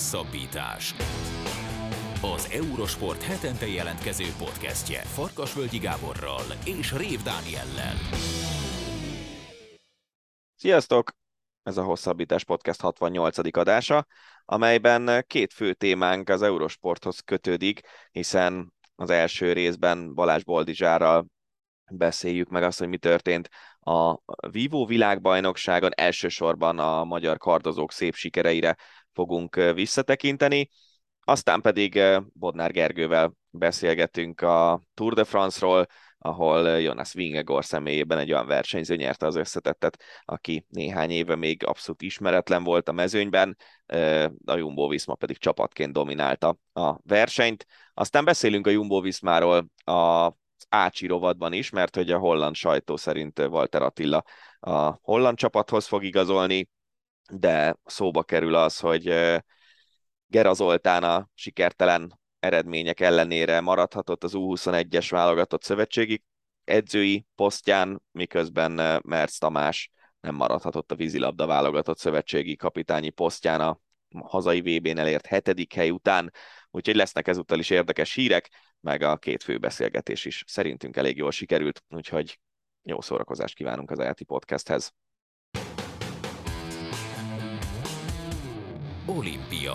Hosszabbítás. Az Eurosport hetente jelentkező podcastje Farkasvölgyi Gáborral és Rév Dániellel. Sziasztok! Ez a Hosszabbítás Podcast 68. adása, amelyben két fő témánk az Eurosporthoz kötődik, hiszen az első részben Balázs Boldizsárral beszéljük meg azt, hogy mi történt a Vivo világbajnokságon, elsősorban a magyar kardozók szép sikereire fogunk visszatekinteni, aztán pedig Bodnár Gergővel beszélgetünk a Tour de France-ról, ahol Jonas Vingegor személyében egy olyan versenyző nyerte az összetettet, aki néhány éve még abszolút ismeretlen volt a mezőnyben, a Jumbo Visma pedig csapatként dominálta a versenyt. Aztán beszélünk a Jumbo Vismáról a Ácsi rovadban is, mert hogy a holland sajtó szerint Walter Attila a holland csapathoz fog igazolni, de szóba kerül az, hogy Gera Zoltán a sikertelen eredmények ellenére maradhatott az U21-es válogatott szövetségi edzői posztján, miközben Merc Tamás nem maradhatott a vízilabda válogatott szövetségi kapitányi posztján a hazai VB-n elért hetedik hely után, úgyhogy lesznek ezúttal is érdekes hírek, meg a két fő beszélgetés is szerintünk elég jól sikerült, úgyhogy jó szórakozást kívánunk az ELTI podcasthez. Olimpia.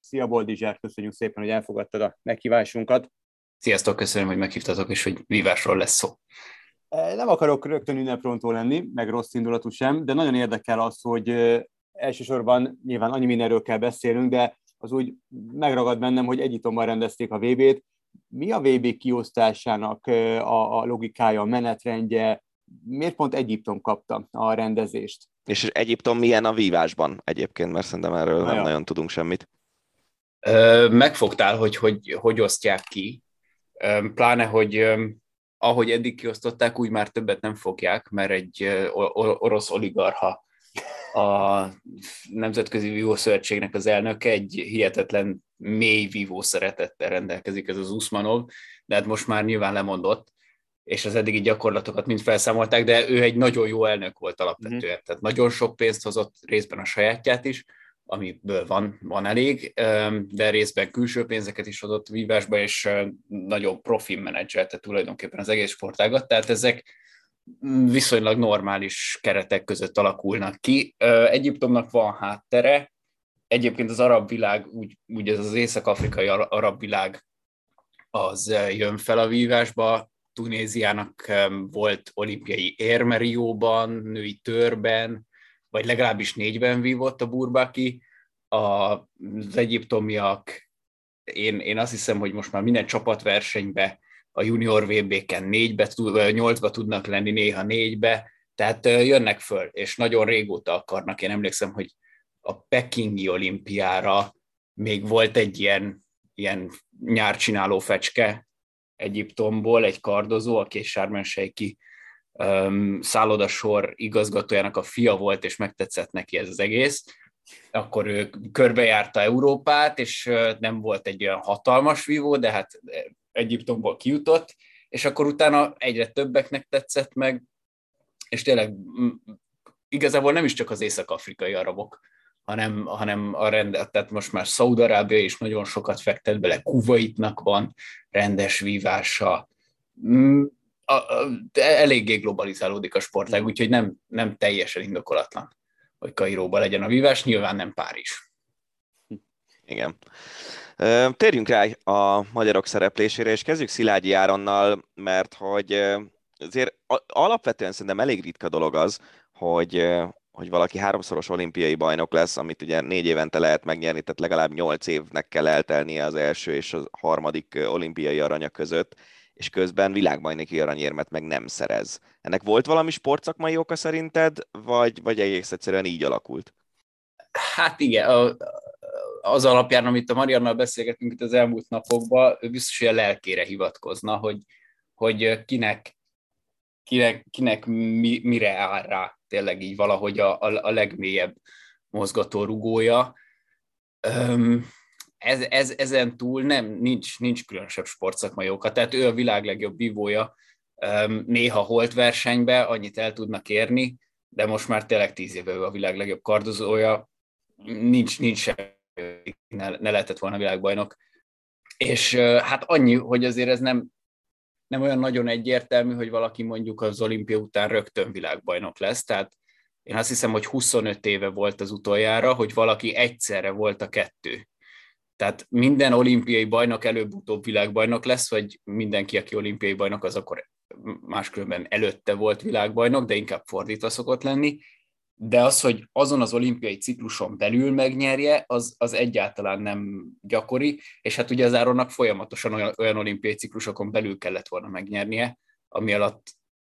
Szia Boldizsár, köszönjük szépen, hogy elfogadtad a meghívásunkat. Sziasztok, köszönöm, hogy meghívtatok, és hogy vívásról lesz szó. Nem akarok rögtön ünneprontó lenni, meg rossz indulatú sem, de nagyon érdekel az, hogy elsősorban nyilván annyi mindenről kell beszélnünk, de az úgy megragad bennem, hogy Egyitomban rendezték a VB-t. Mi a VB kiosztásának a, a logikája, a menetrendje? Miért pont Egyiptom kapta a rendezést? És Egyiptom milyen a vívásban egyébként, mert szerintem erről Na nem nagyon tudunk semmit. Megfogtál, hogy hogy, hogy osztják ki, pláne, hogy ahogy eddig kiosztották, úgy már többet nem fogják, mert egy orosz oligarha a Nemzetközi Vívó Szövetségnek az elnöke, egy hihetetlen mély vívó szeretettel rendelkezik ez az Usmanov, de hát most már nyilván lemondott, és az eddigi gyakorlatokat mind felszámolták, de ő egy nagyon jó elnök volt alapvetően, mm. tehát nagyon sok pénzt hozott, részben a sajátját is, amiből van, van elég, de részben külső pénzeket is adott vívásba, és nagyon profi menedzselte tulajdonképpen az egész sportágat, tehát ezek viszonylag normális keretek között alakulnak ki. Egyiptomnak van háttere, egyébként az arab világ, úgy, úgy ez az észak-afrikai arab világ az jön fel a vívásba, Tunéziának volt olimpiai érmerióban, női törben, vagy legalábbis négyben vívott a Burbaki. Az egyiptomiak, én, én azt hiszem, hogy most már minden csapatversenybe a junior VB-ken négybe, nyolcba tudnak lenni, néha négybe, tehát jönnek föl, és nagyon régóta akarnak. Én emlékszem, hogy a Pekingi olimpiára még volt egy ilyen, ilyen nyárcsináló fecske Egyiptomból, egy kardozó, a Kés Sármensejki um, szállodasor igazgatójának a fia volt, és megtetszett neki ez az egész, akkor ő körbejárta Európát, és nem volt egy olyan hatalmas vívó, de hát Egyiptomból kijutott, és akkor utána egyre többeknek tetszett meg, és tényleg igazából nem is csak az észak-afrikai arabok, hanem, hanem a rend, tehát most már Szaudarábia is nagyon sokat fektet bele, Kuwaitnak van rendes vívása, a, a, eléggé globalizálódik a sportág, úgyhogy nem, nem teljesen indokolatlan, hogy Kairóban legyen a vívás, nyilván nem Párizs. Igen. Térjünk rá a magyarok szereplésére, és kezdjük Szilágyi Áronnal, mert hogy azért alapvetően szerintem elég ritka dolog az, hogy, hogy valaki háromszoros olimpiai bajnok lesz, amit ugye négy évente lehet megnyerni, tehát legalább nyolc évnek kell eltelnie az első és a harmadik olimpiai aranya között, és közben világbajnoki aranyérmet meg nem szerez. Ennek volt valami sportszakmai oka szerinted, vagy, vagy egész egyszerűen így alakult? Hát igen, az alapján, amit a Mariannal beszélgetünk itt az elmúlt napokban, ő biztos, hogy a lelkére hivatkozna, hogy, hogy kinek, kinek, kinek mi, mire áll rá tényleg így valahogy a, a, a legmélyebb mozgató rugója. Um, ez, ez, ezen túl nem, nincs, nincs különösebb sportszakmai oka. Tehát ő a világ legjobb bívója, um, néha holt versenybe, annyit el tudnak érni, de most már tényleg tíz éve a világ legjobb kardozója, nincs, nincs ne, ne lehetett volna világbajnok. És hát annyi, hogy azért ez nem, nem olyan nagyon egyértelmű, hogy valaki mondjuk az olimpia után rögtön világbajnok lesz, tehát én azt hiszem, hogy 25 éve volt az utoljára, hogy valaki egyszerre volt a kettő. Tehát minden olimpiai bajnok előbb-utóbb világbajnok lesz, vagy mindenki, aki olimpiai bajnok, az akkor máskülönben előtte volt világbajnok, de inkább fordítva szokott lenni. De az, hogy azon az olimpiai cikluson belül megnyerje, az, az egyáltalán nem gyakori, és hát ugye az Áronnak folyamatosan olyan, olyan olimpiai ciklusokon belül kellett volna megnyernie, ami alatt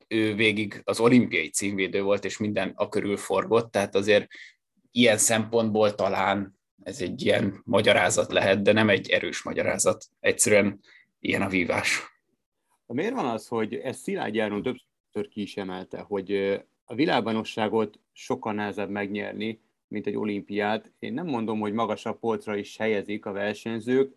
ő végig az olimpiai címvédő volt, és minden a körül forgott, tehát azért ilyen szempontból talán ez egy ilyen magyarázat lehet, de nem egy erős magyarázat. Egyszerűen ilyen a vívás. Miért van az, hogy ez Szilágy Áron többször ki is emelte, hogy a világbajnokságot sokkal nehezebb megnyerni, mint egy olimpiát. Én nem mondom, hogy magasabb polcra is helyezik a versenyzők,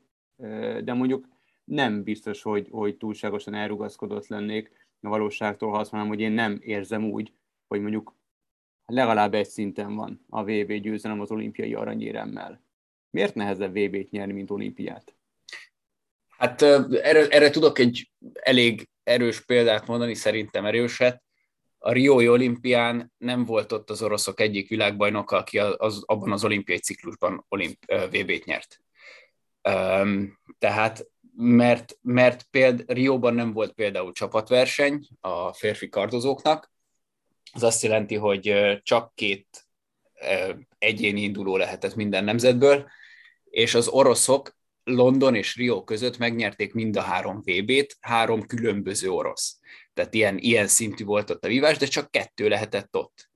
de mondjuk nem biztos, hogy, hogy túlságosan elrugaszkodott lennék a valóságtól, ha azt mondom, hogy én nem érzem úgy, hogy mondjuk legalább egy szinten van a VB győzelem az olimpiai aranyéremmel. Miért nehezebb VB-t nyerni, mint olimpiát? Hát erre, erre tudok egy elég erős példát mondani, szerintem erőset. A Riói olimpián nem volt ott az oroszok egyik világbajnoka, aki az, abban az olimpiai ciklusban olimp, VB-t nyert. Tehát mert, mert péld, Rióban nem volt például csapatverseny a férfi kardozóknak, az azt jelenti, hogy csak két egyéni induló lehetett minden nemzetből, és az oroszok London és Rio között megnyerték mind a három VB-t, három különböző orosz. Tehát ilyen, ilyen szintű volt ott a vívás, de csak kettő lehetett ott.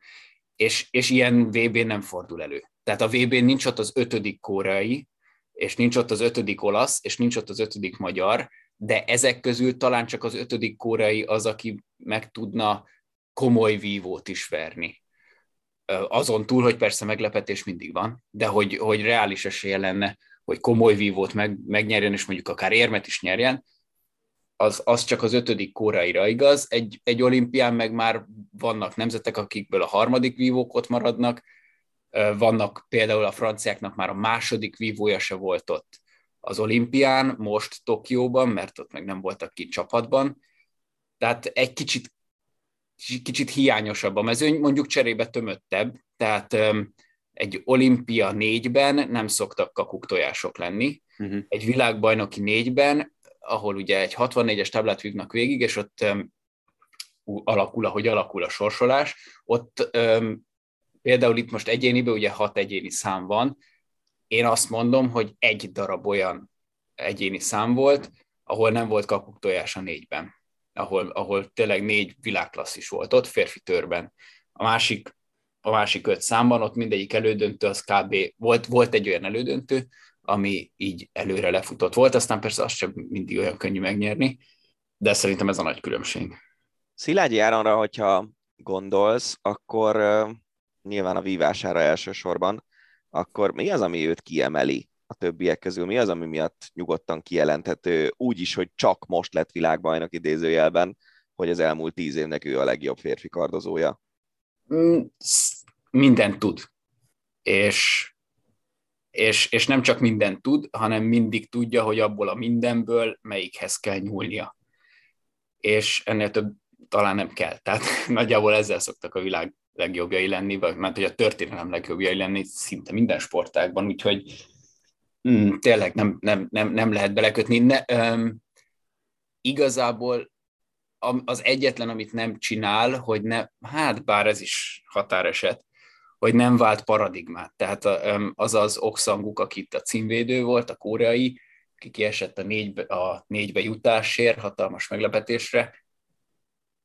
És, és ilyen VB nem fordul elő. Tehát a VB-n nincs ott az ötödik koreai, és nincs ott az ötödik olasz, és nincs ott az ötödik magyar, de ezek közül talán csak az ötödik koreai az, aki meg tudna komoly vívót is verni. Azon túl, hogy persze meglepetés mindig van, de hogy, hogy reális esélye lenne, hogy komoly vívót meg, megnyerjen, és mondjuk akár érmet is nyerjen, az, az csak az ötödik kóraira igaz. Egy, egy olimpián meg már vannak nemzetek, akikből a harmadik vívók ott maradnak, vannak például a franciáknak már a második vívója se volt ott az olimpián, most Tokióban, mert ott meg nem voltak ki csapatban. Tehát egy kicsit, kicsit hiányosabb a mezőny, mondjuk cserébe tömöttebb, tehát egy olimpia négyben nem szoktak kakuk tojások lenni. Uh-huh. Egy világbajnoki négyben, ahol ugye egy 64-es táblát vívnak végig, és ott um, alakul, ahogy alakul a sorsolás, ott um, például itt most egyéniben ugye hat egyéni szám van, én azt mondom, hogy egy darab olyan egyéni szám volt, ahol nem volt kakuk tojás a négyben, ahol, ahol tényleg négy világklasszis volt ott, férfi törben. A másik a másik öt számban, ott mindegyik elődöntő, az kb. Volt, volt egy olyan elődöntő, ami így előre lefutott volt, aztán persze azt sem mindig olyan könnyű megnyerni, de szerintem ez a nagy különbség. Szilágyi Áronra, hogyha gondolsz, akkor uh, nyilván a vívására elsősorban, akkor mi az, ami őt kiemeli a többiek közül? Mi az, ami miatt nyugodtan kijelenthető, úgy is, hogy csak most lett világbajnok idézőjelben, hogy az elmúlt tíz évnek ő a legjobb férfi kardozója? Mindent tud. És, és, és nem csak mindent tud, hanem mindig tudja, hogy abból a mindenből melyikhez kell nyúlnia. És ennél több talán nem kell. Tehát nagyjából ezzel szoktak a világ legjobbjai lenni, vagy mert hogy a történelem legjobbjai lenni szinte minden sportágban, úgyhogy mm, tényleg nem, nem, nem, nem lehet belekötni. Ne, um, igazából az egyetlen, amit nem csinál, hogy ne, hát bár ez is határeset, hogy nem vált paradigmát. Tehát az az Oksanguk, aki a címvédő volt, a koreai, aki kiesett a négybe, a négybe jutásért, hatalmas meglepetésre,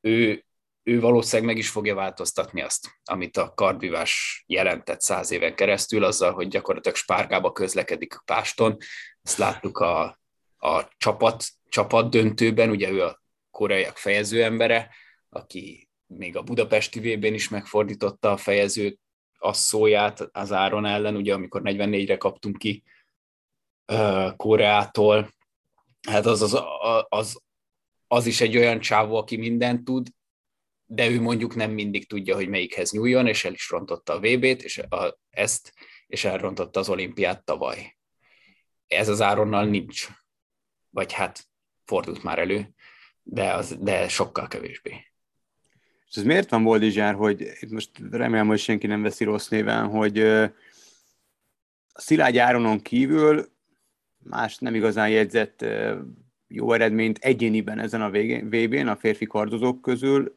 ő, ő valószínűleg meg is fogja változtatni azt, amit a kardvívás jelentett száz éven keresztül, azzal, hogy gyakorlatilag spárgába közlekedik a páston. Ezt láttuk a, a csapat, csapat döntőben, ugye ő a koreaiak fejező embere, aki még a budapesti vb is megfordította a fejező asszóját az Áron ellen, ugye amikor 44-re kaptunk ki uh, Koreától. Hát az, az, az, az is egy olyan csávó, aki mindent tud, de ő mondjuk nem mindig tudja, hogy melyikhez nyúljon, és el is rontotta a VB-t, és a, ezt, és elrontotta az olimpiát tavaly. Ez az Áronnal nincs. Vagy hát fordult már elő, de, az, de sokkal kevésbé. És ez miért van Boldizsár, hogy most remélem, hogy senki nem veszi rossz néven, hogy a Szilágy Áronon kívül más nem igazán jegyzett jó eredményt egyéniben ezen a VB-n, a férfi kardozók közül,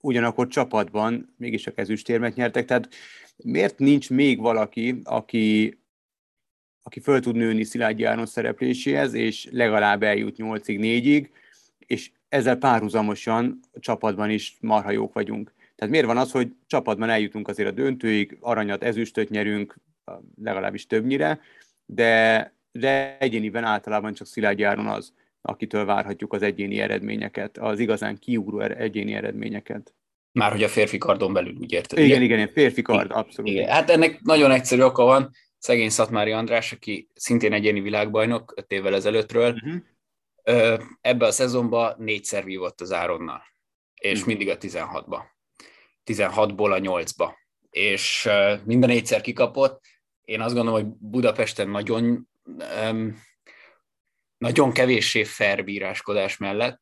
ugyanakkor csapatban mégis a ezüstérmet nyertek, tehát miért nincs még valaki, aki, aki föl tud nőni Szilágyi Áron szerepléséhez, és legalább eljut 8-ig, 4-ig, és ezzel párhuzamosan csapatban is marha jók vagyunk. Tehát miért van az, hogy csapatban eljutunk azért a döntőig, aranyat, ezüstöt nyerünk, legalábbis többnyire, de, de egyéniben általában csak Szilágyi Áron az, akitől várhatjuk az egyéni eredményeket, az igazán kiugró er-, egyéni eredményeket. Már hogy a férfi kardon belül, úgy érted? Igen, igen, igen férfi kard, abszolút. Igen. Hát ennek nagyon egyszerű oka van, szegény Szatmári András, aki szintén egyéni világbajnok öt évvel ezelőttről, uh-huh. Ebbe a szezonban négyszer vívott az Áronnal, és uh-huh. mindig a 16-ba. 16-ból a 8-ba. És minden négyszer kikapott. Én azt gondolom, hogy Budapesten nagyon nagyon kevéssé fair bíráskodás mellett,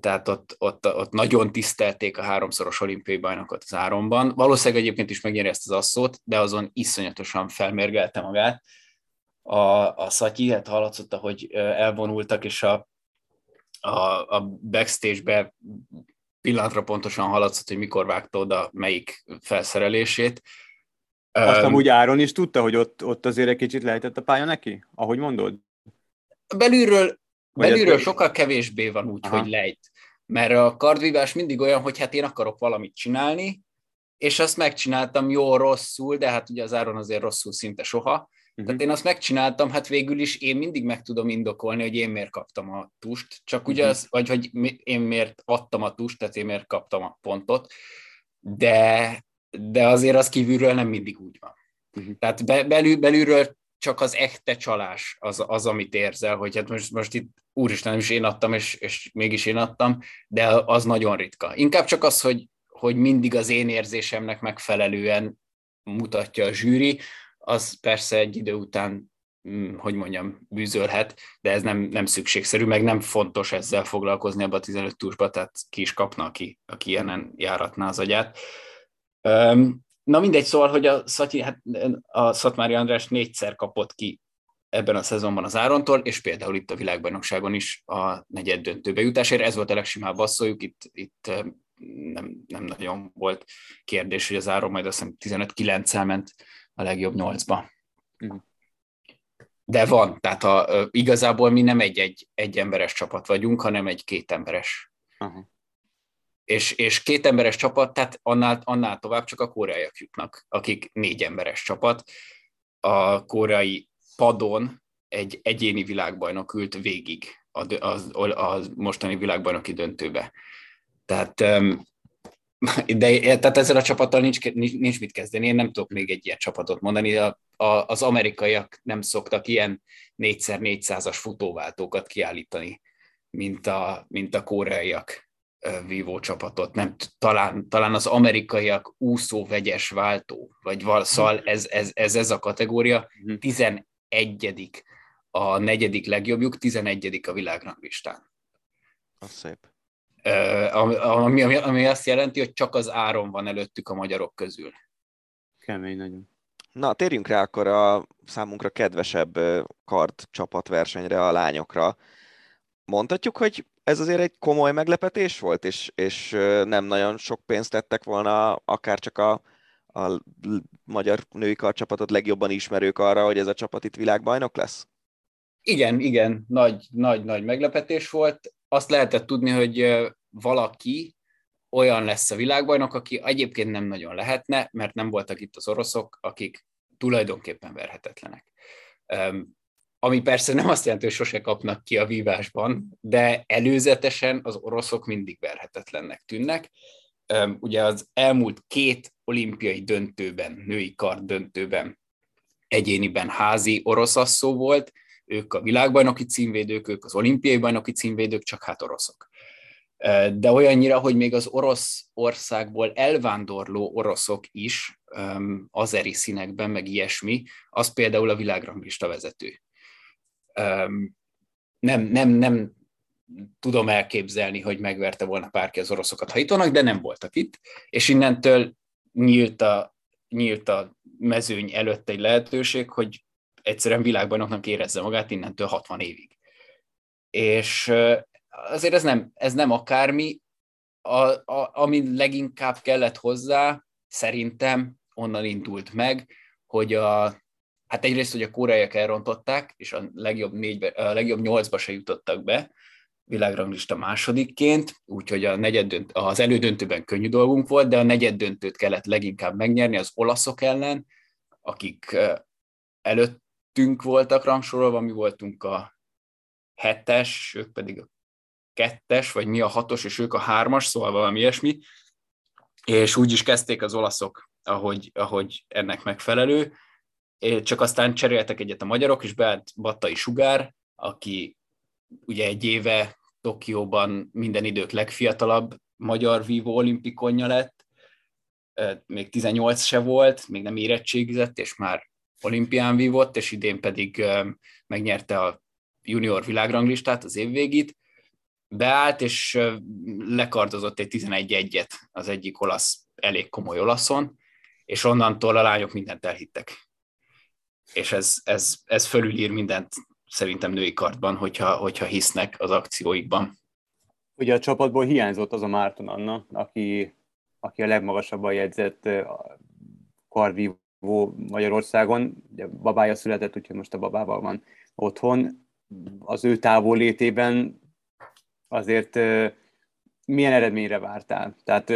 tehát ott, ott, ott nagyon tisztelték a háromszoros olimpiai bajnokot az áronban. Valószínűleg egyébként is megnyeri ezt az asszót, de azon iszonyatosan felmérgelte magát. A, a Szatyi, hát hallatszott, hogy elvonultak, és a, a, a backstage-be pillanatra pontosan hallatszott, hogy mikor vágta oda melyik felszerelését. Azt um, úgy Áron is tudta, hogy ott, ott azért egy kicsit lehetett a pálya neki, ahogy mondod? belülről, belülről sokkal kevésbé van úgy, Aha. hogy lejt. Mert a kardvívás mindig olyan, hogy hát én akarok valamit csinálni, és azt megcsináltam jó rosszul, de hát ugye az áron azért rosszul szinte soha. Uh-huh. Tehát én azt megcsináltam, hát végül is én mindig meg tudom indokolni, hogy én miért kaptam a tust, csak ugye uh-huh. az, vagy hogy én miért adtam a tust, tehát én miért kaptam a pontot, de, de azért az kívülről nem mindig úgy van. Uh-huh. Tehát be, belül, belülről csak az echte csalás az, az amit érzel, hogy hát most, most itt úristen, nem is én adtam, és, és mégis én adtam, de az nagyon ritka. Inkább csak az, hogy, hogy mindig az én érzésemnek megfelelően mutatja a zsűri, az persze egy idő után, mm, hogy mondjam, bűzölhet, de ez nem, nem szükségszerű, meg nem fontos ezzel foglalkozni ebbe a 15 túsba, tehát ki is kapna, aki, aki ilyenen járatná az agyát. Na mindegy, szóval, hogy a, Szatyi, hát a Szatmári András négyszer kapott ki ebben a szezonban az Árontól, és például itt a világbajnokságon is a negyed döntőbe jutásért. Ez volt a legsimább asszoljuk, itt, itt nem, nem nagyon volt kérdés, hogy az Áron majd azt hiszem 15-9-el ment a legjobb 8-ba. Uh-huh. De van, tehát a, igazából mi nem egy, egy, emberes csapat vagyunk, hanem egy két emberes. Uh-huh és, és két emberes csapat, tehát annál, annál tovább csak a koreaiak jutnak, akik négy emberes csapat. A koreai padon egy egyéni világbajnok ült végig a, a, a mostani világbajnoki döntőbe. Tehát, de, tehát ezzel a csapattal nincs, nincs, nincs mit kezdeni. Én nem tudok még egy ilyen csapatot mondani. A, a, az amerikaiak nem szoktak ilyen 4x400-as futóváltókat kiállítani, mint a, mint a koreaiak vívó csapatot, nem, talán, talán az amerikaiak úszó vegyes váltó, vagy valszal, mhm. ez, ez, ez, ez a kategória, 11 mhm. a negyedik legjobbjuk, 11 a világranglistán. Az szép. Ami, ami, ami azt jelenti, hogy csak az áron van előttük a magyarok közül. Kemény nagyon. Na, térjünk rá akkor a számunkra kedvesebb kard csapatversenyre, a lányokra. Mondhatjuk, hogy ez azért egy komoly meglepetés volt, és, és nem nagyon sok pénzt tettek volna akár csak a, a magyar női karcsapatot legjobban ismerők arra, hogy ez a csapat itt világbajnok lesz? Igen, igen, nagy, nagy, nagy meglepetés volt. Azt lehetett tudni, hogy valaki olyan lesz a világbajnok, aki egyébként nem nagyon lehetne, mert nem voltak itt az oroszok, akik tulajdonképpen verhetetlenek ami persze nem azt jelenti, hogy sose kapnak ki a vívásban, de előzetesen az oroszok mindig verhetetlennek tűnnek. Ugye az elmúlt két olimpiai döntőben, női kard döntőben egyéniben házi oroszasszó volt, ők a világbajnoki címvédők, ők az olimpiai bajnoki címvédők, csak hát oroszok. de olyannyira, hogy még az orosz országból elvándorló oroszok is azeri színekben, meg ilyesmi, az például a világranglista vezető. Nem, nem, nem tudom elképzelni, hogy megverte volna bárki az oroszokat, ha itt vannak, de nem voltak itt, és innentől nyílt a, nyílt a mezőny előtt egy lehetőség, hogy egyszerűen világbajnoknak érezze magát innentől 60 évig. És azért ez nem, ez nem akármi, a, a, ami leginkább kellett hozzá, szerintem onnan indult meg, hogy a, hát egyrészt, hogy a koreaiak elrontották, és a legjobb, négybe, a legjobb nyolcba se jutottak be, világranglista másodikként, úgyhogy a negyed dönt, az elődöntőben könnyű dolgunk volt, de a negyed döntőt kellett leginkább megnyerni az olaszok ellen, akik előttünk voltak rangsorolva, mi voltunk a hetes, ők pedig a kettes, vagy mi a hatos, és ők a hármas, szóval valami ilyesmi, és úgy is kezdték az olaszok, ahogy, ahogy ennek megfelelő, csak aztán cseréltek egyet a magyarok, és beállt Battai Sugár, aki ugye egy éve Tokióban minden idők legfiatalabb magyar vívó olimpikonja lett, még 18 se volt, még nem érettségizett, és már olimpián vívott, és idén pedig megnyerte a junior világranglistát, az évvégit, beállt, és lekardozott egy 11-1-et az egyik olasz, elég komoly olaszon, és onnantól a lányok mindent elhittek. És ez, ez, ez fölülír mindent szerintem női kartban, hogyha, hogyha hisznek az akcióikban. Ugye a csapatból hiányzott az a Márton Anna, aki, aki a legmagasabban jegyzett karvívó Magyarországon. Ugye babája született, úgyhogy most a babával van otthon. Az ő távollétében azért milyen eredményre vártál? Tehát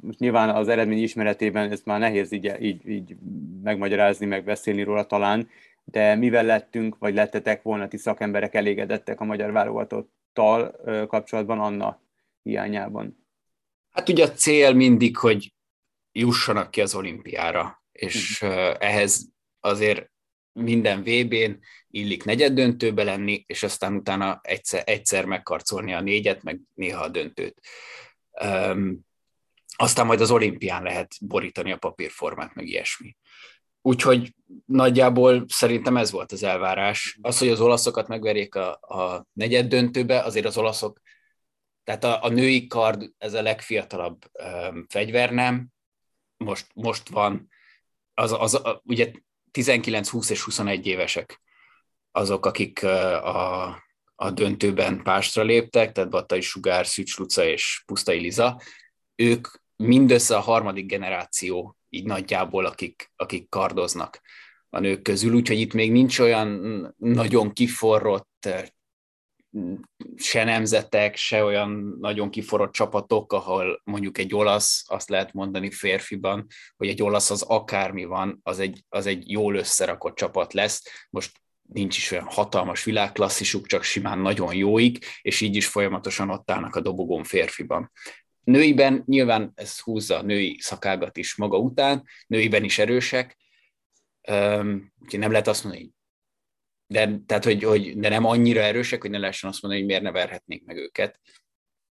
most nyilván az eredmény ismeretében ezt már nehéz így, így, így megmagyarázni, meg beszélni róla talán, de mivel lettünk, vagy lettetek volna ti szakemberek elégedettek a magyar válogatottal kapcsolatban Anna hiányában? Hát ugye a cél mindig, hogy jussanak ki az olimpiára, és uh, ehhez azért minden VB-n illik negyed döntőbe lenni, és aztán utána egyszer, egyszer megkarcolni a négyet, meg néha a döntőt. Um, aztán majd az olimpián lehet borítani a papírformát, meg ilyesmi. Úgyhogy nagyjából szerintem ez volt az elvárás. Az, hogy az olaszokat megverjék a, a negyed döntőbe, azért az olaszok, tehát a, a női kard, ez a legfiatalabb um, fegyver, nem? Most, most van, az, az, ugye 19, 20 és 21 évesek azok, akik a, a döntőben pástra léptek, tehát Battai Sugár, Szűcs Luca és Pusztai Liza, ők mindössze a harmadik generáció így nagyjából, akik, akik kardoznak a nők közül, úgyhogy itt még nincs olyan nagyon kiforrott se nemzetek, se olyan nagyon kiforrott csapatok, ahol mondjuk egy olasz, azt lehet mondani férfiban, hogy egy olasz az akármi van, az egy, az egy jól összerakott csapat lesz. Most nincs is olyan hatalmas világklasszisuk, csak simán nagyon jóik, és így is folyamatosan ott állnak a dobogón férfiban. Nőiben nyilván ez húzza a női szakágat is maga után, nőiben is erősek, úgyhogy nem lehet azt mondani, de, tehát, hogy, hogy, de nem annyira erősek, hogy ne lehessen azt mondani, hogy miért ne verhetnék meg őket.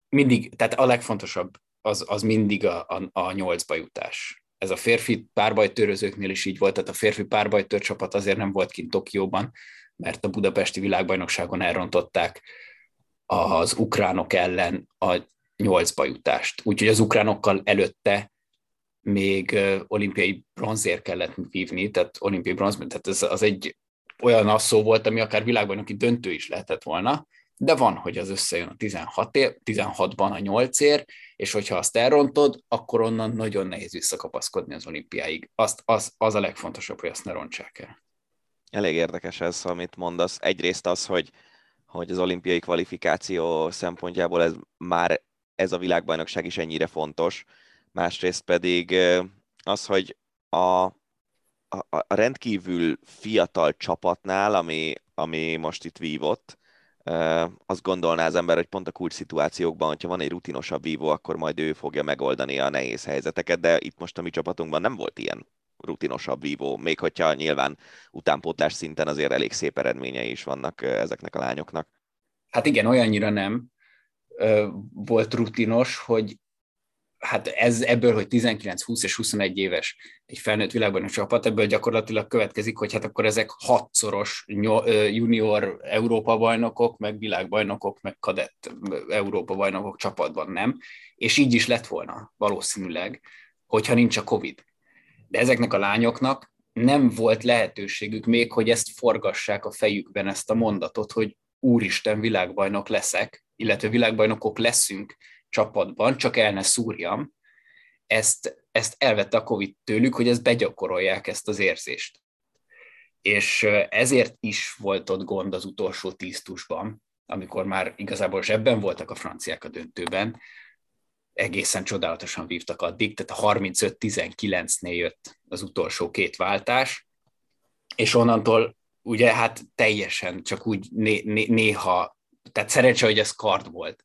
Mindig, tehát a legfontosabb az, az mindig a, a, a nyolcba jutás. Ez a férfi párbajtőrözőknél is így volt, tehát a férfi párbajtőr csapat azért nem volt kint Tokióban, mert a budapesti világbajnokságon elrontották az ukránok ellen a nyolcba jutást. Úgyhogy az ukránokkal előtte még olimpiai bronzért kellett vívni, tehát olimpiai bronz, tehát ez az egy olyan asszó volt, ami akár világbajnoki döntő is lehetett volna, de van, hogy az összejön a 16 ér, 16-ban a 8 ér, és hogyha azt elrontod, akkor onnan nagyon nehéz visszakapaszkodni az olimpiáig. Azt, az, az a legfontosabb, hogy azt ne rontsák el. Elég érdekes ez, amit mondasz. Egyrészt az, hogy, hogy az olimpiai kvalifikáció szempontjából ez már ez a világbajnokság is ennyire fontos. Másrészt pedig az, hogy a, a, a rendkívül fiatal csapatnál, ami, ami most itt vívott, azt gondolná az ember, hogy pont a kulcs szituációkban, hogyha van egy rutinosabb vívó, akkor majd ő fogja megoldani a nehéz helyzeteket, de itt most a mi csapatunkban nem volt ilyen rutinosabb vívó, még hogyha nyilván utánpótlás szinten azért elég szép eredményei is vannak ezeknek a lányoknak. Hát igen, olyannyira nem, volt rutinos, hogy hát ez ebből, hogy 19, 20 és 21 éves egy felnőtt világban a csapat, ebből gyakorlatilag következik, hogy hát akkor ezek hatszoros junior Európa bajnokok, meg világbajnokok, meg kadett Európa bajnokok csapatban, nem? És így is lett volna valószínűleg, hogyha nincs a Covid. De ezeknek a lányoknak nem volt lehetőségük még, hogy ezt forgassák a fejükben, ezt a mondatot, hogy úristen, világbajnok leszek, illetve világbajnokok leszünk csapatban, csak el ne szúrjam, ezt, ezt elvette a Covid tőlük, hogy ezt begyakorolják, ezt az érzést. És ezért is volt ott gond az utolsó tíztusban, amikor már igazából zsebben voltak a franciák a döntőben, egészen csodálatosan vívtak addig, tehát a 35-19-nél jött az utolsó két váltás, és onnantól ugye hát teljesen csak úgy né- né- néha, tehát szerencsé, hogy ez kard volt,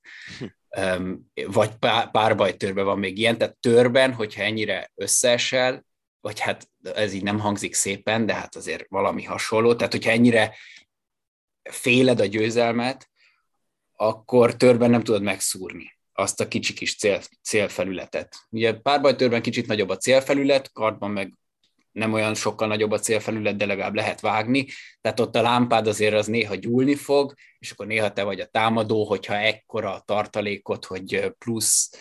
vagy párbajtörben van még ilyen, tehát törben, hogyha ennyire összeesel, vagy hát ez így nem hangzik szépen, de hát azért valami hasonló, tehát hogyha ennyire féled a győzelmet, akkor törben nem tudod megszúrni azt a kicsi kis cél, célfelületet. Ugye párbajtörben kicsit nagyobb a célfelület, kardban meg nem olyan sokkal nagyobb a célfelület, de legalább lehet vágni, tehát ott a lámpád azért az néha gyúlni fog, és akkor néha te vagy a támadó, hogyha ekkora a tartalékot, hogy plusz,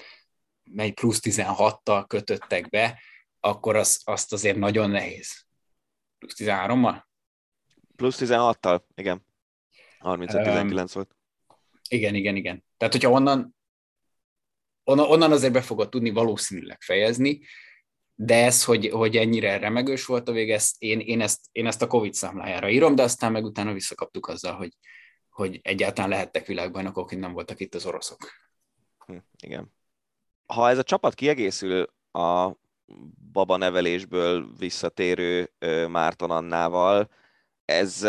mely plusz 16-tal kötöttek be, akkor az, azt azért nagyon nehéz. Plusz 13-mal? Plusz 16-tal, igen. 35-19 um, volt. Igen, igen, igen. Tehát, hogyha onnan, onnan, onnan azért be fogod tudni valószínűleg fejezni, de ez, hogy, hogy ennyire remegős volt a vége, ezt, én, én, ezt, én ezt a Covid számlájára írom, de aztán meg utána visszakaptuk azzal, hogy, hogy egyáltalán lehettek világbajnokok, hogy nem voltak itt az oroszok. Hm, igen. Ha ez a csapat kiegészül a baba nevelésből visszatérő Márton Annával, ez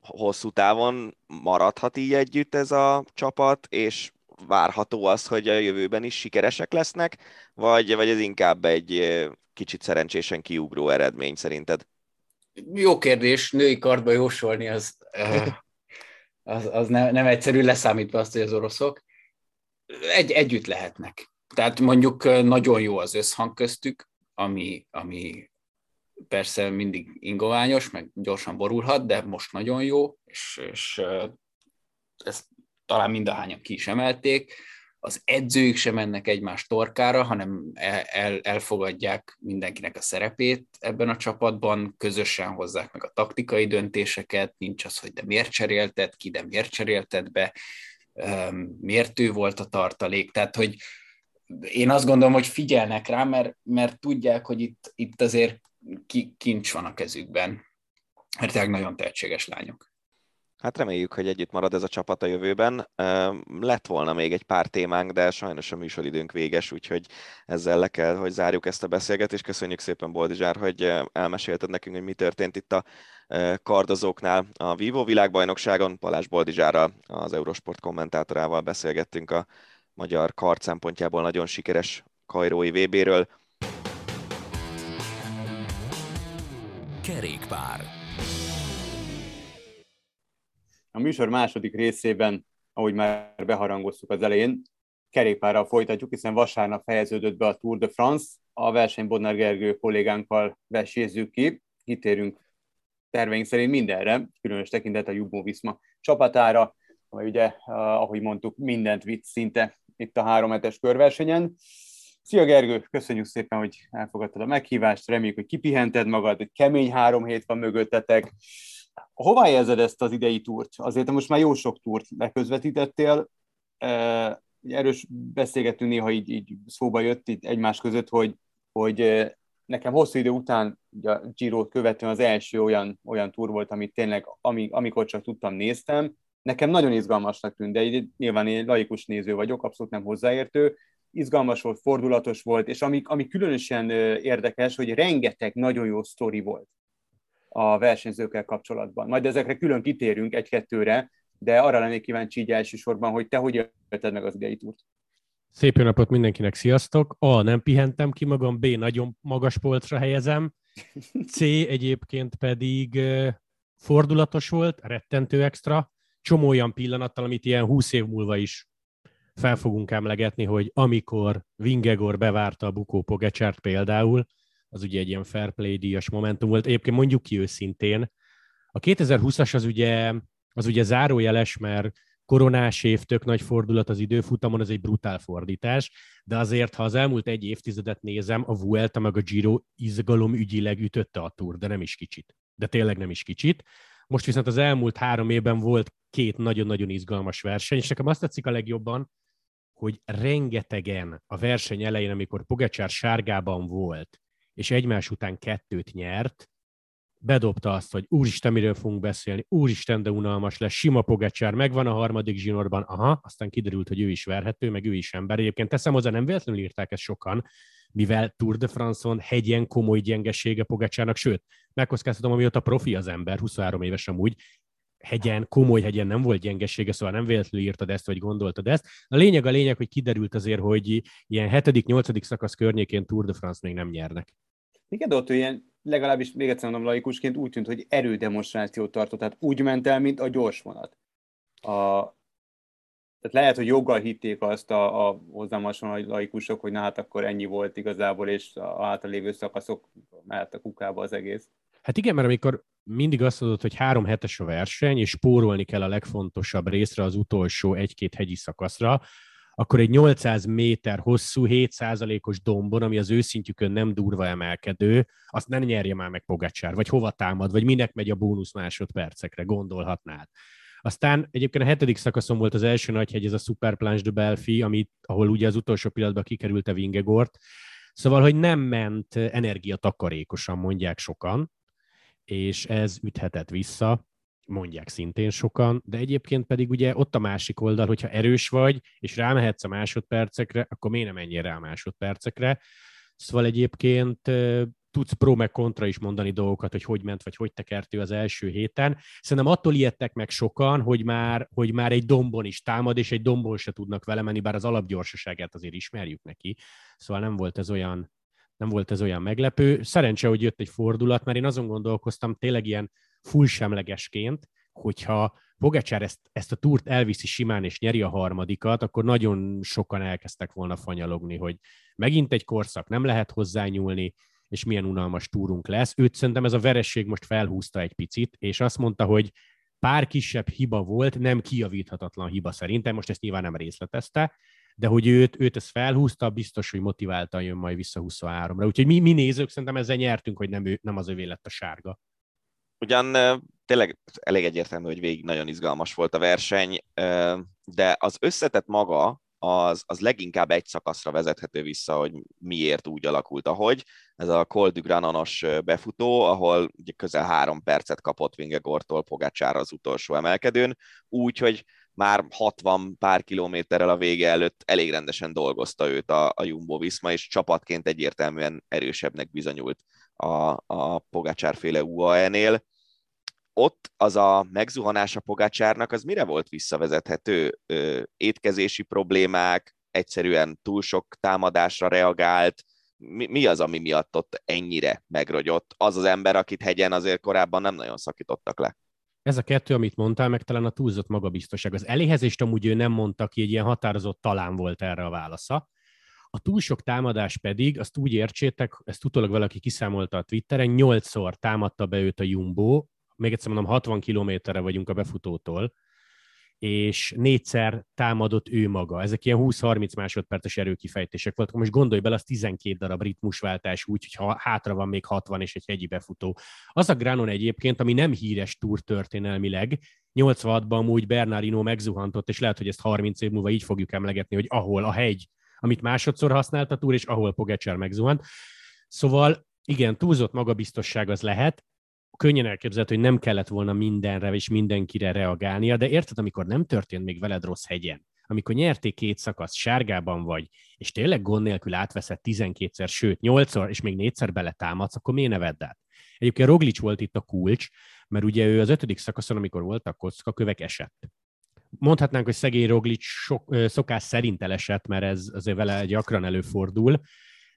hosszú távon maradhat így együtt ez a csapat, és várható az, hogy a jövőben is sikeresek lesznek, vagy, vagy ez inkább egy kicsit szerencsésen kiugró eredmény szerinted? Jó kérdés, női kardba jósolni az, az, az nem, nem egyszerű, leszámítva azt, hogy az oroszok egy, együtt lehetnek. Tehát mondjuk nagyon jó az összhang köztük, ami, ami persze mindig ingoványos, meg gyorsan borulhat, de most nagyon jó, és, és ezt talán mind a hányan ki is emelték az edzők sem mennek egymás torkára, hanem el, elfogadják mindenkinek a szerepét ebben a csapatban, közösen hozzák meg a taktikai döntéseket, nincs az, hogy de miért cserélted ki, de miért cserélted be, miért ő volt a tartalék, tehát hogy én azt gondolom, hogy figyelnek rá, mert, mert tudják, hogy itt, itt azért kincs van a kezükben, mert nagyon tehetséges lányok. Hát reméljük, hogy együtt marad ez a csapat a jövőben. Lett volna még egy pár témánk, de sajnos a műsoridőnk véges, úgyhogy ezzel le kell, hogy zárjuk ezt a beszélgetést. Köszönjük szépen, Boldizsár, hogy elmesélted nekünk, hogy mi történt itt a kardozóknál a Vivo világbajnokságon. Palás Boldizsára, az Eurosport kommentátorával beszélgettünk a magyar kard szempontjából nagyon sikeres Kajrói VB-ről. Kerékpár. A műsor második részében, ahogy már beharangoztuk az elején, kerékpárral folytatjuk, hiszen vasárnap fejeződött be a Tour de France. A verseny Bodnár Gergő kollégánkkal vesézzük ki. Kitérünk terveink szerint mindenre, különös tekintet a Jumbo Visma csapatára, amely ugye, ahogy mondtuk, mindent vitt szinte itt a három hetes körversenyen. Szia Gergő, köszönjük szépen, hogy elfogadtad a meghívást, reméljük, hogy kipihented magad, kemény három hét van mögöttetek, Hova érzed ezt az idei túrt? Azért most már jó sok túrt leközvetítettél. Erős beszélgetünk néha így, így szóba jött így egymás között, hogy, hogy nekem hosszú idő után ugye a Giro követően az első olyan, olyan túr volt, amit tényleg, ami, amikor csak tudtam, néztem. Nekem nagyon izgalmasnak tűnt, de így, nyilván én laikus néző vagyok, abszolút nem hozzáértő. Izgalmas volt, fordulatos volt, és ami, ami különösen érdekes, hogy rengeteg nagyon jó sztori volt a versenyzőkkel kapcsolatban. Majd ezekre külön kitérünk egy-kettőre, de arra lennék kíváncsi így elsősorban, hogy te hogy élted meg az idei túrt. Szép jó napot mindenkinek, sziasztok! A, nem pihentem ki magam, B, nagyon magas polcra helyezem, C, egyébként pedig fordulatos volt, rettentő extra, csomó olyan pillanattal, amit ilyen 20 év múlva is fel fogunk emlegetni, hogy amikor Vingegor bevárta a Bukó Pogacsárt például, az ugye egy ilyen fair play díjas momentum volt. Egyébként mondjuk ki őszintén, a 2020-as az ugye, az ugye zárójeles, mert koronás év, tök nagy fordulat az időfutamon, az egy brutál fordítás, de azért, ha az elmúlt egy évtizedet nézem, a Vuelta meg a Giro izgalom ügyileg ütötte a túr, de nem is kicsit. De tényleg nem is kicsit. Most viszont az elmúlt három évben volt két nagyon-nagyon izgalmas verseny, és nekem azt tetszik a legjobban, hogy rengetegen a verseny elején, amikor Pogacsár sárgában volt, és egymás után kettőt nyert, bedobta azt, hogy úristen, miről fogunk beszélni, úristen, de unalmas lesz, sima Pogacsár, megvan a harmadik zsinórban, aha, aztán kiderült, hogy ő is verhető, meg ő is ember. Egyébként teszem hozzá, nem véletlenül írták ezt sokan, mivel Tour de France-on hegyen komoly gyengesége Pogacsárnak, sőt, megkockáztatom, amióta profi az ember, 23 éves amúgy, hegyen, komoly hegyen nem volt gyengesége, szóval nem véletlenül írtad ezt, vagy gondoltad ezt. A lényeg a lényeg, hogy kiderült azért, hogy ilyen 7.-8. szakasz környékén Tour de France még nem nyernek. Igen, de ott ilyen, legalábbis még egyszer mondom laikusként úgy tűnt, hogy erődemonstrációt tartott, tehát úgy ment el, mint a gyors vonat. A, tehát lehet, hogy joggal hitték azt a, a hozzám hasonló laikusok, hogy na hát akkor ennyi volt igazából, és a hátralévő szakaszok mehet a kukába az egész. Hát igen, mert amikor mindig azt mondod, hogy három hetes a verseny, és spórolni kell a legfontosabb részre, az utolsó egy-két hegyi szakaszra, akkor egy 800 méter hosszú, 7%-os dombon, ami az őszintjükön nem durva emelkedő, azt nem nyerje már meg Pogacsár, vagy hova támad, vagy minek megy a bónusz másodpercekre, gondolhatnád. Aztán egyébként a hetedik szakaszon volt az első nagy hegy, ez a Super Planche de Belfi, amit, ahol ugye az utolsó pillanatban kikerült a Vingegort. Szóval, hogy nem ment energiatakarékosan, mondják sokan, és ez üthetett vissza, mondják szintén sokan, de egyébként pedig ugye ott a másik oldal, hogyha erős vagy, és rámehetsz a másodpercekre, akkor miért nem menjél a másodpercekre. Szóval egyébként tudsz pro meg kontra is mondani dolgokat, hogy hogy ment, vagy hogy tekert ő az első héten. Szerintem attól ijedtek meg sokan, hogy már, hogy már egy dombon is támad, és egy dombon se tudnak vele menni, bár az alapgyorsaságát azért ismerjük neki. Szóval nem volt ez olyan, nem volt ez olyan meglepő. Szerencse, hogy jött egy fordulat, mert én azon gondolkoztam tényleg ilyen full semlegesként, hogyha Pogacsár ezt, ezt a túrt elviszi simán és nyeri a harmadikat, akkor nagyon sokan elkezdtek volna fanyalogni, hogy megint egy korszak, nem lehet hozzányúlni, és milyen unalmas túrunk lesz. Őt szerintem ez a veresség most felhúzta egy picit, és azt mondta, hogy pár kisebb hiba volt, nem kijavíthatatlan hiba szerintem, most ezt nyilván nem részletezte, de hogy őt, őt ez felhúzta, biztos, hogy motiváltan jön majd vissza 23-ra. Úgyhogy mi, mi nézők szerintem ezzel nyertünk, hogy nem, ő, nem az övé lett a sárga. Ugyan tényleg elég egyértelmű, hogy végig nagyon izgalmas volt a verseny, de az összetett maga az, az leginkább egy szakaszra vezethető vissza, hogy miért úgy alakult, ahogy. Ez a Col du Granonos befutó, ahol ugye közel három percet kapott Vingegortól Pogácsára az utolsó emelkedőn, úgy, hogy már 60 pár kilométerrel a vége előtt elég rendesen dolgozta őt a, a Jumbo Viszma, és csapatként egyértelműen erősebbnek bizonyult a, a Pogácsár féle UAE-nél. Ott az a megzuhanás a Pogácsárnak, az mire volt visszavezethető? Ö, étkezési problémák, egyszerűen túl sok támadásra reagált, mi, mi az, ami miatt ott ennyire megrogyott? Az az ember, akit hegyen azért korábban nem nagyon szakítottak le. Ez a kettő, amit mondtál, meg talán a túlzott magabiztosság. Az eléhezést amúgy ő nem mondta ki, egy ilyen határozott talán volt erre a válasza. A túl sok támadás pedig, azt úgy értsétek, ezt utólag valaki kiszámolta a Twitteren, nyolcszor támadta be őt a Jumbo, még egyszer mondom, 60 kilométerre vagyunk a befutótól, és négyszer támadott ő maga. Ezek ilyen 20-30 másodperces erőkifejtések voltak. Most gondolj bele, az 12 darab ritmusváltás úgy, hogy hátra van még 60 és egy hegyi befutó. Az a Granon egyébként, ami nem híres túr történelmileg, 86-ban amúgy Bernardino megzuhantott, és lehet, hogy ezt 30 év múlva így fogjuk emlegetni, hogy ahol a hegy, amit másodszor használt a túr, és ahol Pogacar megzuhant. Szóval igen, túlzott magabiztosság az lehet, könnyen elképzelhető, hogy nem kellett volna mindenre és mindenkire reagálnia, de érted, amikor nem történt még veled rossz hegyen, amikor nyerték két szakasz, sárgában vagy, és tényleg gond nélkül átveszed 12-szer, sőt 8-szor, és még négyszer beletámadsz, akkor miért ne vedd át? Egyébként Roglic volt itt a kulcs, mert ugye ő az ötödik szakaszon, amikor voltak kövek esett. Mondhatnánk, hogy szegény Roglic sok, szokás szerint elesett, mert ez azért vele gyakran előfordul,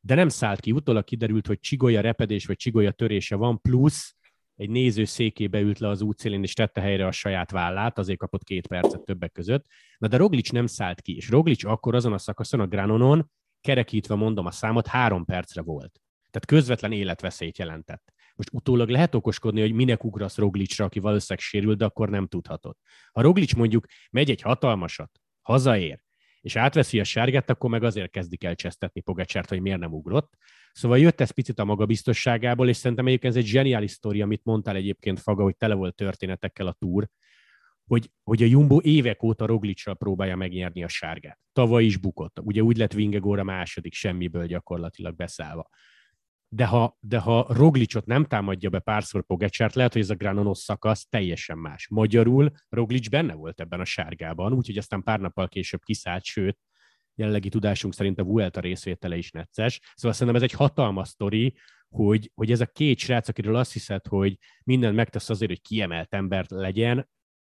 de nem szállt ki. Utólag kiderült, hogy csigolya repedés vagy csigolya törése van, plusz egy néző székébe ült le az útszélén, és tette helyre a saját vállát, azért kapott két percet többek között. Na de Roglic nem szállt ki, és Roglic akkor azon a szakaszon, a Granonon, kerekítve mondom a számot, három percre volt. Tehát közvetlen életveszélyt jelentett. Most utólag lehet okoskodni, hogy minek ugrasz Roglicra, aki valószínűleg sérül, de akkor nem tudhatod. Ha Roglic mondjuk megy egy hatalmasat, hazaér, és átveszi a sárgát, akkor meg azért kezdik el csesztetni Pogacsert, hogy miért nem ugrott. Szóval jött ez picit a magabiztosságából, és szerintem egyébként ez egy zseniális sztori, amit mondtál egyébként, Faga, hogy tele volt történetekkel a túr, hogy, hogy a Jumbo évek óta Roglicsal próbálja megnyerni a sárgát. Tavaly is bukott. Ugye úgy lett Vingegóra második, semmiből gyakorlatilag beszállva. De ha, de ha Roglicot nem támadja be párszor Pogacsert, lehet, hogy ez a Granonos szakasz teljesen más. Magyarul Roglic benne volt ebben a sárgában, úgyhogy aztán pár nappal később kiszállt, sőt, jelenlegi tudásunk szerint a Vuelta részvétele is necces. Szóval szerintem ez egy hatalmas sztori, hogy, hogy ez a két srác, akiről azt hiszed, hogy mindent megtesz azért, hogy kiemelt ember legyen,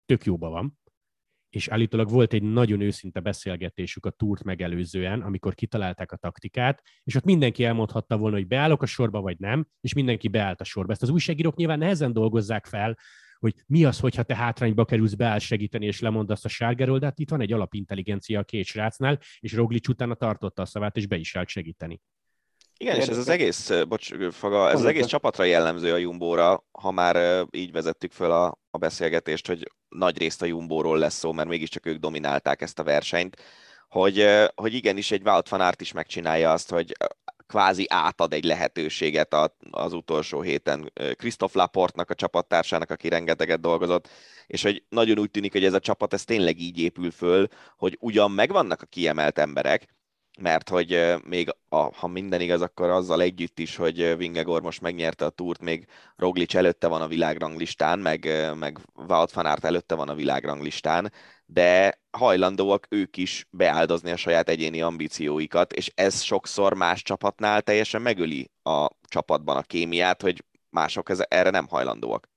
tök jóban van. És állítólag volt egy nagyon őszinte beszélgetésük a túrt megelőzően, amikor kitalálták a taktikát, és ott mindenki elmondhatta volna, hogy beállok a sorba, vagy nem, és mindenki beállt a sorba. Ezt az újságírók nyilván nehezen dolgozzák fel, hogy mi az, hogyha te hátrányba kerülsz, beáll segíteni, és lemondasz a sárgáról, de hát itt van egy alapintelligencia a két srácnál, és Roglic utána tartotta a szavát, és be is állt segíteni. Igen, és ez az egész, bocs, Faga, ez az egész csapatra jellemző a Jumbóra, ha már így vezettük föl a, a beszélgetést, hogy nagy részt a Jumbóról lesz szó, mert mégiscsak ők dominálták ezt a versenyt, hogy, hogy igenis egy Wout van Aert is megcsinálja azt, hogy kvázi átad egy lehetőséget az utolsó héten Christoph Laportnak, a csapattársának, aki rengeteget dolgozott, és hogy nagyon úgy tűnik, hogy ez a csapat ez tényleg így épül föl, hogy ugyan megvannak a kiemelt emberek, mert hogy még a, ha minden igaz, akkor azzal együtt is, hogy Vingegor most megnyerte a túrt, még Roglic előtte van a világranglistán, meg, meg Wout van Aert előtte van a világranglistán, de hajlandóak ők is beáldozni a saját egyéni ambícióikat, és ez sokszor más csapatnál teljesen megöli a csapatban a kémiát, hogy mások ez, erre nem hajlandóak.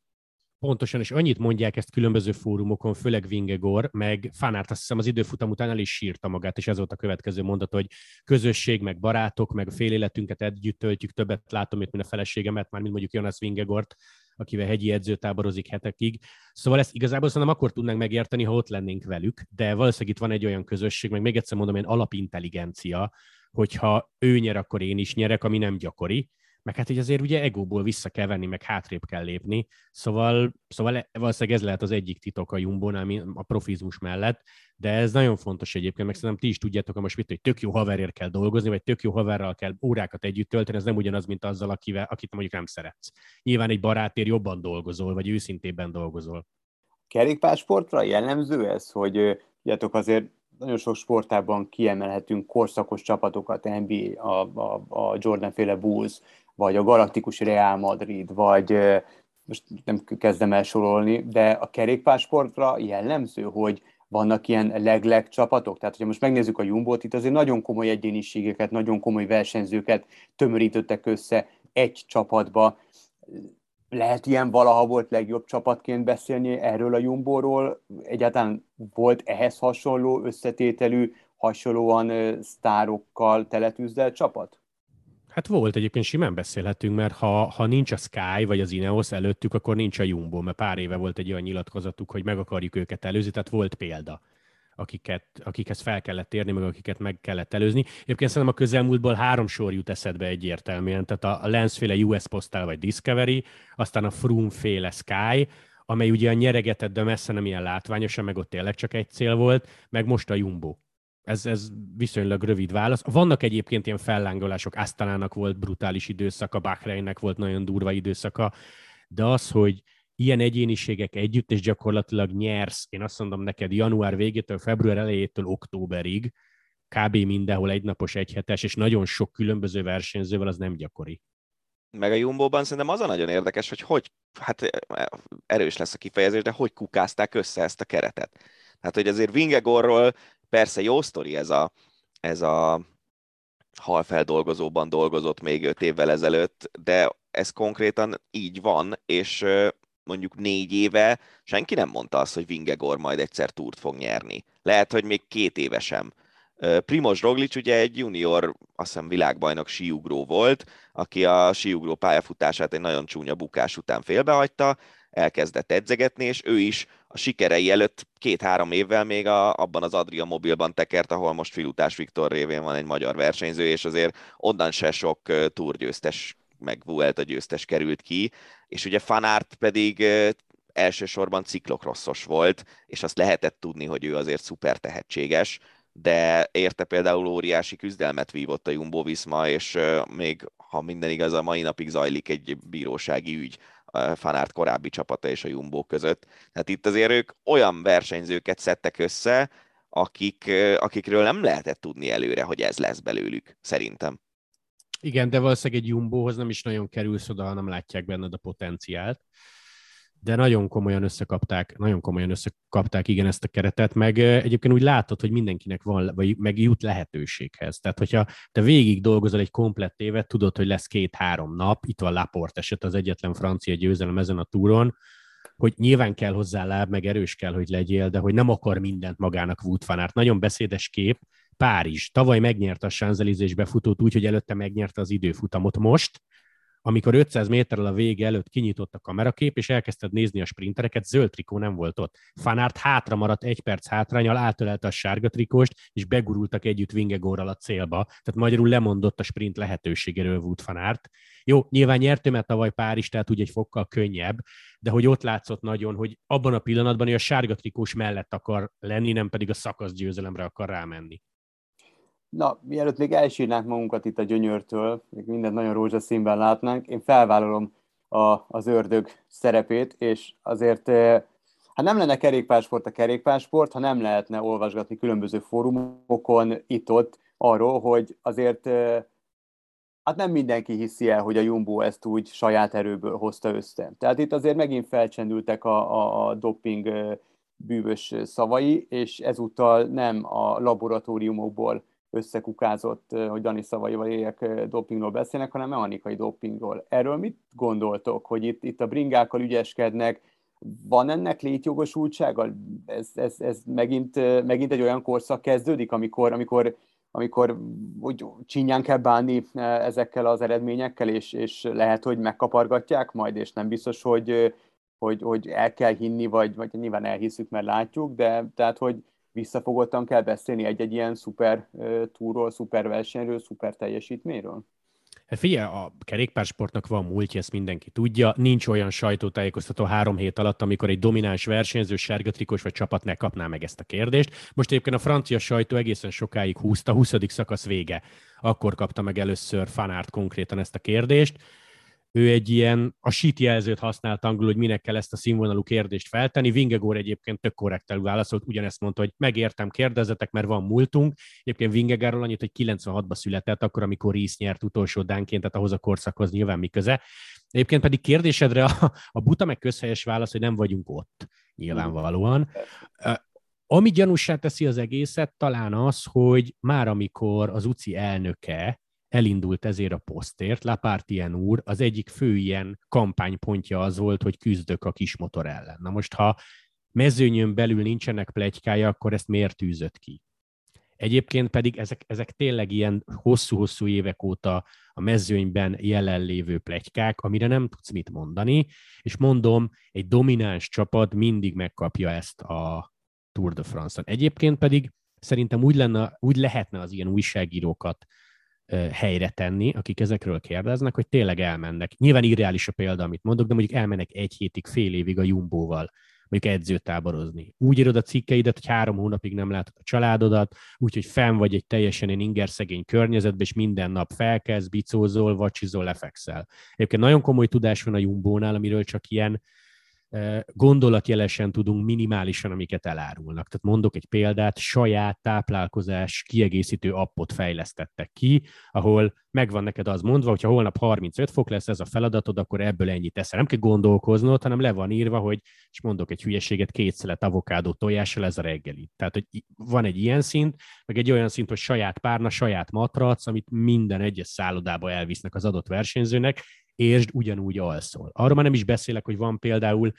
Pontosan, és annyit mondják ezt különböző fórumokon, főleg Vingegor, meg Fanárt azt hiszem az időfutam után el is sírta magát, és ez volt a következő mondat, hogy közösség, meg barátok, meg fél életünket együtt töltjük, többet látom, mint a feleségemet, már mint mondjuk Jonas Vingegort, akivel hegyi edző táborozik hetekig. Szóval ezt igazából szerintem akkor tudnánk megérteni, ha ott lennénk velük, de valószínűleg itt van egy olyan közösség, meg még egyszer mondom, egy alapintelligencia, hogyha ő nyer, akkor én is nyerek, ami nem gyakori, meg hát így azért ugye egóból vissza kell venni, meg hátrébb kell lépni, szóval, szóval e, valószínűleg ez lehet az egyik titok a Jumbo-nál, a profizmus mellett, de ez nagyon fontos egyébként, meg szerintem ti is tudjátok, hogy most mit, hogy tök jó haverért kell dolgozni, vagy tök jó haverral kell órákat együtt tölteni, ez nem ugyanaz, mint azzal, akivel, akit mondjuk nem szeretsz. Nyilván egy barátért jobban dolgozol, vagy őszintében dolgozol. Kerékpársportra jellemző ez, hogy tudjátok azért nagyon sok sportában kiemelhetünk korszakos csapatokat, NBA, a, a, a Jordan féle Bulls, vagy a galaktikus Real Madrid, vagy most nem kezdem el sorolni, de a kerékpársportra jellemző, hogy vannak ilyen leg-leg csapatok. Tehát, hogyha most megnézzük a Jumbo-t, itt azért nagyon komoly egyéniségeket, nagyon komoly versenyzőket tömörítettek össze egy csapatba. Lehet ilyen valaha volt legjobb csapatként beszélni erről a Jumbo-ról? Egyáltalán volt ehhez hasonló összetételű, hasonlóan sztárokkal teletűzdelt csapat? Hát volt egyébként simán beszélhetünk, mert ha, ha nincs a Sky vagy az Ineos előttük, akkor nincs a Jumbo, mert pár éve volt egy olyan nyilatkozatuk, hogy meg akarjuk őket előzni, tehát volt példa akiket, akikhez fel kellett érni, meg akiket meg kellett előzni. Egyébként szerintem a közelmúltból három sor jut eszedbe egyértelműen, tehát a Lens-féle US Postal vagy Discovery, aztán a Froome-féle Sky, amely ugye a nyeregetett, de messze nem ilyen látványosan, meg ott tényleg csak egy cél volt, meg most a Jumbo. Ez, ez viszonylag rövid válasz. Vannak egyébként ilyen fellángolások, Asztalának volt brutális időszaka, Bahreinnek volt nagyon durva időszaka, de az, hogy ilyen egyéniségek együtt, és gyakorlatilag nyersz, én azt mondom neked január végétől, február elejétől októberig, kb. mindenhol egynapos, egyhetes, és nagyon sok különböző versenyzővel az nem gyakori. Meg a Jumbo-ban szerintem az a nagyon érdekes, hogy hogy, hát erős lesz a kifejezés, de hogy kukázták össze ezt a keretet. Hát, hogy azért Vingegorról Persze jó sztori ez a, ez a halfeldolgozóban dolgozott még öt évvel ezelőtt, de ez konkrétan így van, és mondjuk négy éve senki nem mondta azt, hogy Vingegor majd egyszer túrt fog nyerni. Lehet, hogy még két éve sem Primoz Roglic ugye egy junior, azt hiszem világbajnok síugró volt, aki a síugró pályafutását egy nagyon csúnya bukás után félbehagyta, elkezdett edzegetni, és ő is a sikerei előtt két-három évvel még a, abban az Adria mobilban tekert, ahol most Filutás Viktor révén van egy magyar versenyző, és azért onnan se sok túrgyőztes, meg Vuelta győztes került ki, és ugye Fanárt pedig elsősorban ciklokrosszos volt, és azt lehetett tudni, hogy ő azért szuper tehetséges, de érte például óriási küzdelmet vívott a Jumbo Viszma, és még ha minden igaz, a mai napig zajlik egy bírósági ügy Fanárt korábbi csapata és a Jumbo között. Tehát itt azért ők olyan versenyzőket szedtek össze, akik, akikről nem lehetett tudni előre, hogy ez lesz belőlük, szerintem. Igen, de valószínűleg egy Jumbohoz nem is nagyon kerülsz oda, ha nem látják benned a potenciált de nagyon komolyan összekapták, nagyon komolyan összekapták igen ezt a keretet, meg egyébként úgy látod, hogy mindenkinek van, vagy meg jut lehetőséghez. Tehát, hogyha te végig dolgozol egy komplett évet, tudod, hogy lesz két-három nap, itt van Laport eset, az egyetlen francia győzelem ezen a túron, hogy nyilván kell hozzá láb, meg erős kell, hogy legyél, de hogy nem akar mindent magának Wout van. Nagyon beszédes kép, Párizs. Tavaly megnyerte a Sanzelizés befutót úgy, hogy előtte megnyerte az időfutamot. Most amikor 500 méterrel a vége előtt kinyitott a kamerakép, és elkezdted nézni a sprintereket, zöld trikó nem volt ott. Fanárt hátra maradt egy perc hátrányal, átölelte a sárga trikóst, és begurultak együtt Vingegorral a célba. Tehát magyarul lemondott a sprint lehetőségéről Wout Fanárt. Jó, nyilván nyertő, mert tavaly Párizs, tehát úgy egy fokkal könnyebb, de hogy ott látszott nagyon, hogy abban a pillanatban hogy a sárga trikós mellett akar lenni, nem pedig a szakasz győzelemre akar rámenni. Na, mielőtt még elsírnánk magunkat itt a gyönyörtől, még mindent nagyon rózsaszínben látnánk, én felvállalom a, az ördög szerepét, és azért hát nem lenne kerékpársport a kerékpársport, ha nem lehetne olvasgatni különböző fórumokon itt-ott arról, hogy azért hát nem mindenki hiszi el, hogy a Jumbo ezt úgy saját erőből hozta össze. Tehát itt azért megint felcsendültek a, a, a doping bűvös szavai, és ezúttal nem a laboratóriumokból összekukázott, hogy Dani szavaival éljek, dopingról beszélnek, hanem mechanikai dopingról. Erről mit gondoltok, hogy itt, itt a bringákkal ügyeskednek, van ennek létjogosultsága? Ez, ez, ez megint, megint egy olyan korszak kezdődik, amikor, amikor, amikor úgy csinyán kell bánni ezekkel az eredményekkel, és, és lehet, hogy megkapargatják majd, és nem biztos, hogy, hogy, hogy el kell hinni, vagy, vagy nyilván elhiszük, mert látjuk, de tehát, hogy visszafogottan kell beszélni egy-egy ilyen szuper túról, szuper versenyről, szuper teljesítményről? Hát figyelj, a kerékpársportnak van múltja, ezt mindenki tudja. Nincs olyan sajtótájékoztató három hét alatt, amikor egy domináns versenyző, sárgatrikos vagy csapat ne kapná meg ezt a kérdést. Most egyébként a francia sajtó egészen sokáig húzta, 20. szakasz vége. Akkor kapta meg először Fanárt konkrétan ezt a kérdést ő egy ilyen, a sheet jelzőt használt angol, hogy minek kell ezt a színvonalú kérdést feltenni. Vingegor egyébként tök korrektelül válaszolt, ugyanezt mondta, hogy megértem, kérdezetek, mert van múltunk. Egyébként Vingegárról annyit, hogy 96-ban született, akkor, amikor Rész nyert utolsó dánként, tehát ahhoz a korszakhoz nyilván mi köze. Egyébként pedig kérdésedre a, a buta meg közhelyes válasz, hogy nem vagyunk ott, nyilvánvalóan. Ami gyanúsá teszi az egészet, talán az, hogy már amikor az UCI elnöke elindult ezért a posztért. Lapartien úr az egyik fő ilyen kampánypontja az volt, hogy küzdök a kis motor ellen. Na most, ha mezőnyön belül nincsenek plegykája, akkor ezt miért tűzött ki? Egyébként pedig ezek, ezek tényleg ilyen hosszú-hosszú évek óta a mezőnyben jelenlévő plegykák, amire nem tudsz mit mondani, és mondom, egy domináns csapat mindig megkapja ezt a Tour de France-on. Egyébként pedig szerintem úgy, lenne, úgy lehetne az ilyen újságírókat helyre tenni, akik ezekről kérdeznek, hogy tényleg elmennek. Nyilván irreális a példa, amit mondok, de mondjuk elmennek egy hétig, fél évig a Jumbóval, mondjuk edzőtáborozni. Úgy írod a cikkeidet, hogy három hónapig nem látod a családodat, úgyhogy fenn vagy egy teljesen ilyen ingerszegény környezetben, és minden nap felkezd, bicózol, vacsizol, lefekszel. Egyébként nagyon komoly tudás van a Jumbónál, amiről csak ilyen gondolatjelesen tudunk minimálisan, amiket elárulnak. Tehát mondok egy példát, saját táplálkozás kiegészítő appot fejlesztettek ki, ahol megvan neked az mondva, hogyha holnap 35 fok lesz ez a feladatod, akkor ebből ennyit teszel. Nem kell gondolkoznod, hanem le van írva, hogy, és mondok egy hülyeséget, két szelet avokádó tojással ez a reggeli. Tehát, hogy van egy ilyen szint, meg egy olyan szint, hogy saját párna, saját matrac, amit minden egyes szállodába elvisznek az adott versenyzőnek, és ugyanúgy alszol. Arról már nem is beszélek, hogy van például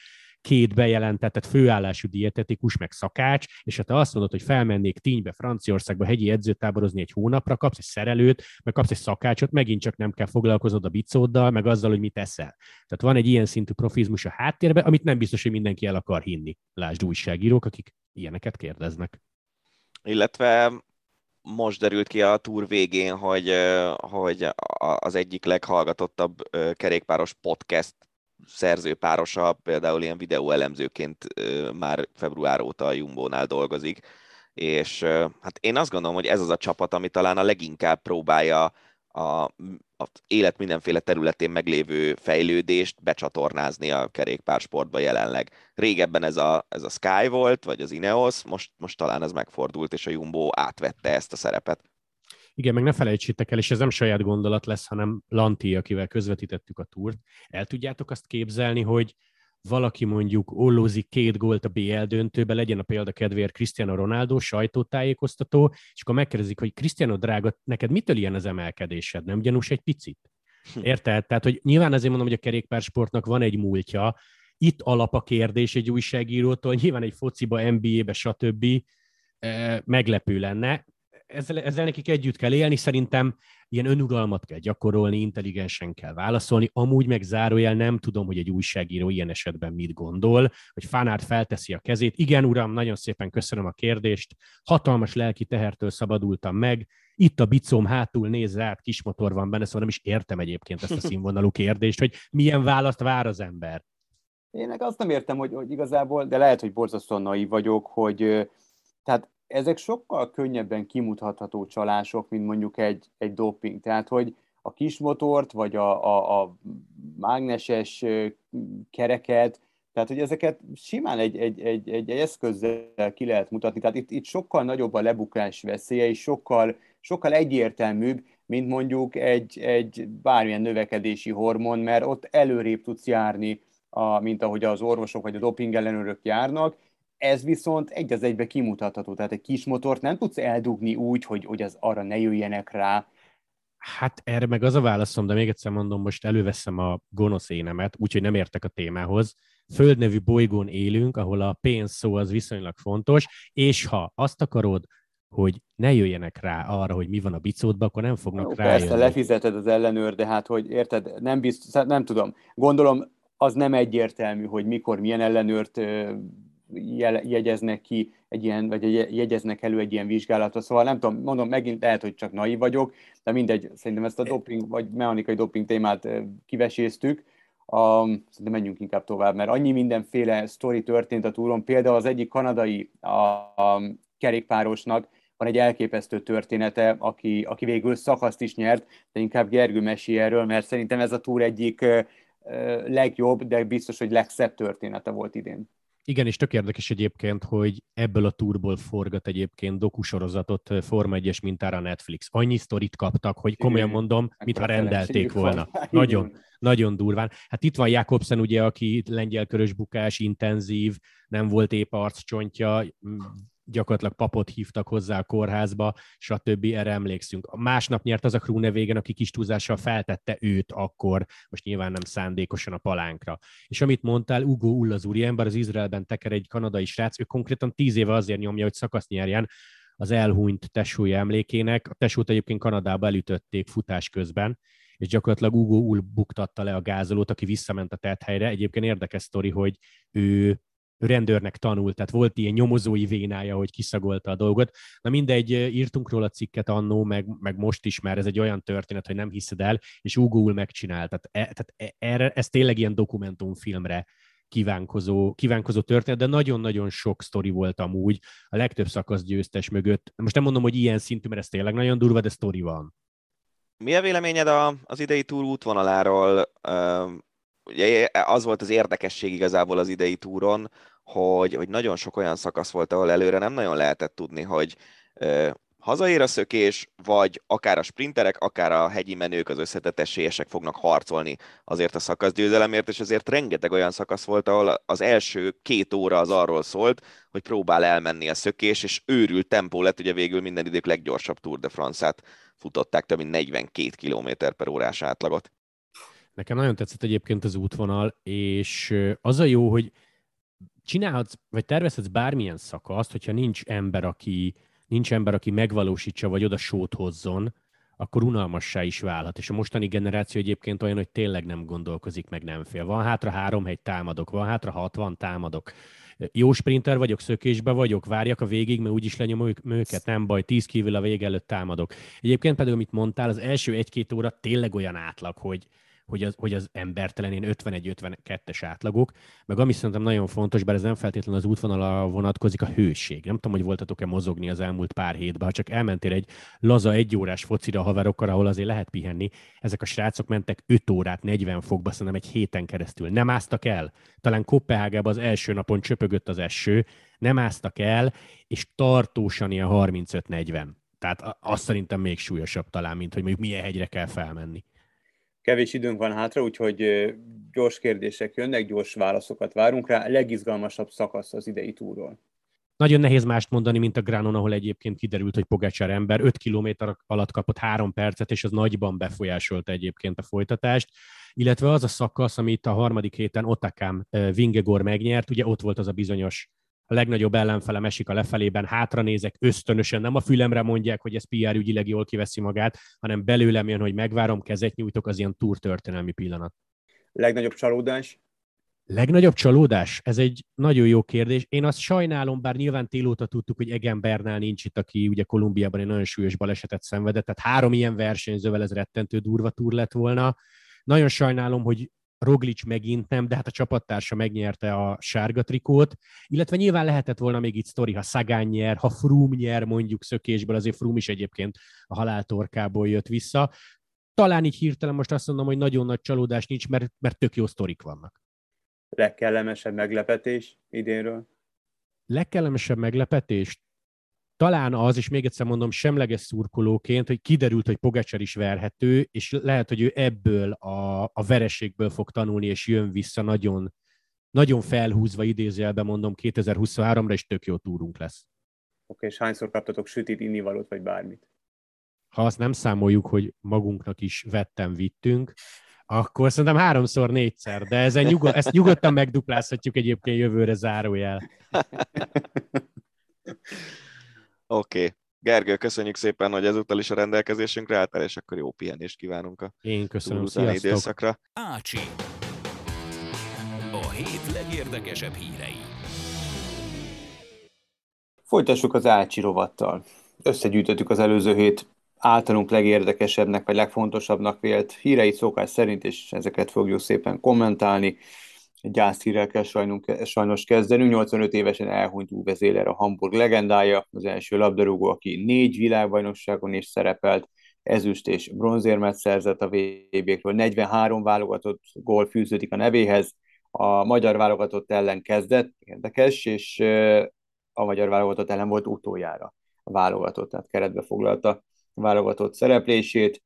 két bejelentett főállású dietetikus, meg szakács, és ha te azt mondod, hogy felmennék Tínybe, Franciaországba hegyi edzőtáborozni egy hónapra, kapsz egy szerelőt, meg kapsz egy szakácsot, megint csak nem kell foglalkozod a bicóddal, meg azzal, hogy mit eszel. Tehát van egy ilyen szintű profizmus a háttérben, amit nem biztos, hogy mindenki el akar hinni. Lásd újságírók, akik ilyeneket kérdeznek. Illetve most derült ki a túr végén, hogy, hogy az egyik leghallgatottabb kerékpáros podcast szerzőpárosa például ilyen videóelemzőként már február óta a Jumbo-nál dolgozik, és hát én azt gondolom, hogy ez az a csapat, ami talán a leginkább próbálja a, az élet mindenféle területén meglévő fejlődést becsatornázni a kerékpársportba jelenleg. Régebben ez a, ez a Sky volt, vagy az Ineos, most, most talán ez megfordult, és a Jumbo átvette ezt a szerepet. Igen, meg ne felejtsétek el, és ez nem saját gondolat lesz, hanem Lanti, akivel közvetítettük a túrt. El tudjátok azt képzelni, hogy valaki mondjuk ollózik két gólt a BL döntőbe, legyen a példa kedvéért Cristiano Ronaldo, sajtótájékoztató, és akkor megkérdezik, hogy Cristiano drága, neked mitől ilyen az emelkedésed? Nem gyanús egy picit? Hm. Érted? Tehát, hogy nyilván azért mondom, hogy a kerékpársportnak van egy múltja, itt alap a kérdés egy újságírótól, nyilván egy fociba, NBA-be, stb. Meglepő lenne ezzel, ezzel nekik együtt kell élni, szerintem ilyen önuralmat kell gyakorolni, intelligensen kell válaszolni, amúgy meg zárójel nem tudom, hogy egy újságíró ilyen esetben mit gondol, hogy Fánárt felteszi a kezét. Igen, uram, nagyon szépen köszönöm a kérdést, hatalmas lelki tehertől szabadultam meg, itt a bicóm hátul néz rá, kismotor van benne, szóval nem is értem egyébként ezt a színvonalú kérdést, hogy milyen választ vár az ember. Én meg azt nem értem, hogy, hogy igazából, de lehet, hogy borzasztóan naiv vagyok, hogy tehát ezek sokkal könnyebben kimutatható csalások, mint mondjuk egy, egy doping. Tehát, hogy a kismotort, vagy a, a, a mágneses kereket, tehát, hogy ezeket simán egy, egy, egy, egy eszközzel ki lehet mutatni. Tehát itt, itt sokkal nagyobb a lebukás veszélye, és sokkal, sokkal egyértelműbb, mint mondjuk egy, egy bármilyen növekedési hormon, mert ott előrébb tudsz járni, a, mint ahogy az orvosok vagy a doping ellenőrök járnak, ez viszont egy az egybe kimutatható, tehát egy kis motort nem tudsz eldugni úgy, hogy, hogy az arra ne jöjjenek rá. Hát erre meg az a válaszom, de még egyszer mondom, most előveszem a gonosz énemet, úgyhogy nem értek a témához. Földnevű bolygón élünk, ahol a pénz szó az viszonylag fontos, és ha azt akarod, hogy ne jöjjenek rá arra, hogy mi van a bicódban, akkor nem fognak rá. Persze, lefizeted az ellenőr, de hát, hogy érted, nem biztos, nem tudom. Gondolom, az nem egyértelmű, hogy mikor milyen ellenőrt jegyeznek ki egy ilyen, vagy jegyeznek elő egy ilyen vizsgálatra. Szóval nem tudom, mondom, megint lehet, hogy csak naiv vagyok, de mindegy, szerintem ezt a doping, vagy mechanikai doping témát kiveséztük. Um, szerintem menjünk inkább tovább, mert annyi mindenféle sztori történt a túron. Például az egyik kanadai a, a kerékpárosnak van egy elképesztő története, aki, aki végül szakaszt is nyert, de inkább Gergő mesél erről, mert szerintem ez a túr egyik legjobb, de biztos, hogy legszebb története volt idén. Igen, és tök érdekes egyébként, hogy ebből a túrból forgat egyébként dokusorozatot Forma 1-es mintára Netflix. Annyi sztorit kaptak, hogy komolyan mondom, mintha rendelték volna. Nagyon, nagyon durván. Hát itt van Jakobsen, ugye, aki lengyel körös bukás, intenzív, nem volt épp arccsontja, gyakorlatilag papot hívtak hozzá a kórházba, stb. Erre emlékszünk. A másnap nyert az a Krune végen, aki kis túlzással feltette őt akkor, most nyilván nem szándékosan a palánkra. És amit mondtál, Ugo Ullaz ember, az Izraelben teker egy kanadai srác, ő konkrétan tíz éve azért nyomja, hogy szakasz nyerjen, az elhunyt tesója emlékének. A tesót egyébként Kanadába elütötték futás közben, és gyakorlatilag Ugo Ull buktatta le a gázolót, aki visszament a tethelyre. Egyébként érdekes sztori, hogy ő rendőrnek tanult, tehát volt ilyen nyomozói vénája, hogy kiszagolta a dolgot. Na mindegy, írtunk róla cikket annó, meg, meg most is, mert ez egy olyan történet, hogy nem hiszed el, és Ugóul megcsinált. Tehát, e, tehát e, erre, ez tényleg ilyen dokumentumfilmre kívánkozó, kívánkozó történet, de nagyon-nagyon sok sztori volt amúgy, a legtöbb szakasz győztes mögött. Most nem mondom, hogy ilyen szintű, mert ez tényleg nagyon durva, de sztori van. Mi a véleményed a, az idei túr útvonaláról? Ugye az volt az érdekesség igazából az idei túron, hogy, hogy nagyon sok olyan szakasz volt, ahol előre nem nagyon lehetett tudni, hogy ö, hazaér a szökés, vagy akár a sprinterek, akár a hegyi menők, az összetett esélyesek fognak harcolni azért a szakaszgyőzelemért, és azért rengeteg olyan szakasz volt, ahol az első két óra az arról szólt, hogy próbál elmenni a szökés, és őrült tempó lett, ugye végül minden idők leggyorsabb Tour de France-át futották, több mint 42 km per órás átlagot. Nekem nagyon tetszett egyébként az útvonal, és az a jó, hogy csinálhatsz, vagy tervezhetsz bármilyen szakaszt, hogyha nincs ember, aki, nincs ember, aki megvalósítsa, vagy oda sót hozzon, akkor unalmassá is válhat. És a mostani generáció egyébként olyan, hogy tényleg nem gondolkozik, meg nem fél. Van hátra három hegy támadok, van hátra hatvan támadok. Jó sprinter vagyok, szökésbe vagyok, várjak a végig, mert úgyis lenyomom őket, nem baj, tíz kívül a vég előtt támadok. Egyébként pedig, amit mondtál, az első egy-két óra tényleg olyan átlag, hogy, hogy az, hogy az embertelen, én 51-52-es átlagok, meg ami szerintem nagyon fontos, bár ez nem feltétlenül az útvonalra vonatkozik, a hőség. Nem tudom, hogy voltatok-e mozogni az elmúlt pár hétben, ha csak elmentél egy laza egyórás focira a haverokkal, ahol azért lehet pihenni, ezek a srácok mentek 5 órát 40 fokba, szerintem egy héten keresztül. Nem áztak el. Talán Kopenhágában az első napon csöpögött az eső, nem áztak el, és tartósan ilyen 35-40. Tehát azt szerintem még súlyosabb talán, mint hogy mondjuk milyen hegyre kell felmenni. Kevés időnk van hátra, úgyhogy gyors kérdések jönnek, gyors válaszokat várunk rá. Legizgalmasabb szakasz az idei túról. Nagyon nehéz mást mondani, mint a Granon, ahol egyébként kiderült, hogy Pogácsár ember 5 km alatt kapott 3 percet, és az nagyban befolyásolta egyébként a folytatást. Illetve az a szakasz, amit a harmadik héten Otakám Vingegor megnyert, ugye ott volt az a bizonyos a legnagyobb ellenfele esik a lefelében, hátra nézek, ösztönösen, nem a fülemre mondják, hogy ez PR ügyileg jól kiveszi magát, hanem belőlem jön, hogy megvárom, kezet nyújtok, az ilyen túr történelmi pillanat. Legnagyobb csalódás? Legnagyobb csalódás? Ez egy nagyon jó kérdés. Én azt sajnálom, bár nyilván télóta tudtuk, hogy Egen Bernál nincs itt, aki ugye Kolumbiában egy nagyon súlyos balesetet szenvedett, tehát három ilyen versenyzővel ez rettentő durva túr lett volna. Nagyon sajnálom, hogy Roglic megint nem, de hát a csapattársa megnyerte a sárga trikót, illetve nyilván lehetett volna még itt sztori, ha Szagán nyer, ha Froome nyer mondjuk szökésből, azért Froome is egyébként a haláltorkából jött vissza. Talán így hirtelen most azt mondom, hogy nagyon nagy csalódás nincs, mert, mert tök jó sztorik vannak. Legkellemesebb meglepetés idénről? Legkellemesebb meglepetés? Talán az, és még egyszer mondom, semleges szurkolóként, hogy kiderült, hogy Pogacsar is verhető, és lehet, hogy ő ebből a, a vereségből fog tanulni, és jön vissza nagyon, nagyon felhúzva idézőjelben mondom 2023-ra, és tök jó túrunk lesz. Oké, és hányszor kaptatok sütit, innivalót, vagy bármit? Ha azt nem számoljuk, hogy magunknak is vettem, vittünk, akkor szerintem háromszor, négyszer, de ezen nyugod, ezt nyugodtan megduplázhatjuk egyébként jövőre zárójel. Oké. Okay. Gergő, köszönjük szépen, hogy ezúttal is a rendelkezésünkre álltál, és akkor jó pihenést kívánunk a Én köszönöm, sziasztok. időszakra. Ácsi. A hét legérdekesebb hírei. Folytassuk az Ácsi rovattal. Összegyűjtöttük az előző hét általunk legérdekesebbnek vagy legfontosabbnak vélt híreit szokás szerint, és ezeket fogjuk szépen kommentálni gyászhírrel kell sajnunk, sajnos kezdenünk. 85 évesen elhunyt Uwe Zéler a Hamburg legendája, az első labdarúgó, aki négy világbajnokságon is szerepelt, ezüst és bronzérmet szerzett a VB-kről, 43 válogatott gól fűződik a nevéhez, a magyar válogatott ellen kezdett, érdekes, és a magyar válogatott ellen volt utoljára a válogatott, tehát keretbe foglalta a válogatott szereplését.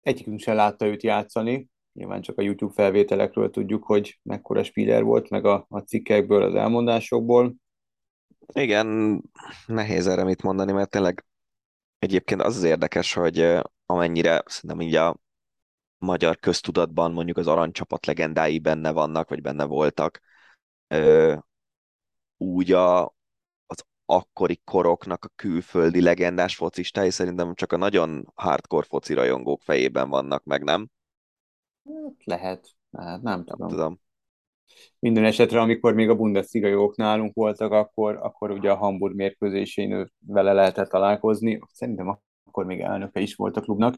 Egyikünk sem látta őt játszani, Nyilván csak a YouTube felvételekről tudjuk, hogy mekkora spiller volt, meg a, a cikkekből, az elmondásokból. Igen, nehéz erre mit mondani, mert tényleg egyébként az az érdekes, hogy amennyire szerintem így a magyar köztudatban mondjuk az aranycsapat legendái benne vannak, vagy benne voltak, úgy a, az akkori koroknak a külföldi legendás focistái szerintem csak a nagyon hardcore foci rajongók fejében vannak meg, nem? Hát lehet, hát nem tudom. tudom. Minden esetre, amikor még a Bundesliga jók nálunk voltak, akkor, akkor ugye a Hamburg mérkőzésén vele lehetett találkozni. Szerintem akkor még elnöke is volt a klubnak.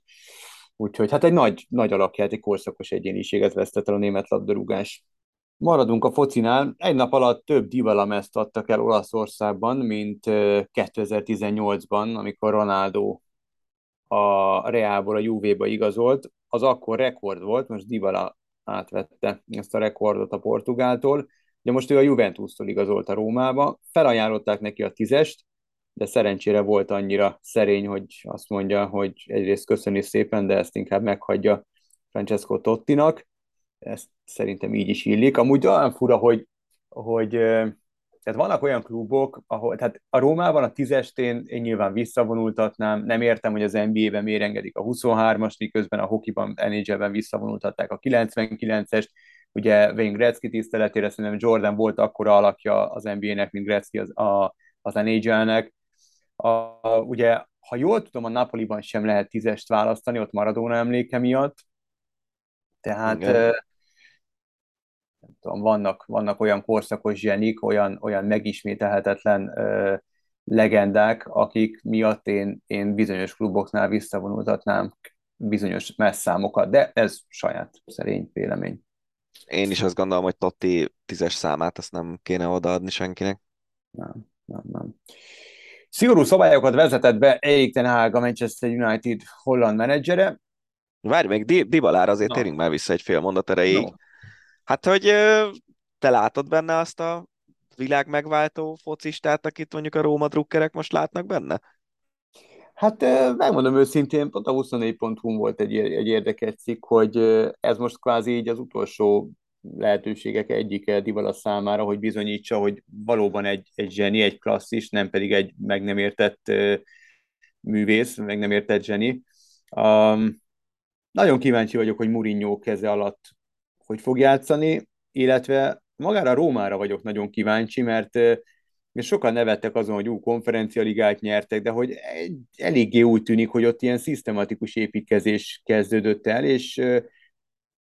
Úgyhogy hát egy nagy, nagy alakját, egy korszakos egyéniséget vesztett el a német labdarúgás. Maradunk a focinál. Egy nap alatt több divalamezt adtak el Olaszországban, mint 2018-ban, amikor Ronaldo a Realból a Juve-ba igazolt az akkor rekord volt, most Dybala átvette ezt a rekordot a Portugáltól, de most ő a Juventus-tól igazolt a Rómába, felajánlották neki a tízest, de szerencsére volt annyira szerény, hogy azt mondja, hogy egyrészt köszöni szépen, de ezt inkább meghagyja Francesco Tottinak. Ezt szerintem így is illik. Amúgy olyan fura, hogy, hogy tehát vannak olyan klubok, ahol, tehát a Rómában a tízestén én nyilván visszavonultatnám, nem értem, hogy az NBA-ben miért engedik a 23-as, miközben a hokiban, NHL-ben visszavonultatták a 99-est, ugye Wayne Gretzky tiszteletére, szerintem Jordan volt akkora alakja az NBA-nek, mint Gretzky az, a, az NHL-nek. A, ugye, ha jól tudom, a Napoliban sem lehet tízest választani, ott Maradona emléke miatt. Tehát nem tudom, vannak, vannak olyan korszakos zsenik, olyan, olyan megismételhetetlen ö, legendák, akik miatt én, én bizonyos kluboknál visszavonultatnám bizonyos messzámokat, de ez saját szerény vélemény. Én is azt gondolom, hogy Totti tízes számát azt nem kéne odaadni senkinek. Nem, nem, nem. Szigorú szabályokat vezetett be Erik Ten Hag, a Manchester United holland menedzsere. Várj még, Dibalára azért no. térjünk már vissza egy fél mondat erejéig. No. Hát, hogy te látod benne azt a világ megváltó focistát, akit mondjuk a Róma drukkerek most látnak benne? Hát megmondom őszintén, pont a 24.hu volt egy, egy érdekes cikk, hogy ez most kvázi így az utolsó lehetőségek egyike Divala számára, hogy bizonyítsa, hogy valóban egy, egy zseni, egy klasszis, nem pedig egy meg nem értett művész, meg nem értett zseni. Um, nagyon kíváncsi vagyok, hogy Mourinho keze alatt hogy fog játszani, illetve magára Rómára vagyok nagyon kíváncsi, mert és sokan nevettek azon, hogy ú, konferencialigát nyertek, de hogy eléggé úgy tűnik, hogy ott ilyen szisztematikus építkezés kezdődött el, és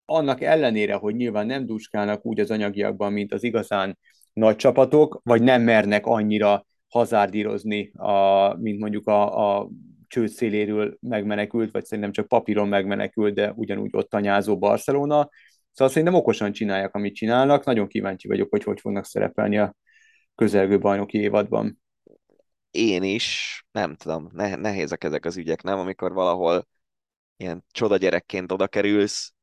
annak ellenére, hogy nyilván nem duskálnak úgy az anyagiakban, mint az igazán nagy csapatok, vagy nem mernek annyira hazárdírozni, a, mint mondjuk a, a csőd széléről megmenekült, vagy szerintem csak papíron megmenekült, de ugyanúgy ott tanyázó Barcelona. Szóval szerintem okosan csinálják, amit csinálnak. Nagyon kíváncsi vagyok, hogy hogy fognak szerepelni a közelgő bajnoki évadban. Én is, nem tudom, ne, nehézek ezek az ügyek, nem? Amikor valahol ilyen csoda gyerekként oda kerülsz,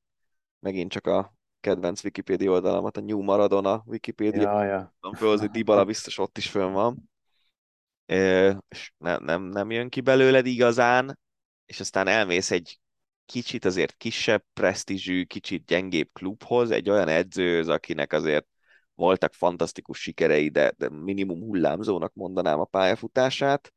megint csak a kedvenc Wikipedia oldalamat, a New Maradona Wikipedia. Ja, ja. Föl, hogy Dybala biztos ott is fönn van. És nem, nem, nem jön ki belőled igazán, és aztán elmész egy kicsit azért kisebb presztízsű, kicsit gyengébb klubhoz, egy olyan edzőhöz, akinek azért voltak fantasztikus sikerei, de, de minimum hullámzónak mondanám a pályafutását.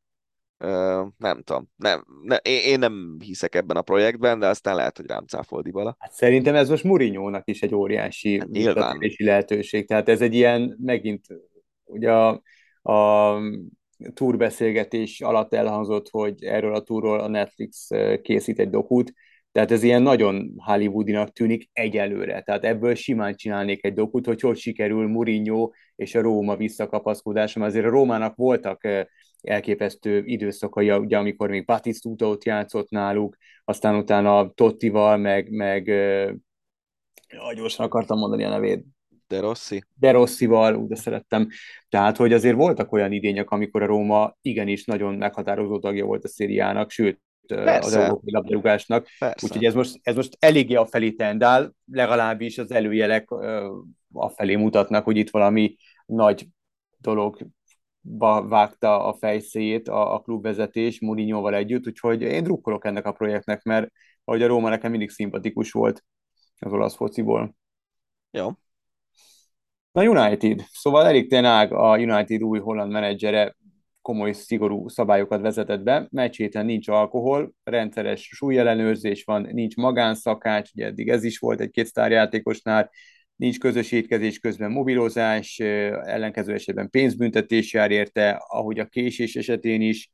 Uh, nem tudom, nem, ne, én, én nem hiszek ebben a projektben, de aztán lehet, hogy rám cáfol Dybala. Hát szerintem ez most Murinyónak is egy óriási hát lehetőség. Tehát ez egy ilyen, megint ugye a, a túrbeszélgetés alatt elhangzott, hogy erről a túról a Netflix készít egy dokút, tehát ez ilyen nagyon Hollywoodinak tűnik egyelőre. Tehát ebből simán csinálnék egy dokut, hogy hogy sikerül Mourinho és a Róma visszakapaszkodása. Azért a Rómának voltak elképesztő időszakai, ugye, amikor még Batistuta ott játszott náluk, aztán utána Tottival, meg, meg jaj, gyorsan akartam mondani a nevét, De Rossi. De Rossival, úgy de szerettem. Tehát, hogy azért voltak olyan idények, amikor a Róma igenis nagyon meghatározó tagja volt a szériának, sőt, Persze. az európai labdarúgásnak. Úgyhogy ez most, ez most eléggé a felé tendál, legalábbis az előjelek a felé mutatnak, hogy itt valami nagy dolog vágta a fejszéjét a, a klubvezetés Mourinhoval együtt, úgyhogy én drukkolok ennek a projektnek, mert ahogy a Róma nekem mindig szimpatikus volt az olasz fociból. Jó. Na United, szóval Erik Ten Hag, a United új holland menedzsere komoly, szigorú szabályokat vezetett be. Meccs nincs alkohol, rendszeres súlyellenőrzés van, nincs magánszakács, ugye eddig ez is volt egy-két sztárjátékosnál, nincs közös étkezés közben mobilozás, ellenkező esetben pénzbüntetés jár érte, ahogy a késés esetén is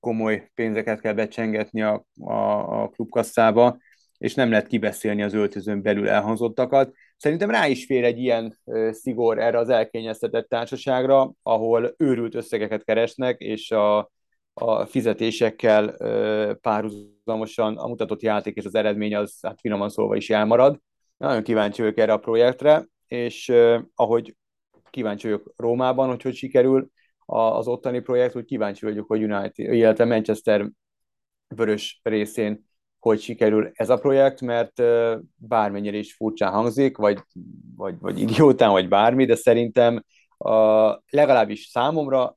komoly pénzeket kell becsengetni a, a, a klubkasszába, és nem lehet kibeszélni az öltözön belül elhangzottakat. Szerintem rá is fér egy ilyen szigor erre az elkényeztetett társaságra, ahol őrült összegeket keresnek, és a, a fizetésekkel párhuzamosan a mutatott játék és az eredmény az hát finoman szólva is elmarad. Nagyon kíváncsi vagyok erre a projektre, és ahogy kíváncsi vagyok Rómában, hogy hogy sikerül az ottani projekt, hogy kíváncsi vagyok, hogy United, illetve Manchester vörös részén hogy sikerül ez a projekt, mert bármennyire is furcsán hangzik, vagy, vagy, vagy idiótán, vagy bármi, de szerintem a, legalábbis számomra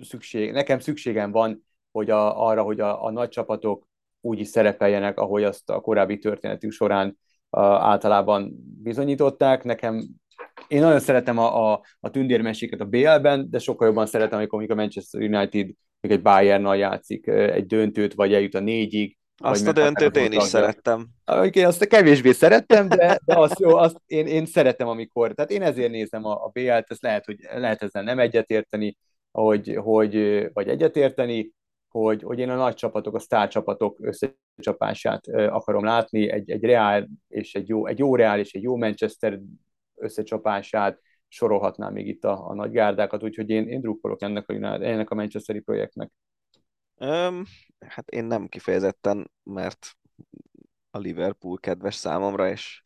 szükség, nekem szükségem van hogy a, arra, hogy a, a nagy csapatok úgy is szerepeljenek, ahogy azt a korábbi történetük során a, általában bizonyították. Nekem én nagyon szeretem a, a, a tündérmeséket a BL-ben, de sokkal jobban szeretem, amikor, a Manchester United még egy Bayern-nal játszik egy döntőt, vagy eljut a négyig, Azt a döntőt én is szerettem. Én azt kevésbé szerettem, de, de azt, jó, azt én, én szeretem, amikor, tehát én ezért nézem a, a BL-t, ezt lehet, hogy lehet ezzel nem egyetérteni, hogy, hogy, vagy egyetérteni, hogy, hogy én a nagy csapatok, a sztár csapatok összecsapását akarom látni, egy, egy Real és egy jó, egy jó Real és egy jó Manchester összecsapását, sorolhatnám még itt a, a nagy gárdákat, úgyhogy én, én drukkolok ennek a, ennek a Manchesteri projektnek. Um, hát én nem kifejezetten, mert a Liverpool kedves számomra, és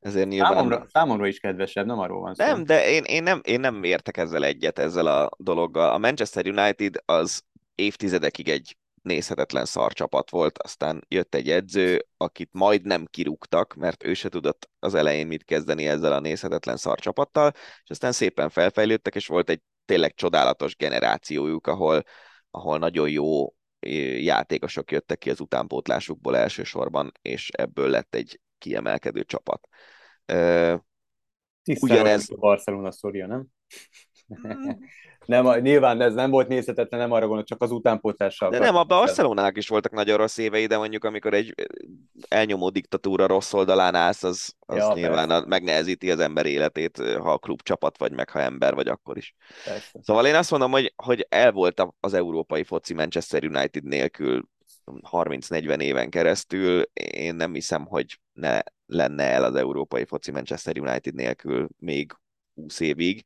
ezért nyilván... Számomra, számomra is kedvesebb, nem arról van szó. Nem, de én, én, nem, én nem értek ezzel egyet, ezzel a dologgal. A Manchester United az évtizedekig egy nézhetetlen szarcsapat volt, aztán jött egy edző, akit majdnem kirúgtak, mert ő se tudott az elején mit kezdeni ezzel a nézhetetlen szarcsapattal, és aztán szépen felfejlődtek, és volt egy tényleg csodálatos generációjuk, ahol, ahol nagyon jó játékosok jöttek ki az utánpótlásukból elsősorban, és ebből lett egy kiemelkedő csapat. Ugyanez... a Barcelona szorja, nem? Nem, nyilván ez nem volt nézhetetlen, nem arra gondolok, csak az utánpótlással. De nem, a Barcelonának is voltak nagyon rossz évei, de mondjuk amikor egy elnyomó diktatúra rossz oldalán állsz, az, az ja, nyilván persze. megnehezíti az ember életét, ha a klub csapat vagy, meg ha ember vagy akkor is. Persze. Szóval én azt mondom, hogy, hogy el volt az európai foci Manchester United nélkül 30-40 éven keresztül. Én nem hiszem, hogy ne lenne el az európai foci Manchester United nélkül még 20 évig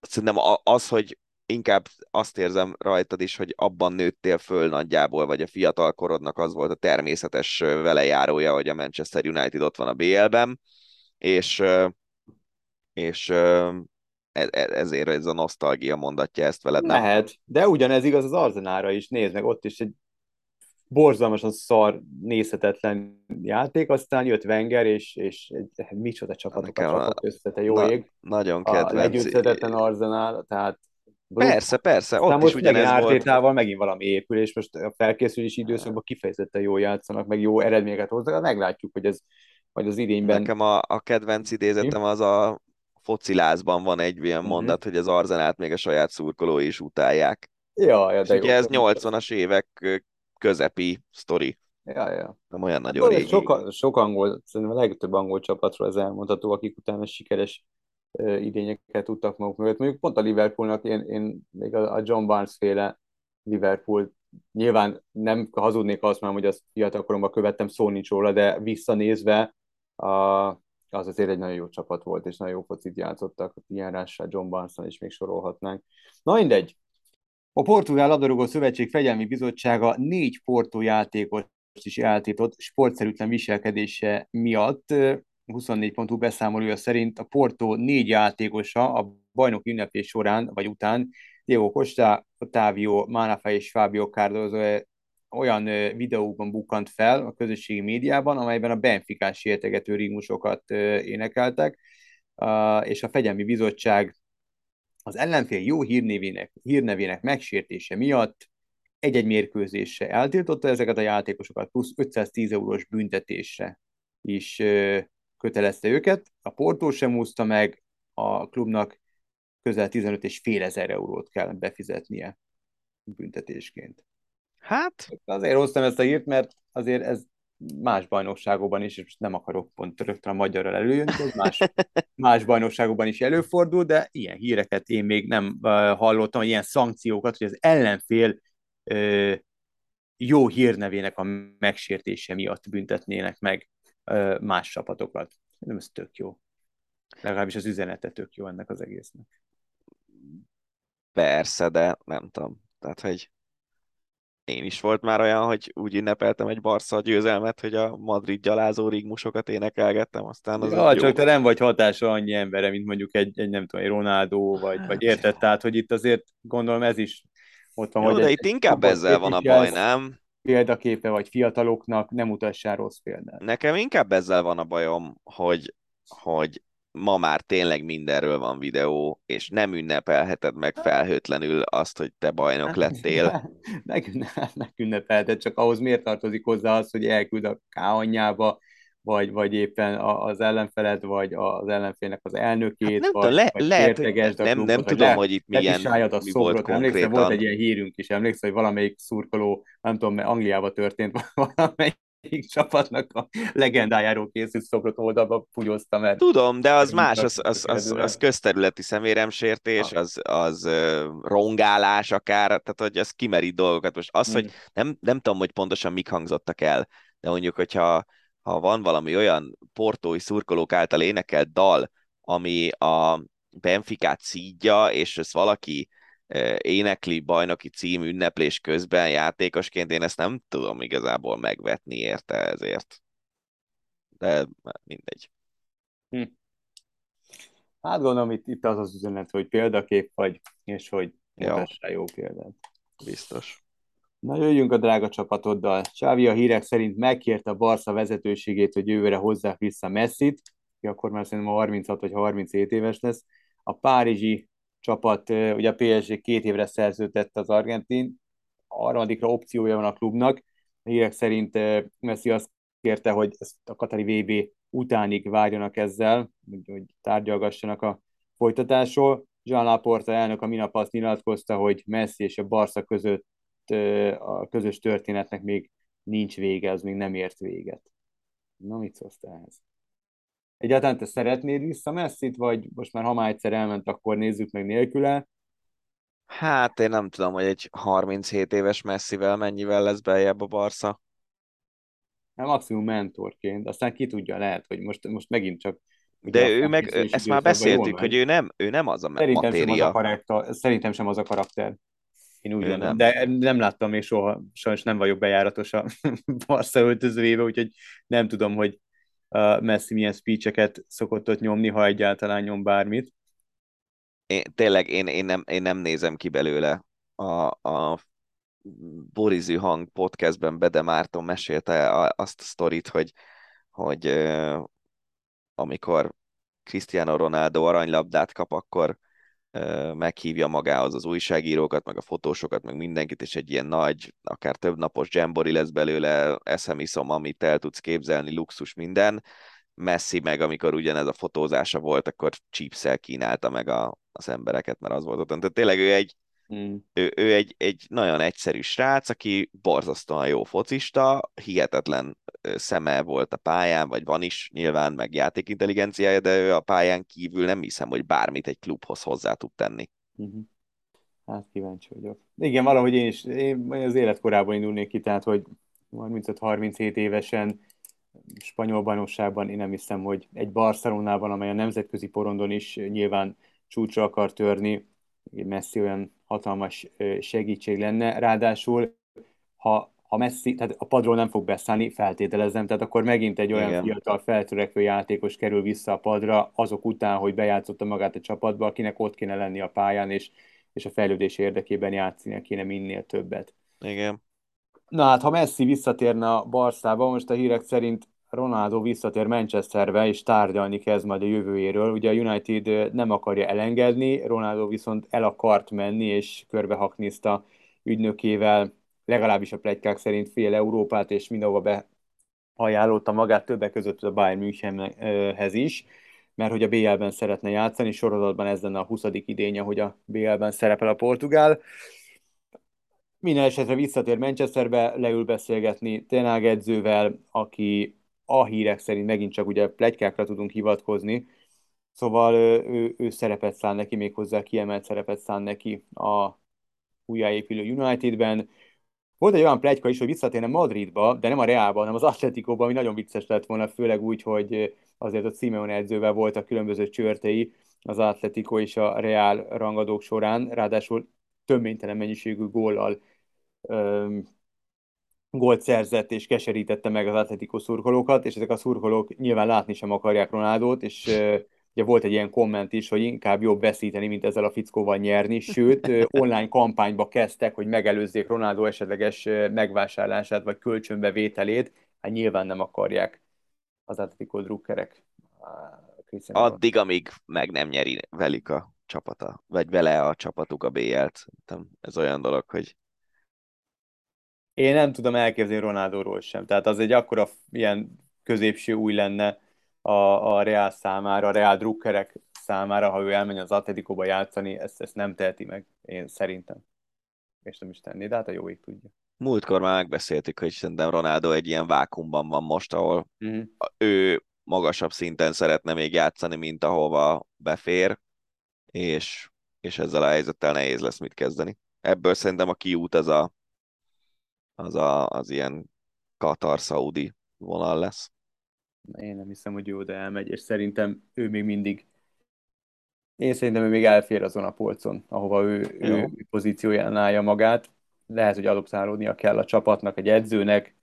szerintem az, hogy inkább azt érzem rajtad is, hogy abban nőttél föl nagyjából, vagy a fiatal korodnak az volt a természetes velejárója, hogy a Manchester United ott van a BL-ben, és, és e, e, ezért ez a nosztalgia mondatja ezt veled. Nem? Lehet, de ugyanez igaz az Arzenára is, nézd meg, ott is egy borzalmasan szar, nézhetetlen játék, aztán jött Wenger, és, és egy, micsoda csapatokat csapott össze, te jó na, ég. Nagyon kedvenc. A legyőzhetetlen Arzenál, tehát Persze, persze, ott is ugyanez volt. megint valami épül, és most a felkészülési időszakban kifejezetten jól játszanak, meg jó eredményeket hoznak, meglátjuk, hogy ez majd az idényben... Nekem a, a kedvenc idézetem az a focilázban van egy ilyen mhm. mondat, mm-hmm. hogy az Arzenát még a saját szurkolói is utálják. Ja, ja, de és jó, ugye ez 80-as évek közepi sztori. Ja, ja. Nem olyan nagyon régi. Sok, sok angol, szerintem a legtöbb angol csapatról ez elmondható, akik utána sikeres idényeket tudtak maguk mögött. Mondjuk pont a Liverpoolnak, én, én még a, John Barnes féle Liverpool nyilván nem hazudnék azt már, hogy azt fiatalkoromban követtem, szó nincs róla, de visszanézve a, az azért egy nagyon jó csapat volt, és nagyon jó focit játszottak, ilyen rással John barnes is még sorolhatnánk. Na mindegy, a Portugál Labdarúgó Szövetség Fegyelmi Bizottsága négy portó játékot is eltiltott sportszerűtlen viselkedése miatt. 24 pontú beszámolója szerint a Porto négy játékosa a bajnok ünnepés során vagy után Diego Costa, Otávio, Mánafa és Fábio Cardozo olyan videókban bukkant fel a közösségi médiában, amelyben a Benficás sértegető rímusokat énekeltek, és a Fegyelmi Bizottság az ellenfél jó hírnevének, hírnevének megsértése miatt egy-egy mérkőzésre eltiltotta ezeket a játékosokat, plusz 510 eurós büntetésre is kötelezte őket. A Portó sem úszta meg, a klubnak közel 15 és fél ezer eurót kell befizetnie büntetésként. Hát? Azért hoztam ezt a hírt, mert azért ez más bajnokságokban is, és nem akarok pont rögtön a magyarral előjönni, ez más, más bajnokságokban is előfordul, de ilyen híreket én még nem hallottam, ilyen szankciókat, hogy az ellenfél uh, jó hírnevének a megsértése miatt büntetnének meg uh, más csapatokat. Nem ez tök jó. Legalábbis az üzenete tök jó ennek az egésznek. Persze, de nem tudom. Tehát, hogy én is volt már olyan, hogy úgy ünnepeltem egy Barca győzelmet, hogy a Madrid gyalázó rigmusokat énekelgettem, aztán az Ja, csak jó. te nem vagy hatása annyi embere, mint mondjuk egy, egy nem tudom, egy Ronaldo, vagy, hát, vagy érted, tehát, hogy itt azért gondolom ez is ott van. Jó, hogy de itt inkább ezzel van a baj, nem? Példaképe vagy fiataloknak, nem utassál rossz példát. Nekem inkább ezzel van a bajom, hogy, hogy ma már tényleg mindenről van videó, és nem ünnepelheted meg felhőtlenül azt, hogy te bajnok lettél. meg, ünnepelheted, csak ahhoz miért tartozik hozzá az, hogy elküld a káanyába, vagy, vagy éppen az ellenfelet, vagy az ellenfélnek az elnökét, Hát nem vagy, tudom, le- vagy lehet, hogy nem, klubot, nem tudom, le- hogy itt milyen, lepisáljad a mi volt szobrot. Emlékszel, konkrétan. volt egy ilyen hírünk is, emlékszel, hogy valamelyik szurkoló, nem tudom, mert Angliába történt valamelyik csapatnak a legendájáról készült szobrot oldalba pugyozta, mert Tudom, de az más, az, az, az, az közterületi szeméremsértés, az, az rongálás akár, tehát hogy az kimerít dolgokat. Most az, hogy Mm. nem, nem tudom, hogy pontosan mik hangzottak el, de mondjuk, hogyha ha van valami olyan portói szurkolók által énekelt dal, ami a Benficát szídja, és ezt valaki énekli bajnoki cím ünneplés közben játékosként, én ezt nem tudom igazából megvetni érte ezért. De mindegy. Hát gondolom itt, itt az az üzenet, hogy példakép vagy, és hogy Ja. mutassál jó példát. Biztos. Na jöjjünk a drága csapatoddal. Csávi a hírek szerint megkérte a Barca vezetőségét, hogy jövőre hozzák vissza Messit, ki akkor már szerintem a 36 vagy 37 éves lesz. A párizsi csapat, ugye a PSG két évre szerződtett az argentin, harmadikra opciója van a klubnak. Hírek szerint Messi azt kérte, hogy ezt a Katari VB utánig várjanak ezzel, hogy, tárgyalgassanak a folytatásról. Jean Laporta elnök a minap azt nyilatkozta, hogy Messi és a Barca között a közös történetnek még nincs vége, az még nem ért véget. Na, mit szólsz ehhez? Egyáltalán te szeretnéd vissza Messit, vagy most már ha már egyszer elment, akkor nézzük meg nélküle? Hát én nem tudom, hogy egy 37 éves messzivel mennyivel lesz beljebb a Barca. Hát maximum mentorként, aztán ki tudja, lehet, hogy most, most megint csak De ő meg, ezt már beszéltük, hogy ő nem, ő nem az a Szerintem sem az a, matéria. karakter, szerintem sem az a karakter. Én úgy gondolom. De nem láttam még soha, sajnos nem vagyok bejáratos a Barca öltözőjébe, úgyhogy nem tudom, hogy Messi milyen speecheket szokott ott nyomni, ha egyáltalán nyom bármit. Én, tényleg én, én, nem, én nem nézem ki belőle. A, a Borizű Hang podcastben Bede Márton mesélte azt a sztorit, hogy, hogy amikor Cristiano Ronaldo aranylabdát kap, akkor meghívja magához az újságírókat, meg a fotósokat, meg mindenkit, és egy ilyen nagy, akár több napos dzsembori lesz belőle, eszem, iszom, amit el tudsz képzelni, luxus minden. Messi meg, amikor ugyanez a fotózása volt, akkor csípszel kínálta meg a, az embereket, mert az volt ott. Tehát tényleg ő egy, Mm. ő, ő egy, egy nagyon egyszerű srác, aki borzasztóan jó focista, hihetetlen szeme volt a pályán, vagy van is nyilván, meg játékintelligenciája, de ő a pályán kívül nem hiszem, hogy bármit egy klubhoz hozzá tud tenni. Mhm. Hát kíváncsi vagyok. Igen, valahogy én is, én az életkorában indulnék ki, tehát, hogy 35-37 évesen spanyol bajnokságban én nem hiszem, hogy egy Barcelonában, amely a nemzetközi porondon is nyilván csúcsra akar törni, Messi olyan hatalmas segítség lenne. Ráadásul, ha, ha Messi, tehát a padról nem fog beszállni, feltételezem, tehát akkor megint egy olyan Igen. fiatal feltörekvő játékos kerül vissza a padra, azok után, hogy bejátszotta magát a csapatba, akinek ott kéne lenni a pályán, és, és a fejlődés érdekében játszani kéne minél többet. Igen. Na hát, ha Messi visszatérne a Barszába, most a hírek szerint Ronaldo visszatér Manchesterbe, és tárgyalni kezd majd a jövőjéről. Ugye a United nem akarja elengedni, Ronaldo viszont el akart menni, és körbehaknizta ügynökével, legalábbis a plegykák szerint fél Európát, és mindenhova beajánlotta magát, többek között a Bayern Münchenhez is, mert hogy a BL-ben szeretne játszani, sorozatban ez lenne a 20. idénye, hogy a BL-ben szerepel a portugál. Minden esetre visszatér Manchesterbe, leül beszélgetni Tenag edzővel, aki a hírek szerint megint csak ugye pletykákra tudunk hivatkozni, szóval ő, ő, ő szerepet szán neki, méghozzá kiemelt szerepet szán neki a újjáépülő Unitedben. Volt egy olyan pletyka is, hogy visszatérne Madridba, de nem a Realba, hanem az Atleticóba, ami nagyon vicces lett volna, főleg úgy, hogy azért a Simeone edzővel voltak különböző csörtei az Atletico és a Real rangadók során, ráadásul töménytelen mennyiségű góllal öm, gólt szerzett és keserítette meg az Atletico szurkolókat, és ezek a szurkolók nyilván látni sem akarják Ronaldót, és ugye volt egy ilyen komment is, hogy inkább jobb veszíteni, mint ezzel a fickóval nyerni, sőt, online kampányba kezdtek, hogy megelőzzék Ronaldo esetleges megvásárlását vagy kölcsönbevételét, hát nyilván nem akarják az Atletico drukkerek. Addig, amíg meg nem nyeri velük a csapata, vagy vele a csapatuk a BL-t. Ez olyan dolog, hogy Én nem tudom elképzelni Ronaldóról sem. Tehát az egy akkora ilyen középső új lenne a, a Real számára, a Real drukkerek számára, ha ő elmegy az Atletico-ba játszani, ezt, ezt nem teheti meg, én szerintem. És nem is tenni, de hát a jó ég tudja. Múltkor már megbeszéltük, hogy szerintem Ronaldo egy ilyen vákumban van most, ahol Uh-huh. ő magasabb szinten szeretne még játszani, mint ahova befér, és, és ezzel a helyzettel nehéz lesz mit kezdeni. Ebből szerintem a kiút az a, az, a, az ilyen Katar-Saudi vonal lesz. Én nem hiszem, hogy ő oda elmegy, és szerintem ő még mindig én szerintem ő még elfér azon a polcon, ahova ő, Jó. ő pozícióján állja magát. Lehet, hogy adoptálódnia kell a csapatnak, egy edzőnek.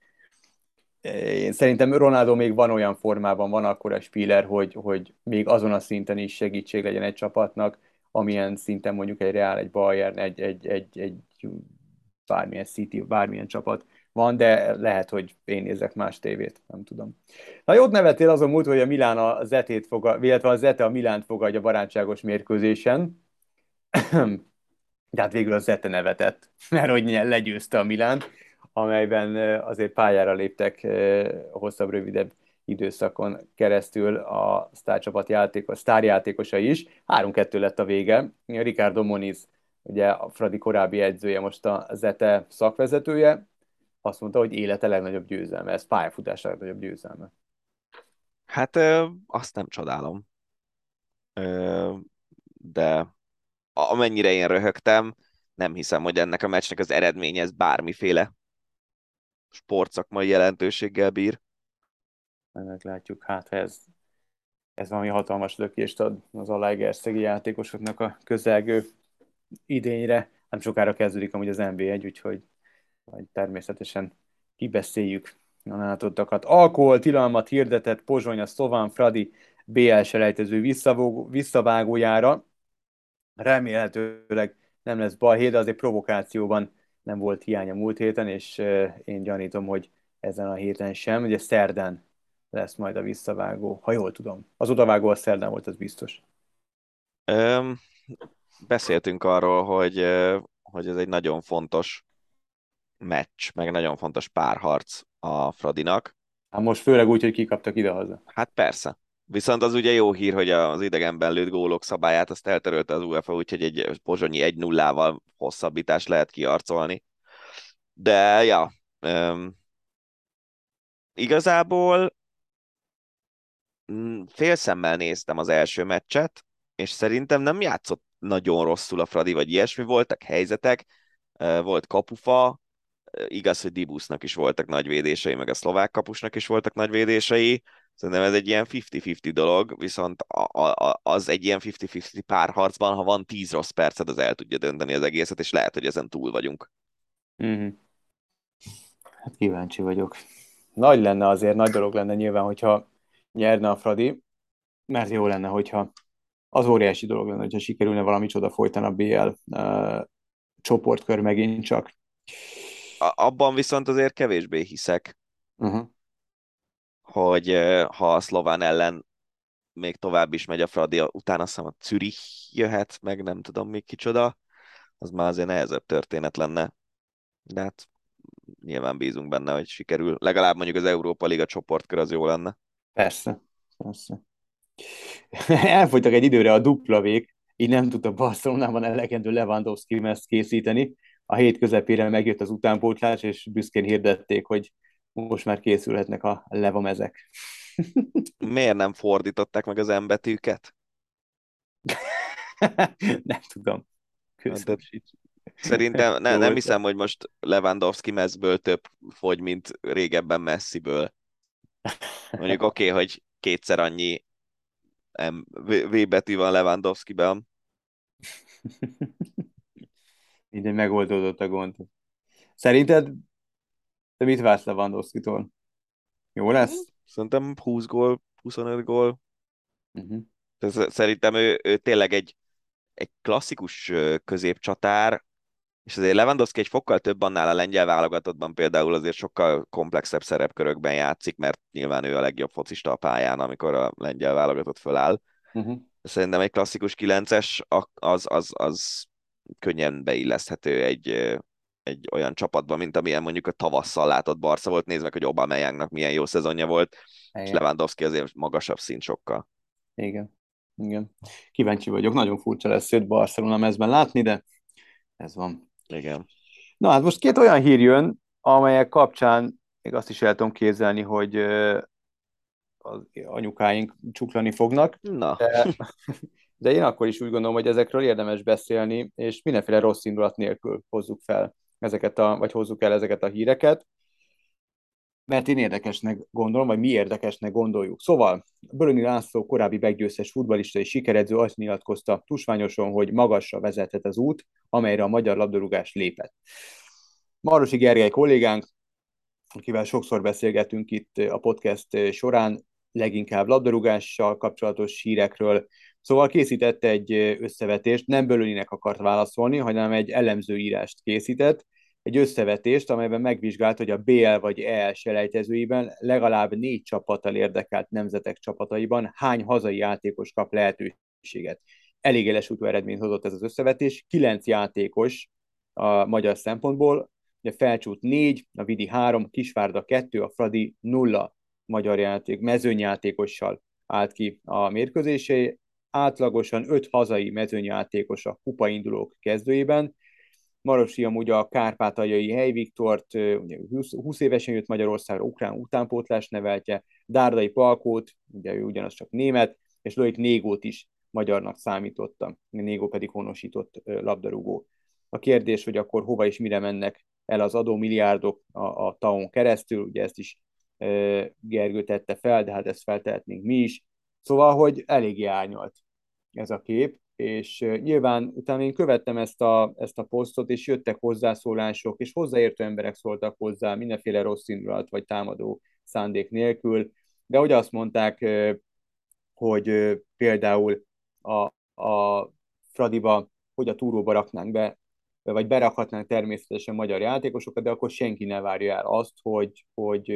Én szerintem Ronaldo még van olyan formában, van akkor a Spiller, hogy, hogy még azon a szinten is segítség legyen egy csapatnak, amilyen szinten mondjuk egy Real, egy Bayern, egy, egy, egy, egy bármilyen City, bármilyen csapat van, de lehet, hogy én nézek más tévét, nem tudom. Na jót nevettél azon múlt, hogy a Milán a Zetét fogad, illetve a Zete a Milánt fogadja barátságos mérkőzésen. De hát végül a Zete nevetett, mert hogy legyőzte a Milánt, amelyben azért pályára léptek hosszabb, rövidebb időszakon keresztül a sztárcsapat játékos, sztárjátékosa is. 3-2 lett a vége. Ricardo Moniz, ugye a Fradi korábbi edzője, most a Zete szakvezetője, azt mondta, hogy élete legnagyobb győzelme, ez pályafutás legnagyobb győzelme. Hát ö, azt nem csodálom. Ö, de amennyire én röhögtem, nem hiszem, hogy ennek a meccsnek az eredménye ez bármiféle sportszakmai jelentőséggel bír. Meglátjuk, hát ez, ez valami hatalmas lökést ad az alágerszegi játékosoknak a közelgő idényre. Nem sokára kezdődik amúgy az NB1, úgyhogy majd természetesen kibeszéljük a látottakat. Alkohol tilalmat hirdetett Pozsony a Szován Fradi BL selejtező visszavágójára. Remélhetőleg nem lesz balhé, de azért provokációban nem volt hiánya múlt héten, és én gyanítom, hogy ezen a héten sem. Ugye szerdán lesz majd a visszavágó, ha jól tudom. Az odavágó a szerdán volt, az biztos. Öm, beszéltünk arról, hogy, hogy ez egy nagyon fontos meccs, meg nagyon fontos párharc a Fradinak. Hát most főleg úgy, hogy kikaptak ide-haza. Hát persze. Viszont az ugye jó hír, hogy az idegenben lőtt gólok szabályát azt eltörölte az UEFA, úgyhogy egy pozsonyi 1-0-val hosszabbítás lehet kiarcolni. De, ja, öm, igazából mm, félszemmel néztem az első meccset, és szerintem nem játszott nagyon rosszul a Fradi, vagy ilyesmi voltak helyzetek, volt kapufa, igaz, hogy Dibusznak is voltak nagy védései, meg a szlovák kapusnak is voltak nagy védései, Szerintem ez egy ilyen 50-50 dolog, viszont a, a, az egy ilyen 50-50 párharcban, ha van 10 rossz perced, az el tudja dönteni az egészet, és lehet, hogy ezen túl vagyunk. Mm-hmm. Hát kíváncsi vagyok. Nagy lenne azért, nagy dolog lenne nyilván, hogyha nyerne a Fradi, mert jó lenne, hogyha az óriási dolog lenne, hogyha sikerülne valami csoda folytani a BL uh, csoportkör megint csak. A, abban viszont azért kevésbé hiszek, Uh-huh. hogy ha a szlován ellen még tovább is megy a Fradi, utána azt hiszem a Zürich jöhet, meg nem tudom még kicsoda, az már azért nehezebb történet lenne. De hát nyilván bízunk benne, hogy sikerül. Legalább mondjuk az Európa Liga csoportkör az jó lenne. Persze, persze. Elfogytak egy időre a duplavék, így nem tudta Barcelonában elegendő Lewandowski ezt készíteni. A hét közepére megjött az utánpótlás, és büszkén hirdették, hogy most már készülhetnek a levamezek. Miért nem fordították meg az M betűket? nem tudom. Köszönöm. Szerintem ne, nem hiszem, hogy most Lewandowski messzből több fogy, mint régebben Messiből. Mondjuk oké, okay, hogy kétszer annyi M, v, v betű van Lewandowskiben. Így megoldódott a gond. Szerinted te mit vársz Lewandowski-tól? Jó lesz? Szerintem 20 gól, 25 gól. Uh-huh. Szerintem ő, ő tényleg egy, egy klasszikus középcsatár, és azért Lewandowski egy fokkal több annál a lengyel válogatottban például azért sokkal komplexebb szerepkörökben játszik, mert nyilván ő a legjobb focista a pályán, amikor a lengyel válogatott föláll. Uh-huh. Szerintem egy klasszikus 9-es, a- az, az, az könnyen beilleszthető egy, egy olyan csapatban, mint amilyen mondjuk a tavasszal látott Barca volt. Nézd meg, hogy Aubameyangnak milyen jó szezonja volt, Igen. és Lewandowski azért magasabb szint sokkal. Igen. Igen. Kíváncsi vagyok, nagyon furcsa lesz őt Barcelona mezben látni, de ez van. Igen. Na hát most két olyan hír jön, amelyek kapcsán még azt is el tudom képzelni, hogy az anyukáink csuklani fognak. Na. De, de én akkor is úgy gondolom, hogy ezekről érdemes beszélni, és mindenféle rossz indulat nélkül hozzuk fel ezeket a, vagy hozzuk el ezeket a híreket, mert én érdekesnek gondolom, vagy mi érdekesnek gondoljuk. Szóval Bölöni László korábbi meggyőztes futbalista és sikeredző azt nyilatkozta tusványosan, hogy magasra vezethet az út, amelyre a magyar labdarúgás lépett. Marosi Gergely kollégánk, akivel sokszor beszélgetünk itt a podcast során, leginkább labdarúgással kapcsolatos hírekről, Szóval készített egy összevetést, nem Bölöninek akart válaszolni, hanem egy elemző írást készített, egy összevetést, amelyben megvizsgált, hogy a BL vagy EL selejtezőiben legalább négy csapattal érdekelt nemzetek csapataiban hány hazai játékos kap lehetőséget. Elég élesútó eredményt hozott ez az összevetés, kilenc játékos a magyar szempontból, ugye Felcsút négy, a Vidi három, Kisvárda kettő, a Fradi nulla magyar játék, mezőnyjátékossal állt ki a mérkőzésé, átlagosan öt hazai mezőnyjátékos a kupaindulók kezdőjében, Marosi amúgy a kárpátaljai Hely Viktort, ugye 20, 20 évesen jött Magyarországra, ukrán utánpótlás neveltje, Dárdai Palkót, ugye ő ugyanaz csak német, és Loik Négót is magyarnak számította, Négó pedig honosított labdarúgó. A kérdés, hogy akkor hova és mire mennek el az adómilliárdok a, a TAON keresztül, ugye ezt is e, Gergő tette fel, de hát ezt feltehetnénk mi is. Szóval, hogy eléggé árnyalt ez a kép, és nyilván utána én követtem ezt a, ezt a posztot, és jöttek hozzászólások, és hozzáértő emberek szóltak hozzá, mindenféle rossz indulat vagy támadó szándék nélkül, de hogy azt mondták, hogy például a, a Fradiba, hogy a túróba raknánk be, vagy berakhatnánk természetesen magyar játékosokat, de akkor senki ne várja el azt, hogy, hogy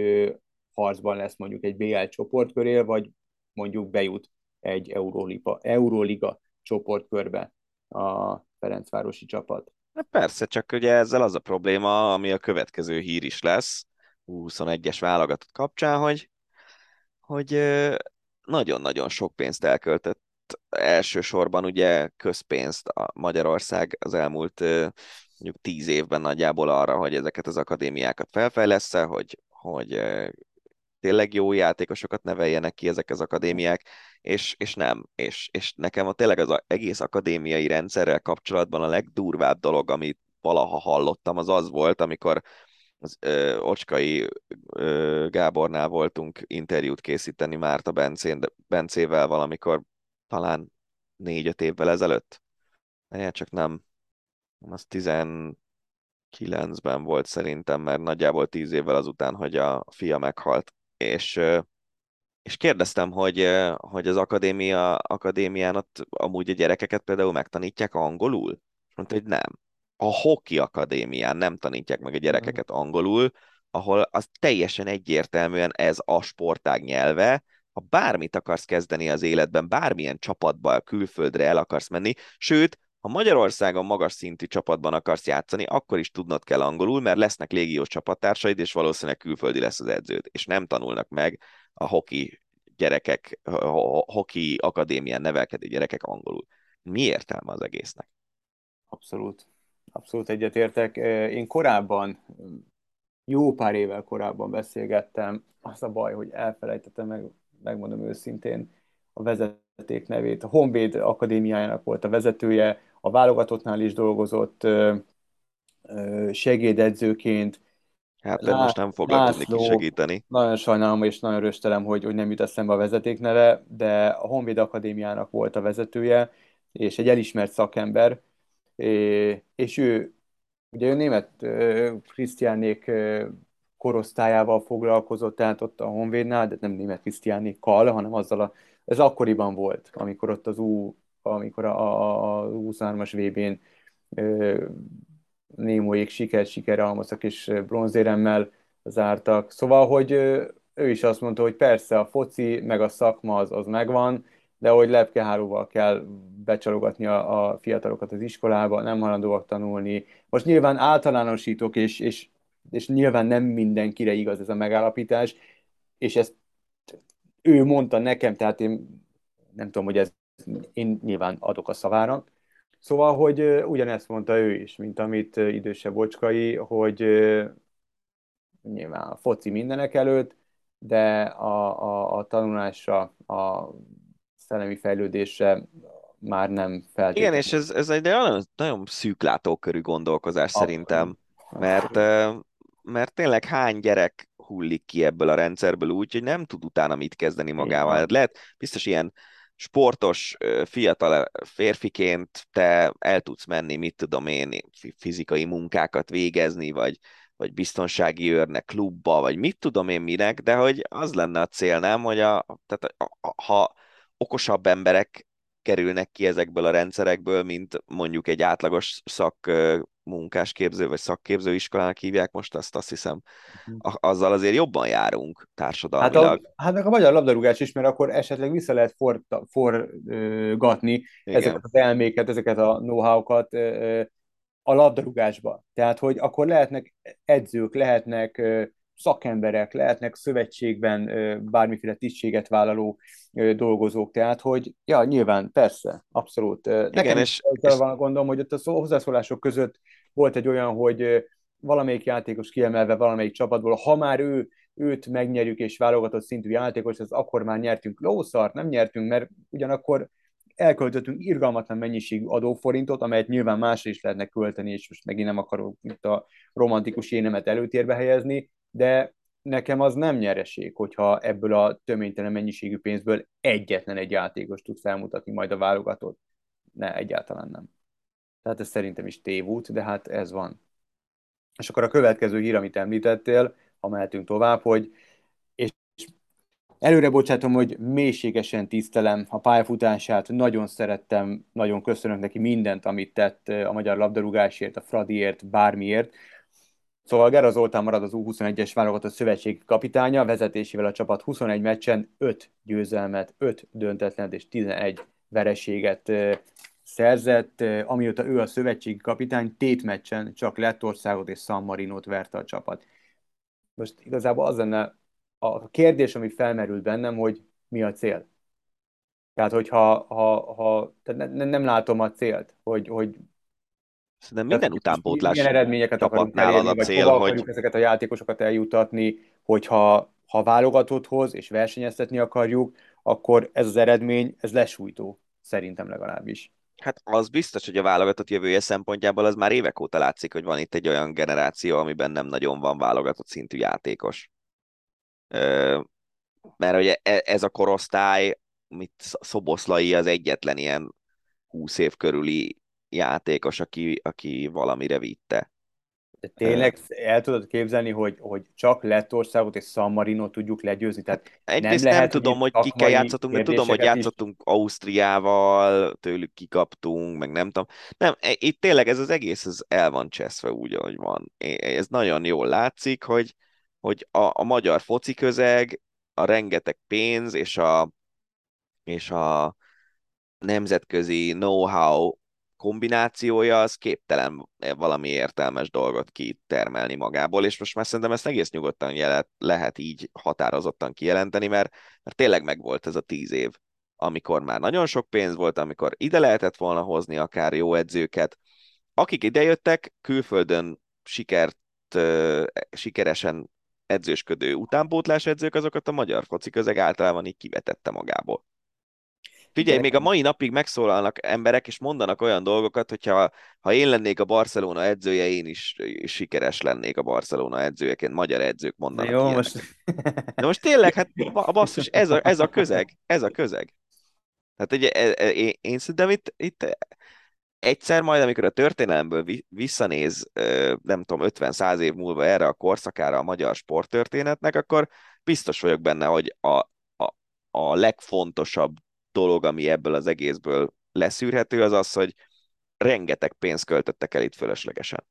harcban lesz mondjuk egy BL csoportkörél, vagy mondjuk bejut egy Euróliga, Euróliga csoportkörbe a Ferencvárosi csapat. Hát persze, csak ugye ezzel az a probléma, ami a következő hír is lesz, 21-es válogatott kapcsán, hogy, hogy nagyon-nagyon sok pénzt elköltött elsősorban ugye közpénzt a Magyarország az elmúlt mondjuk tíz évben nagyjából arra, hogy ezeket az akadémiákat felfejlesz hogy, hogy tényleg jó játékosokat neveljenek ki ezek az akadémiák, és, és nem. És, és nekem a tényleg az egész akadémiai rendszerrel kapcsolatban a legdurvább dolog, amit valaha hallottam, az az volt, amikor az ö, Ocskai ö, Gábornál voltunk interjút készíteni Márta Bencén, Bencével valamikor talán négy-öt évvel ezelőtt. Ne, csak nem, az 19-ben volt szerintem, mert nagyjából tíz évvel azután, hogy a fia meghalt és, és kérdeztem, hogy, hogy az akadémia, akadémián ott amúgy a gyerekeket például megtanítják angolul? És mondta, hogy nem. A hoki akadémián nem tanítják meg a gyerekeket angolul, ahol az teljesen egyértelműen ez a sportág nyelve, ha bármit akarsz kezdeni az életben, bármilyen csapatba külföldre el akarsz menni, sőt, ha Magyarországon magas szintű csapatban akarsz játszani, akkor is tudnod kell angolul, mert lesznek légiós csapattársaid, és valószínűleg külföldi lesz az edződ, és nem tanulnak meg a hoki gyerekek, hoki akadémián nevelkedő gyerekek angolul. Mi értelme az egésznek? Abszolút. Abszolút egyetértek. Én korábban, jó pár évvel korábban beszélgettem, az a baj, hogy elfelejtettem meg, megmondom őszintén, a vezeték nevét. A Honvéd Akadémiájának volt a vezetője, a válogatottnál is dolgozott segédedzőként. Hát de most nem foglak tudni segíteni. Nagyon sajnálom, és nagyon röstelem, hogy, hogy nem jut eszembe a vezeték neve, de a Honvéd Akadémiának volt a vezetője, és egy elismert szakember, és ő, ugye ő német Krisztiánék korosztályával foglalkozott, tehát ott a Honvédnál, de nem német Krisztiánékkal, hanem azzal a, ez akkoriban volt, amikor ott az U amikor a, a 23-as VB-n Némóék siker, sikerre halmoztak, és bronzéremmel zártak. Szóval, hogy ő is azt mondta, hogy persze a foci, meg a szakma az, az megvan, de hogy lepkehálóval kell becsalogatni a, a fiatalokat az iskolába, nem halandóak tanulni. Most nyilván általánosítok, és, és, és nyilván nem mindenkire igaz ez a megállapítás, és ezt ő mondta nekem, tehát én nem tudom, hogy ez én nyilván adok a szavára. Szóval, hogy ugyanezt mondta ő is, mint amit idősebb Bocskai, hogy nyilván a foci mindenek előtt, de a, a, a tanulásra, a szellemi fejlődésre már nem feltétlenül. Igen, és ez, ez egy nagyon, nagyon szűklátókörű gondolkozás Abszolút. szerintem, mert, mert tényleg hány gyerek hullik ki ebből a rendszerből úgy, hogy nem tud utána mit kezdeni magával. Igen. Lehet biztos ilyen sportos, fiatal férfiként te el tudsz menni, mit tudom én, fizikai munkákat végezni, vagy, vagy biztonsági őrnek klubba, vagy mit tudom én minek, de hogy az lenne a cél, nem, hogy a, tehát a, a, ha okosabb emberek kerülnek ki ezekből a rendszerekből, mint mondjuk egy átlagos szak munkásképző vagy szakképző iskolának hívják most azt, azt hiszem, uh-huh. azzal azért jobban járunk társadalmilag. Hát, a, hát meg a magyar labdarúgás is, mert akkor esetleg vissza lehet forgatni for, ezeket az elméket, ezeket a know-how-kat a labdarúgásba. Tehát, hogy akkor lehetnek edzők, lehetnek szakemberek, lehetnek szövetségben bármiféle tisztséget vállaló dolgozók, tehát, hogy ja, nyilván, persze, abszolút. Igen, Nekem és, és... van gondolom, hogy ott a hozzászólások között volt egy olyan, hogy valamelyik játékos kiemelve valamelyik csapatból, ha már ő, őt megnyerjük és válogatott szintű játékos, az akkor már nyertünk lószart, nem nyertünk, mert ugyanakkor elköltöttünk irgalmatlan mennyiségű adóforintot, amelyet nyilván másra is lehetne költeni, és most megint nem akarok itt a romantikus énemet előtérbe helyezni, de nekem az nem nyereség, hogyha ebből a töménytelen mennyiségű pénzből egyetlen egy játékos tud felmutatni majd a válogatott. Ne, egyáltalán nem. Tehát ez szerintem is tévút, de hát ez van. És akkor a következő hír, amit említettél, ha mehetünk tovább, hogy és előre bocsátom, hogy mélységesen tisztelem a pályafutását, nagyon szerettem, nagyon köszönök neki mindent, amit tett a magyar labdarúgásért, a Fradiért, bármiért, Szóval Gera Zoltán marad az U21-es válogatott szövetségi kapitánya, vezetésével a csapat 21 meccsen 5 győzelmet, 5 döntetlen és 11 vereséget szerzett, amióta ő a szövetségi kapitány, tét meccsen csak Lettországot és San Marinót verte a csapat. Most igazából az lenne a kérdés, ami felmerült bennem, hogy mi a cél. Tehát, hogyha ha, ha, tehát ne, nem látom a célt, hogy, hogy Szerintem minden utánpótlás milyen eredményeket akarunk elérni, a cél, vagy hogy... ezeket a játékosokat eljutatni, hogyha ha válogatotthoz és versenyeztetni akarjuk, akkor ez az eredmény, ez lesújtó, szerintem legalábbis. Hát az biztos, hogy a válogatott jövője szempontjából az már évek óta látszik, hogy van itt egy olyan generáció, amiben nem nagyon van válogatott szintű játékos. Mert ugye e, ez a korosztály, mit Szoboszlai az egyetlen ilyen 20 év körüli játékos, aki, aki valamire vitte. De tényleg el tudod képzelni, hogy, hogy csak Lettországot és San Marino tudjuk legyőzni? Tehát Egyrészt nem, lehet, nem tudom, hogy kikkel játszottunk, mert tudom, hogy játszottunk is. Ausztriával, tőlük kikaptunk, meg nem tudom. Nem, e, itt tényleg ez az egész ez el van cseszve úgy, ahogy van. Ez nagyon jól látszik, hogy, hogy a, a magyar foci közeg, a rengeteg pénz és a, és a nemzetközi know-how kombinációja az képtelen valami értelmes dolgot kitermelni magából, és most már szerintem ezt egész nyugodtan jelet, lehet így határozottan kijelenteni, mert, mert tényleg megvolt ez a tíz év, amikor már nagyon sok pénz volt, amikor ide lehetett volna hozni akár jó edzőket. Akik idejöttek, külföldön sikert, sikeresen edzősködő utánpótlás edzők, azokat a magyar foci közeg általában így kivetette magából. Figyelj, még a mai napig megszólalnak emberek, és mondanak olyan dolgokat, hogyha ha én lennék a Barcelona edzője, én is, sikeres lennék a Barcelona edzőjeként, magyar edzők mondanak Jó, ilyenek. most... De most tényleg, hát a basszus, ez a, ez a közeg, ez a közeg. Hát ugye, én, e, én szerintem itt, itt egyszer majd, amikor a történelemből visszanéz, nem tudom, 50-100 év múlva erre a korszakára a magyar sporttörténetnek, akkor biztos vagyok benne, hogy a, a, a legfontosabb dolog, ami ebből az egészből leszűrhető, az az, hogy rengeteg pénzt költöttek el itt fölöslegesen.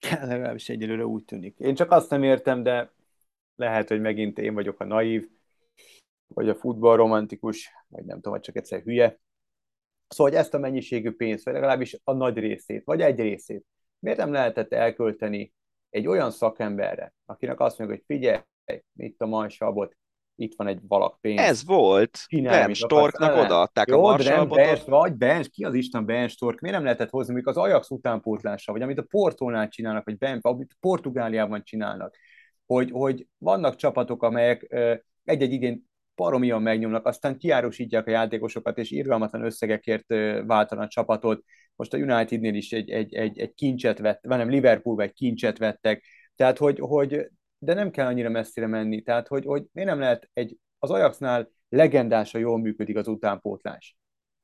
Legalábbis egyelőre úgy tűnik. Én csak azt nem értem, de lehet, hogy megint én vagyok a naív, vagy a futball romantikus, vagy nem tudom, vagy csak egyszer hülye. Szóval, hogy ezt a mennyiségű pénzt, vagy legalábbis a nagy részét, vagy egy részét, miért nem lehetett elkölteni egy olyan szakemberre, akinek azt mondja, hogy figyelj, itt a mansabot, itt van egy valak pénz. Ez volt. Ben Storknak odaadták Jó, a marsalbotot. vagy Ben, ki az Isten Ben Stork? Miért nem lehetett hozni, mondjuk az Ajax utánpótlása, vagy amit a Portónál csinálnak, vagy Ben, amit Portugáliában csinálnak, hogy, hogy vannak csapatok, amelyek egy-egy idén paromian megnyomnak, aztán kiárusítják a játékosokat, és irgalmatlan összegekért váltanak a csapatot. Most a Unitednél is egy, egy, egy, egy kincset vett, vagy nem Liverpoolban egy kincset vettek, tehát hogy, hogy de nem kell annyira messzire menni, tehát hogy, hogy miért nem lehet egy, az Ajaxnál legendása jól működik az utánpótlás.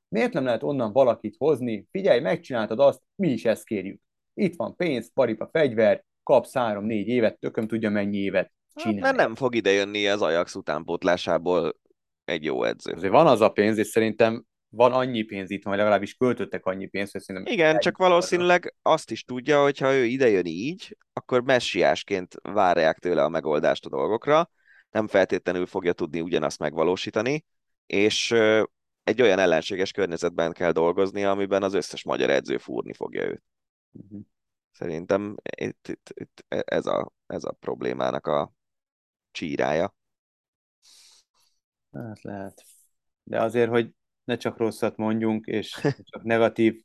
Miért nem lehet onnan valakit hozni? Figyelj, megcsináltad azt, mi is ezt kérjük. Itt van pénz, paripa, fegyver, kapsz három-négy évet, tököm tudja mennyi évet csinálni. Hát, nem fog idejönni az Ajax utánpótlásából egy jó edző. Azért van az a pénz, és szerintem van annyi pénz itt, vagy legalábbis költöttek annyi pénzt, hogy szerintem... Igen, csak valószínűleg azt is tudja, hogy ha ő idejön így, akkor messiásként várják tőle a megoldást a dolgokra, nem feltétlenül fogja tudni ugyanazt megvalósítani, és egy olyan ellenséges környezetben kell dolgozni, amiben az összes magyar edző fúrni fogja őt. Uh-huh. Szerintem itt, itt, itt ez, a, ez a problémának a csírája. Hát lehet. De azért, hogy ne csak rosszat mondjunk, és csak negatív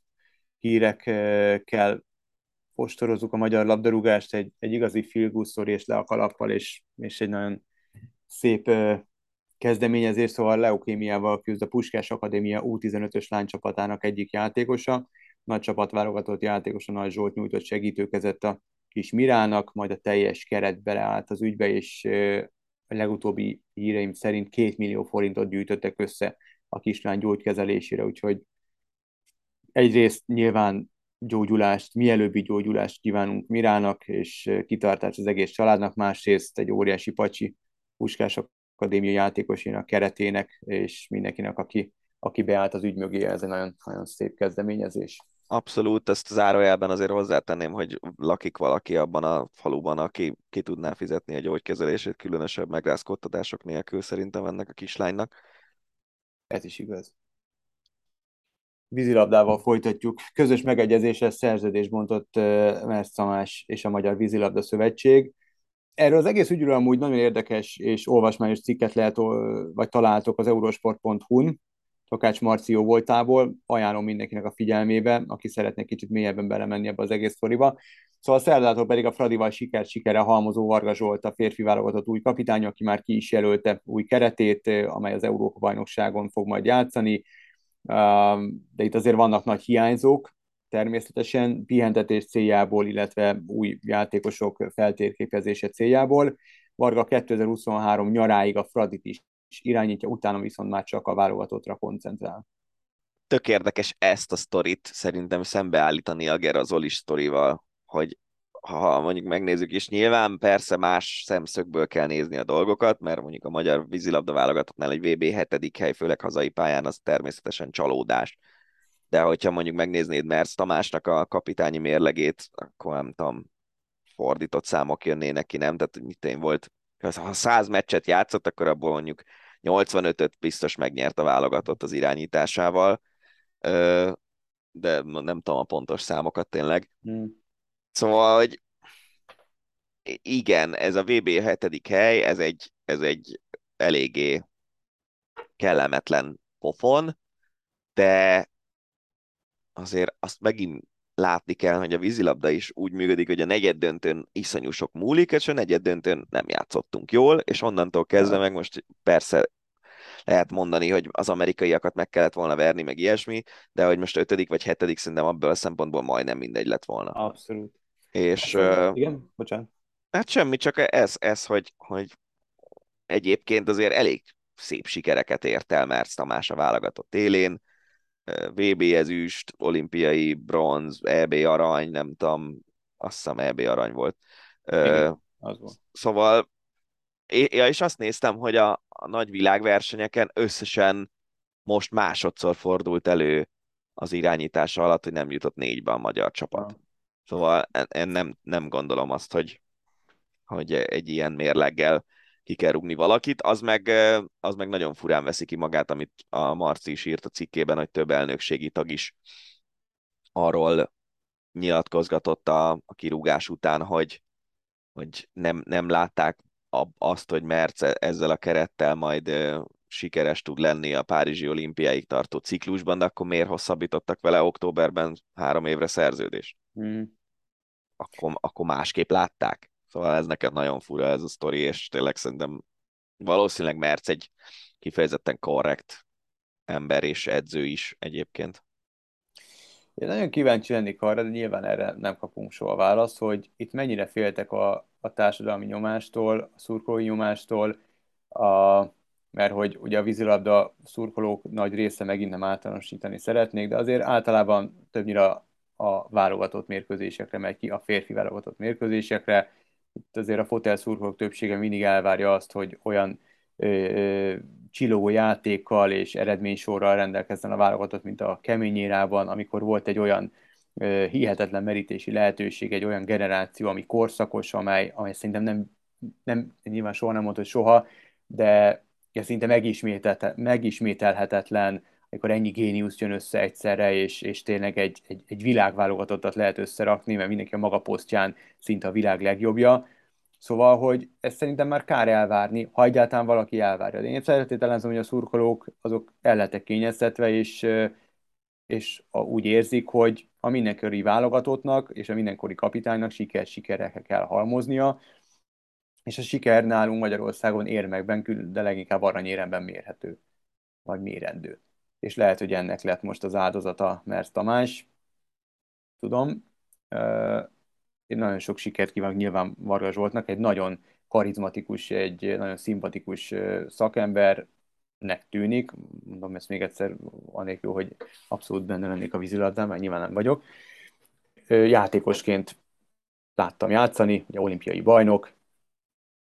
hírekkel postorozzuk a magyar labdarúgást, egy, egy igazi feel és le a kalappal, és, és egy nagyon szép kezdeményezés, szóval leukémiával küzd a Puskás Akadémia U15-ös lánycsapatának egyik játékosa, nagy csapat válogatott játékosa Nagy Zsolt nyújtott segítőkezett a kis Mirának, majd a teljes keret beleállt az ügybe, és a legutóbbi híreim szerint két millió forintot gyűjtöttek össze a kislány gyógykezelésére, úgyhogy egyrészt nyilván gyógyulást, mielőbbi gyógyulást kívánunk Mirának, és kitartást az egész családnak, másrészt egy óriási pacsi Puskás Akadémia játékosének, keretének, és mindenkinek, aki, aki beállt az ügy mögé, ez egy nagyon, nagyon szép kezdeményezés. Abszolút, ezt zárójelben azért hozzátenném, hogy lakik valaki abban a faluban, aki ki tudná fizetni a gyógykezelését, különösebb megrázkodtatások nélkül szerintem ennek a kislánynak. Ez is igaz. Vízilabdával folytatjuk. Közös megegyezéses szerződés bontott Mersz Tamás és a Magyar Vízilabda Szövetség. Erről az egész ügyről amúgy nagyon érdekes és olvasmányos cikket lehet, vagy találtok az eurosport.hu-n, Takács Marció voltából, ajánlom mindenkinek a figyelmébe, aki szeretne kicsit mélyebben belemenni ebbe az egész sztoriba. Szóval szerdától pedig a Fradival siker sikere halmozó Varga Zsolt, a férfi válogatott új kapitány, aki már ki is jelölte új keretét, amely az Európa-bajnokságon fog majd játszani. De itt azért vannak nagy hiányzók, természetesen pihentetés céljából, illetve új játékosok feltérképezése céljából. Varga 2023 nyaráig a Fradit is irányítja, utána viszont már csak a válogatottra koncentrál. Tök érdekes ezt a sztorit szerintem szembeállítani a Gerazoli sztorival, hogy ha mondjuk megnézzük, és nyilván persze más szemszögből kell nézni a dolgokat, mert mondjuk a magyar vízilabda válogatottnál egy VB 7. hely, főleg hazai pályán, az természetesen csalódás. De hogyha mondjuk megnéznéd Mersz Tamásnak a kapitányi mérlegét, akkor nem tudom, fordított számok jönnének ki, nem? Tehát mit én volt, ha 100 meccset játszott, akkor abból mondjuk 85-öt biztos megnyert a válogatott az irányításával, de nem tudom a pontos számokat tényleg. Hmm. Szóval, hogy igen, ez a VB 7. hely, ez egy, ez egy eléggé kellemetlen pofon, de azért azt megint látni kell, hogy a vízilabda is úgy működik, hogy a negyed döntőn iszonyú sok múlik, és a negyed döntőn nem játszottunk jól, és onnantól kezdve meg most persze lehet mondani, hogy az amerikaiakat meg kellett volna verni, meg ilyesmi, de hogy most ötödik vagy hetedik szerintem abból a szempontból majdnem mindegy lett volna. Abszolút. És. Uh, Igen, bocsánat. Hát semmi, csak ez, ez hogy, hogy egyébként azért elég szép sikereket ért el Mersz Tamás a válogatott élén, VB ezüst, olimpiai bronz, EB arany, nem tudom, azt hiszem EB arany volt. Igen, az volt. Szóval, ja, és azt néztem, hogy a, a nagy világversenyeken összesen most másodszor fordult elő az irányítása alatt, hogy nem jutott négybe a magyar csapat. Szóval én nem, nem gondolom azt, hogy, hogy egy ilyen mérleggel ki kell rúgni valakit, az meg, az meg nagyon furán veszi ki magát, amit a Marci is írt a cikkében, hogy több elnökségi tag is arról nyilatkozgatott a, a kirúgás után, hogy, hogy nem, nem látták azt, hogy Merc ezzel a kerettel majd sikeres tud lenni a Párizsi olimpiáig tartó ciklusban, de akkor miért hosszabbítottak vele októberben három évre szerződést? Mm. Akkor, akkor másképp látták. Szóval ez nekem nagyon fura ez a sztori, és tényleg szerintem valószínűleg Merc egy kifejezetten korrekt ember és edző is egyébként. Én nagyon kíváncsi lennék arra, de nyilván erre nem kapunk soha választ, hogy itt mennyire féltek a, a társadalmi nyomástól, a szurkolói nyomástól, a, mert hogy ugye a vízilabda szurkolók nagy része megint nem általánosítani szeretnék, de azért általában többnyire a válogatott mérkőzésekre megy ki, a férfi válogatott mérkőzésekre. Itt azért a fotel szurkolók többsége mindig elvárja azt, hogy olyan ö, ö, csillogó játékkal és eredménysorral rendelkezzen a válogatott, mint a keményérában, amikor volt egy olyan ö, hihetetlen merítési lehetőség, egy olyan generáció, ami korszakos, amely, amely szerintem nem, nem nyilván soha nem mondta, soha, de ja, szinte megismételhetetlen, amikor ennyi géniusz jön össze egyszerre, és, és tényleg egy, egy, egy világválogatottat lehet összerakni, mert mindenki a maga posztján szinte a világ legjobbja. Szóval, hogy ezt szerintem már kár elvárni, ha egyáltalán valaki elvárja. De én feltételezem, hogy a szurkolók azok el lettek kényeztetve, és, és úgy érzik, hogy a mindenkori válogatottnak és a mindenkori kapitánynak siker sikerre kell halmoznia, és a siker nálunk Magyarországon érmekben, de leginkább aranyéremben mérhető, vagy mérendő. És lehet, hogy ennek lett most az áldozata Mersz Tamás, tudom. Én nagyon sok sikert kívánok nyilván Varga Zsoltnak, egy nagyon karizmatikus, egy nagyon szimpatikus szakembernek tűnik. Mondom ezt még egyszer, anélkül, hogy abszolút benne lennék a vízilabdán, mert nyilván nem vagyok. Játékosként láttam játszani, ugye olimpiai bajnok,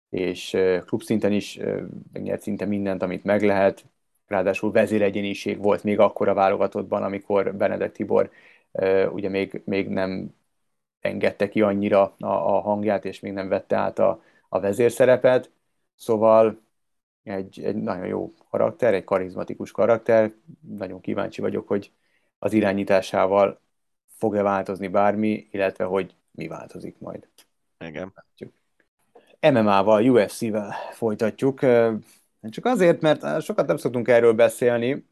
és klubszinten is megnyert szinte mindent, amit meg lehet. Ráadásul vezéregyeniség volt még akkor a válogatottban, amikor Benedek Tibor ugye még, még nem engedte ki annyira a, a hangját, és még nem vette át a, a vezérszerepet. Szóval egy, egy nagyon jó karakter, egy karizmatikus karakter. Nagyon kíváncsi vagyok, hogy az irányításával fog-e változni bármi, illetve hogy mi változik majd. Igen. MMA-val, UFC-vel folytatjuk. Csak azért, mert sokat nem szoktunk erről beszélni.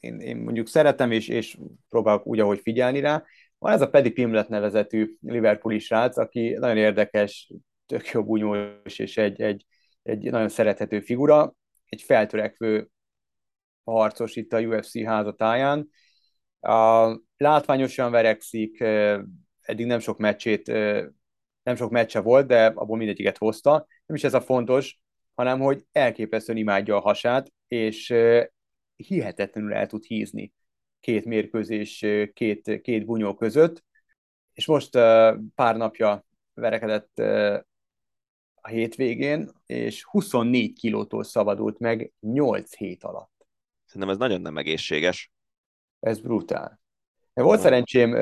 Én, én mondjuk szeretem, és, és próbálok úgy, ahogy figyelni rá. Van ez a Paddy Pimlet nevezetű Liverpooli srác, aki nagyon érdekes, tök jó bunyós, és egy, egy, egy nagyon szerethető figura, egy feltörekvő harcos itt a UFC házatáján. Látványosan verekszik, eddig nem sok meccsét nem sok meccse volt, de abból mindegyiket hozta. Nem is ez a fontos, hanem hogy elképesztően imádja a hasát, és hihetetlenül el tud hízni két mérkőzés, két, két bunyó között, és most pár napja verekedett a hétvégén, és 24 kilótól szabadult meg 8 hét alatt. Szerintem ez nagyon nem egészséges. Ez brutál. Volt szerencsém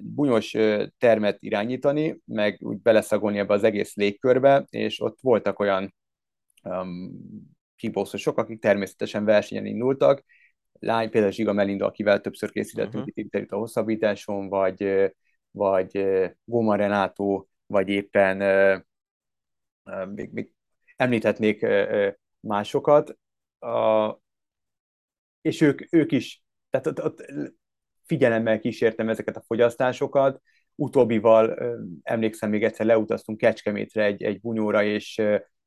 bunyos termet irányítani, meg úgy beleszagolni ebbe az egész légkörbe, és ott voltak olyan um, kibószosok, akik természetesen versenyen indultak. Lány, például Zsiga Melinda, akivel többször készítettünk uh-huh. itt a hosszabbításon, vagy, vagy Goma Renátó, vagy éppen még, még említhetnék másokat, uh, és ők, ők is, tehát ott, ott figyelemmel kísértem ezeket a fogyasztásokat. Utóbbival emlékszem, még egyszer leutaztunk Kecskemétre egy, egy bunyóra, és,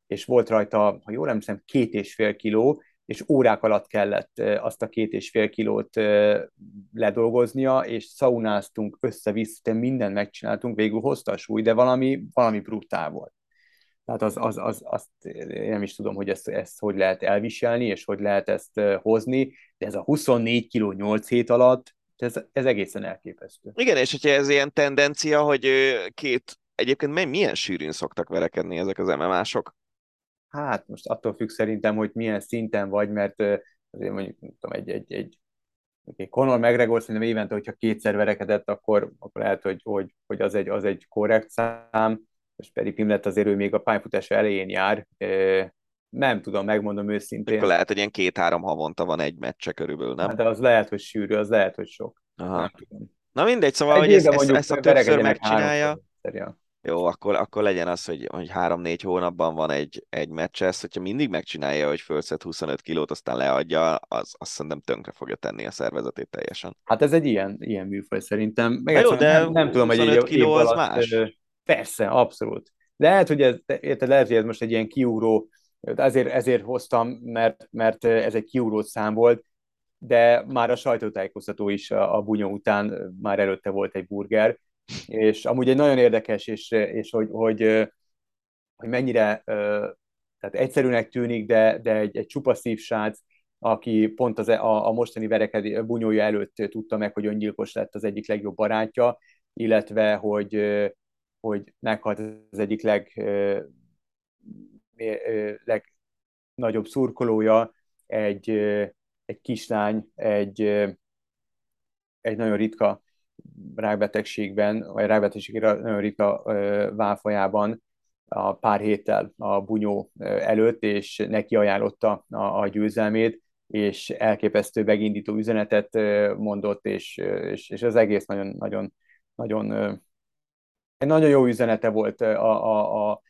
és volt rajta, ha jól emlékszem, két és fél kiló, és órák alatt kellett azt a két és fél kilót ledolgoznia, és szaunáztunk össze-vissza, mindent megcsináltunk, végül hozta a súly, de valami, valami brutál volt. Tehát az, az, az, azt én nem is tudom, hogy ezt, ezt hogy lehet elviselni, és hogy lehet ezt hozni, de ez a 24 kiló 8 hét alatt, ez, ez egészen elképesztő. Igen, és hogyha ez ilyen tendencia, hogy két, egyébként milyen sűrűn szoktak verekedni ezek az MMA-sok? Hát most attól függ szerintem, hogy milyen szinten vagy, mert azért mondjuk tudom, egy, egy, egy, egy Conor McGregor szerintem évente, hogyha kétszer verekedett, akkor, akkor lehet, hogy, hogy, hogy az, egy, az egy korrekt szám, és pedig Pimlet azért ő még a pályafutása elején jár, nem tudom, megmondom őszintén. Akkor lehet, hogy ilyen két-három havonta van egy meccse körülbelül, nem? Hát de az lehet, hogy sűrű, az lehet, hogy sok. Aha. Na mindegy, szóval, hogy Egy ezt, évben ezt, mondjuk ezt a többször megcsinálja, háromszor. Jó, akkor, akkor legyen az, hogy, hogy három-négy hónapban van egy, egy meccse, ezt, hogyha mindig megcsinálja, hogy fölszed 25 kilót, aztán leadja, az azt szerintem tönkre fogja tenni a szervezetét teljesen. Hát ez egy ilyen, ilyen műfaj szerintem. Meg jó, de nem, nem tudom, hogy egy 25 év kiló az alatt, más. Persze, abszolút. Lehet, hogy ez, érted, lehet, hogy ez most egy ilyen kiugró, ezért, ezért hoztam, mert, mert ez egy kiugró szám volt, de már a sajtótájékoztató is a, a bunyó után már előtte volt egy burger, és amúgy egy nagyon érdekes, és, és hogy, hogy, hogy mennyire tehát egyszerűnek tűnik, de, de egy, egy csupaszív srác, aki pont az, a, a mostani verekedés bunyója előtt tudta meg, hogy öngyilkos lett az egyik legjobb barátja, illetve hogy, hogy meghalt az egyik leg, legnagyobb szurkolója, egy, egy kislány, egy, egy nagyon ritka rákbetegségben, vagy rákbetegségre nagyon ritka válfajában a pár héttel a bunyó előtt, és neki ajánlotta a, a győzelmét, és elképesztő megindító üzenetet mondott, és, és, és az egész nagyon, nagyon, nagyon, egy nagyon jó üzenete volt a, a, a,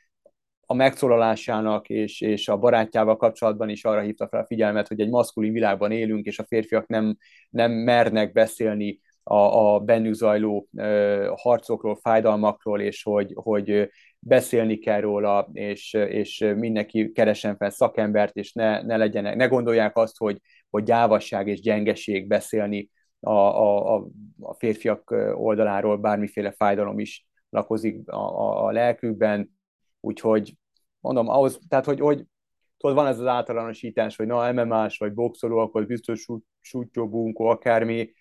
a megszólalásának és, és a barátjával kapcsolatban is arra hívta fel a figyelmet, hogy egy maszkulin világban élünk, és a férfiak nem, nem mernek beszélni a, a bennük zajló ö, harcokról, fájdalmakról, és hogy, hogy beszélni kell róla, és, és mindenki keresen fel szakembert, és ne, ne legyenek, ne gondolják azt, hogy, hogy gyávasság és gyengeség beszélni a, a, a férfiak oldaláról, bármiféle fájdalom is lakozik a, a, a lelkükben, úgyhogy mondom, ahhoz, tehát hogy, hogy tudod, van ez az általánosítás, hogy na, MMA-s vagy boxoló, akkor biztos sútyó, bunkó, akármi,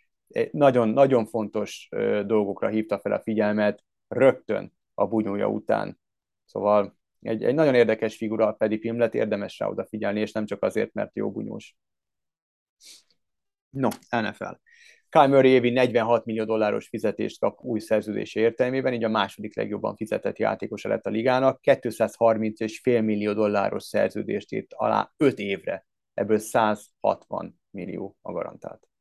nagyon, nagyon fontos dolgokra hívta fel a figyelmet rögtön a bunyója után. Szóval egy, egy nagyon érdekes figura, pedig film lett, érdemes rá odafigyelni, és nem csak azért, mert jó bunyós. No, NFL. Kyle Murray évi 46 millió dolláros fizetést kap új szerződése értelmében, így a második legjobban fizetett játékosa lett a ligának. 230,5 millió dolláros szerződést írt alá 5 évre, ebből 160 millió a garantált.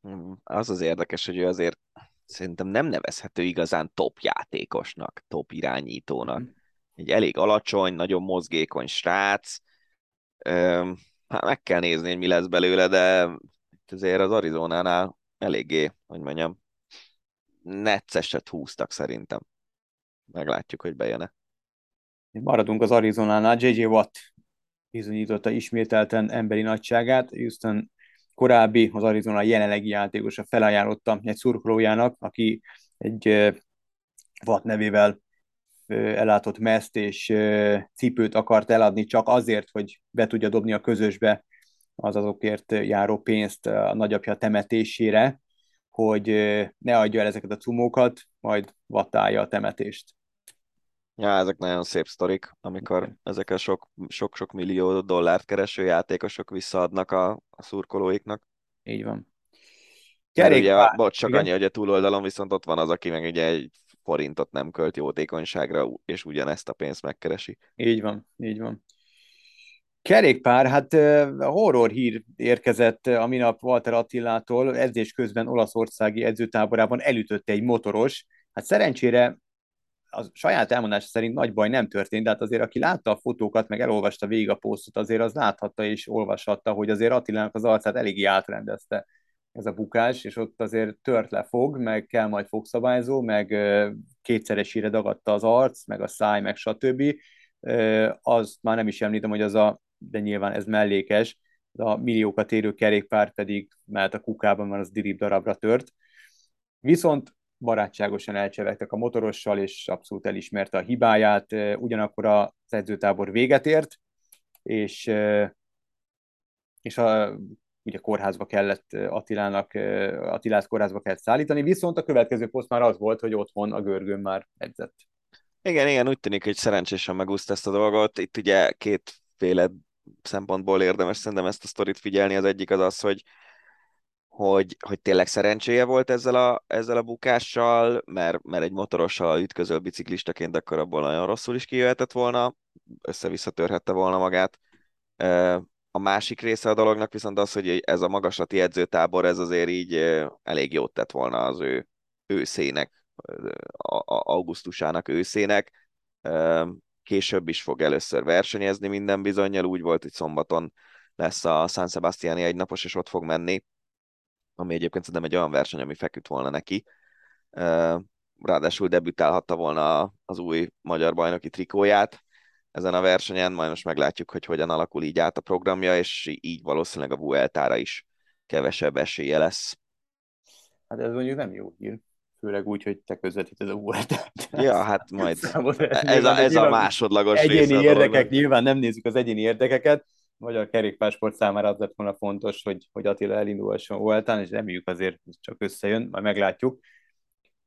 Hmm, az az érdekes, hogy ő azért szerintem nem nevezhető igazán top játékosnak, top irányítónak. Mm. Egy elég alacsony, nagyon mozgékony srác. Hát meg kell nézni, hogy mi lesz belőle, de azért az Arizonánál eléggé, hogy mondjam, necceset húztak szerintem. Meglátjuk, hogy bejön-e. Maradunk az Arizonánál. J.J. Watt bizonyította ismételten emberi nagyságát. Houston korábbi, az Arizona jelenlegi játékosa felajánlotta egy szurkolójának, aki egy Watt nevével ellátott meszt és cipőt akart eladni csak azért, hogy be tudja dobni a közösbe az azokért járó pénzt a nagyapja temetésére, hogy ne adja el ezeket a cumókat, majd vatálja a temetést. Ja, ezek nagyon szép sztorik, amikor ezek a sok-sok millió dollárt kereső játékosok visszaadnak a, a szurkolóiknak. Így van. Kerék, ugye, bocs, csak igen? annyi, hogy a túloldalon viszont ott van az, aki meg ugye egy forintot nem költ jótékonyságra, és ugyanezt a pénzt megkeresi. Így van, így van. Kerékpár, hát horror hír érkezett a minap Walter Attilától, edzés közben olaszországi edzőtáborában elütötte egy motoros. Hát szerencsére a saját elmondása szerint nagy baj nem történt, de hát azért aki látta a fotókat, meg elolvasta végig a posztot, azért az láthatta és olvashatta, hogy azért Attilának az arcát eléggé átrendezte ez a bukás, és ott azért tört le fog, meg kell majd fogszabályzó, meg kétszeresére dagadta az arc, meg a száj, meg stb. Az már nem is említem, hogy az a, de nyilván ez mellékes, a milliókat érő kerékpár pedig mert a kukában, van az dirib darabra tört. Viszont barátságosan elcsevegtek a motorossal, és abszolút elismerte a hibáját. Ugyanakkor az edzőtábor véget ért, és, és a, ugye kórházba kellett Attilának, Attilát kórházba kellett szállítani, viszont a következő poszt már az volt, hogy otthon a görgőn már edzett. Igen, igen, úgy tűnik, hogy szerencsésen megúszta ezt a dolgot. Itt ugye kétféle szempontból érdemes szerintem ezt a sztorit figyelni. Az egyik az az, hogy hogy, hogy tényleg szerencséje volt ezzel a, ezzel a bukással, mert, mert egy motorossal ütközöl biciklistaként, akkor abból nagyon rosszul is kijöhetett volna, össze-vissza volna magát. A másik része a dolognak viszont az, hogy ez a magaslati edzőtábor, ez azért így elég jót tett volna az ő őszének, augusztusának őszének. Később is fog először versenyezni minden bizonyal, úgy volt, hogy szombaton lesz a San Sebastiani egynapos, és ott fog menni, ami egyébként szerintem egy olyan verseny, ami feküdt volna neki. Ráadásul debütálhatta volna az új magyar bajnoki trikóját, ezen a versenyen, majd most meglátjuk, hogy hogyan alakul így át a programja, és így valószínűleg a Vueltára is kevesebb esélye lesz. Hát ez mondjuk nem jó hír, főleg úgy, hogy te közvetíted a Vueltát. Ja, hát majd ez a, ez a másodlagos Egyéni része érdekek, nyilván nem nézzük az egyéni érdekeket, magyar kerékpásport számára az lett volna fontos, hogy, hogy Attila elindulhasson Vueltán, és reméljük azért csak összejön, majd meglátjuk.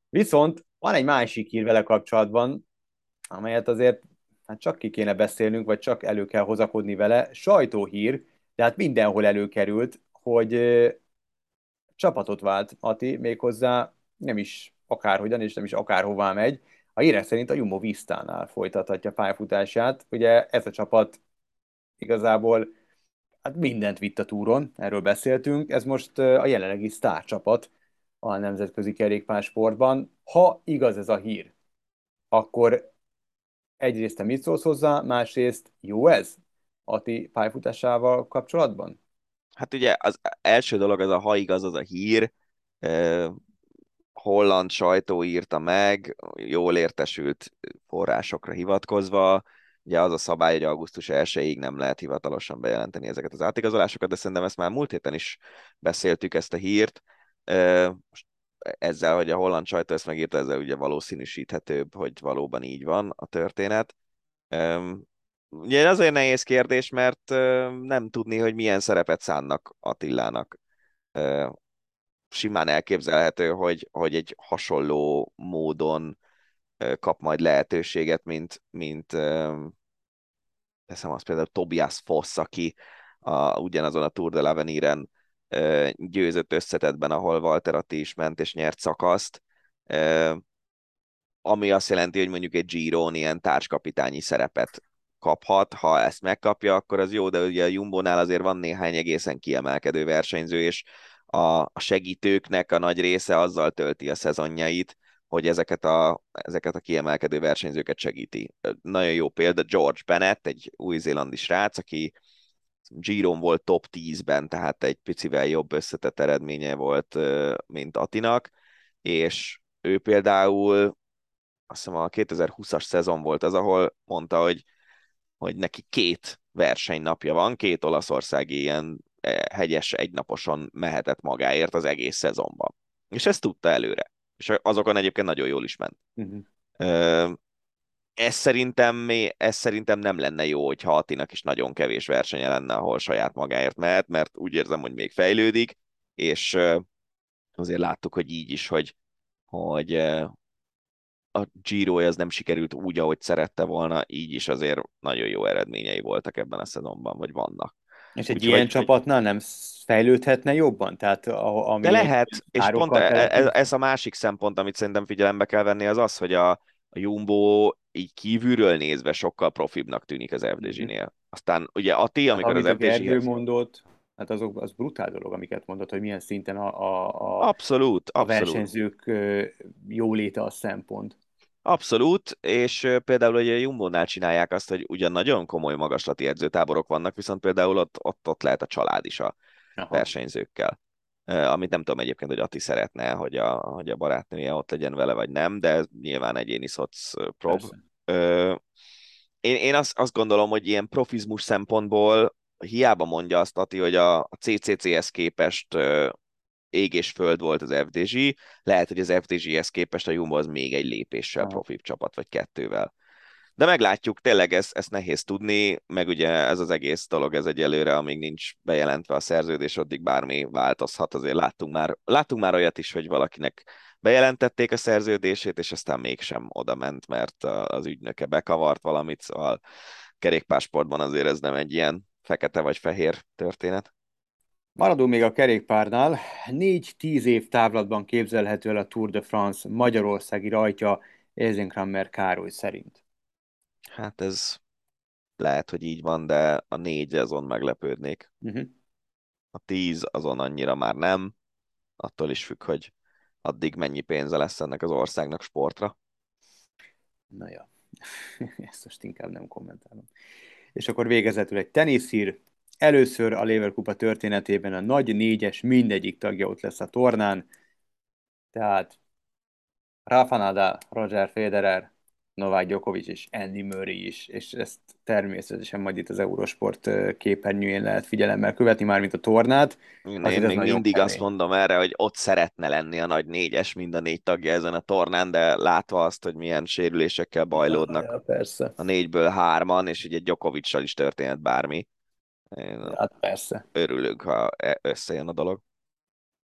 Viszont van egy másik hír vele kapcsolatban, amelyet azért hát csak ki kéne beszélnünk, vagy csak elő kell hozakodni vele. Sajtóhír, tehát mindenhol előkerült, hogy csapatot vált Ati, méghozzá nem is akárhogyan, és nem is akárhová megy. A hírek szerint a Jumbo Vistánál folytathatja pályafutását. Ugye ez a csapat igazából hát mindent vitt a túron, erről beszéltünk. Ez most a jelenlegi sztárcsapat a nemzetközi kerékpársportban. Ha igaz ez a hír, akkor egyrészt te mit szólsz hozzá, másrészt jó ez Ati pályafutásával kapcsolatban? Hát ugye az első dolog, ez a ha igaz, az a hír, holland sajtó írta meg, jól értesült forrásokra hivatkozva, ugye az a szabály, hogy augusztus 1-ig nem lehet hivatalosan bejelenteni ezeket az átigazolásokat, de szerintem ezt már múlt héten is beszéltük ezt a hírt. Most ezzel, hogy a holland sajtó ezt megírta, ezzel ugye valószínűsíthetőbb, hogy valóban így van a történet. Ugye azért nehéz kérdés, mert nem tudni, hogy milyen szerepet szánnak Attilának. Simán elképzelhető, hogy, hogy egy hasonló módon kap majd lehetőséget, mint, mint teszem azt például Tobias Foss, aki a, ugyanazon a Tour de l'Avenir-en győzött összetetben, ahol Walter Atti is ment és nyert szakaszt, ami azt jelenti, hogy mondjuk egy Giron ilyen társkapitányi szerepet kaphat, ha ezt megkapja, akkor az jó, de ugye a Jumbo-nál azért van néhány egészen kiemelkedő versenyző, és a segítőknek a nagy része azzal tölti a szezonjait, hogy ezeket a, ezeket a kiemelkedő versenyzőket segíti. Nagyon jó példa George Bennett, egy új-zélandi srác, aki Giron volt top 10-ben, tehát egy picivel jobb összetett eredménye volt, mint Atinak, és ő például azt hiszem a 2020-as szezon volt az, ahol mondta, hogy, hogy neki két versenynapja van, két olaszországi ilyen e, hegyes egynaposon mehetett magáért az egész szezonban. És ezt tudta előre. És azokon egyébként nagyon jól is ment. Uh-huh ez szerintem, ez szerintem nem lenne jó, hogyha Attinak is nagyon kevés versenye lenne, ahol saját magáért mehet, mert úgy érzem, hogy még fejlődik, és azért láttuk, hogy így is, hogy, hogy a Giro az nem sikerült úgy, ahogy szerette volna, így is azért nagyon jó eredményei voltak ebben a szezonban, vagy vannak. És egy úgy, ilyen hogy, csapatnál nem fejlődhetne jobban? Tehát, ami De lehet, és pont ez, e- ez a másik szempont, amit szerintem figyelembe kell venni, az az, hogy a, a Jumbo így kívülről nézve sokkal profibbnak tűnik az FDZ-nél. Aztán ugye a ti, amikor hát, az FDZ... mondott, hát azok, az brutál dolog, amiket mondott, hogy milyen szinten a, a, a, abszolút, a abszolút. versenyzők jóléte a szempont. Abszolút, és például ugye a Jumbo-nál csinálják azt, hogy ugyan nagyon komoly magaslati edzőtáborok vannak, viszont például ott, ott, ott lehet a család is a Aha. versenyzőkkel amit nem tudom egyébként, hogy Ati szeretne, hogy a, hogy a barátnője ott legyen vele, vagy nem, de nyilván egyéni szoc prob. Én, én azt, azt gondolom, hogy ilyen profizmus szempontból hiába mondja azt Ati, hogy a, a CCC-hez képest ég és föld volt az FDZ, lehet, hogy az FDZ-hez képest a Jumbo az még egy lépéssel profibb csapat, vagy kettővel. De meglátjuk, tényleg ezt, ezt nehéz tudni, meg ugye ez az egész dolog, ez egyelőre, amíg nincs bejelentve a szerződés, addig bármi változhat, azért láttunk már, láttunk már olyat is, hogy valakinek bejelentették a szerződését, és aztán mégsem oda ment, mert az ügynöke bekavart valamit, szóval kerékpársportban azért ez nem egy ilyen fekete vagy fehér történet. Maradunk még a kerékpárnál. Négy-tíz év távlatban képzelhető el a Tour de France magyarországi rajtja Eisenkrammer Károly szerint. Hát ez lehet, hogy így van, de a négy azon meglepődnék. Uh-huh. A tíz azon annyira már nem. Attól is függ, hogy addig mennyi pénze lesz ennek az országnak sportra. Na ja, ezt most inkább nem kommentálom. És akkor végezetül egy teniszhír. Először a Lever Kupa történetében a nagy négyes mindegyik tagja ott lesz a tornán. Tehát Rafa Nadal, Roger Federer, Novák Djokovic és Andy Murray is, és ezt természetesen majd itt az Eurosport képernyőjén lehet figyelemmel követni, már mint a tornát. Én, én még mindig azt mondom erre, hogy ott szeretne lenni a nagy négyes, mind a négy tagja ezen a tornán, de látva azt, hogy milyen sérülésekkel bajlódnak ja, persze. a négyből hárman, és ugye Djokovic is történhet bármi. Én hát persze. Örülök, ha e- összejön a dolog.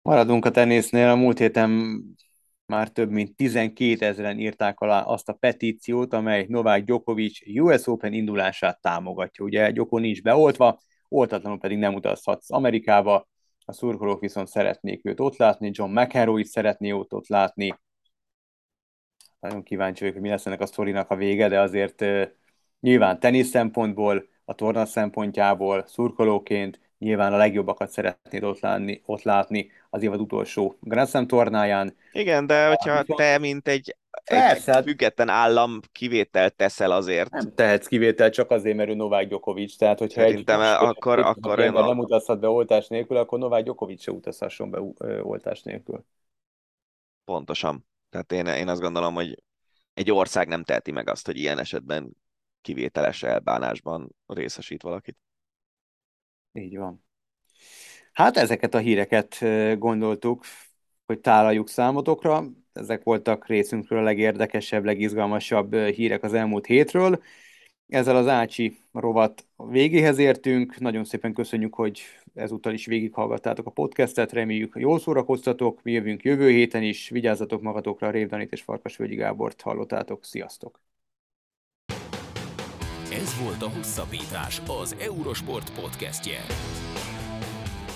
Maradunk a tenisznél. A múlt héten már több mint 12 ezeren írták alá azt a petíciót, amely Novák Djokovic US Open indulását támogatja. Ugye Gyoko nincs beoltva, oltatlanul pedig nem utazhatsz Amerikába, a szurkolók viszont szeretnék őt ott látni, John McEnroe is szeretné őt ott látni. Nagyon kíváncsi vagyok, hogy mi lesz ennek a sztorinak a vége, de azért nyilván tenisz szempontból, a torna szempontjából, szurkolóként nyilván a legjobbakat szeretnéd ott látni, ott látni az évad utolsó Grand Slam tornáján. Igen, de hogyha te, mint egy, Persze, egy hát- független állam kivételt teszel azért. Nem tehetsz kivétel csak azért, mert ő Novák Djokovic, tehát hogyha Szerintem egy akkor- egy- akkor én nem utazhat be oltás nélkül, akkor Novák Djokovic se utazhasson be oltás nélkül. Pontosan. Tehát én, én azt gondolom, hogy egy ország nem teheti meg azt, hogy ilyen esetben kivételes elbánásban részesít valakit. Így van. Hát ezeket a híreket gondoltuk, hogy tálaljuk számotokra. Ezek voltak részünkről a legérdekesebb, legizgalmasabb hírek az elmúlt hétről. Ezzel az Ácsi rovat végéhez értünk. Nagyon szépen köszönjük, hogy ezúttal is végighallgattátok a podcastet. Reméljük, jól szórakoztatok. Mi jövünk jövő héten is. Vigyázzatok magatokra, Rév Danit és Farkasvölgyi Gábort hallottátok. Sziasztok! Volt a Hosszabbítás, az Eurosport podcastje.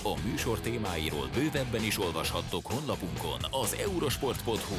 A műsor témáiról bővebben is olvashattok honlapunkon az eurosport.hu.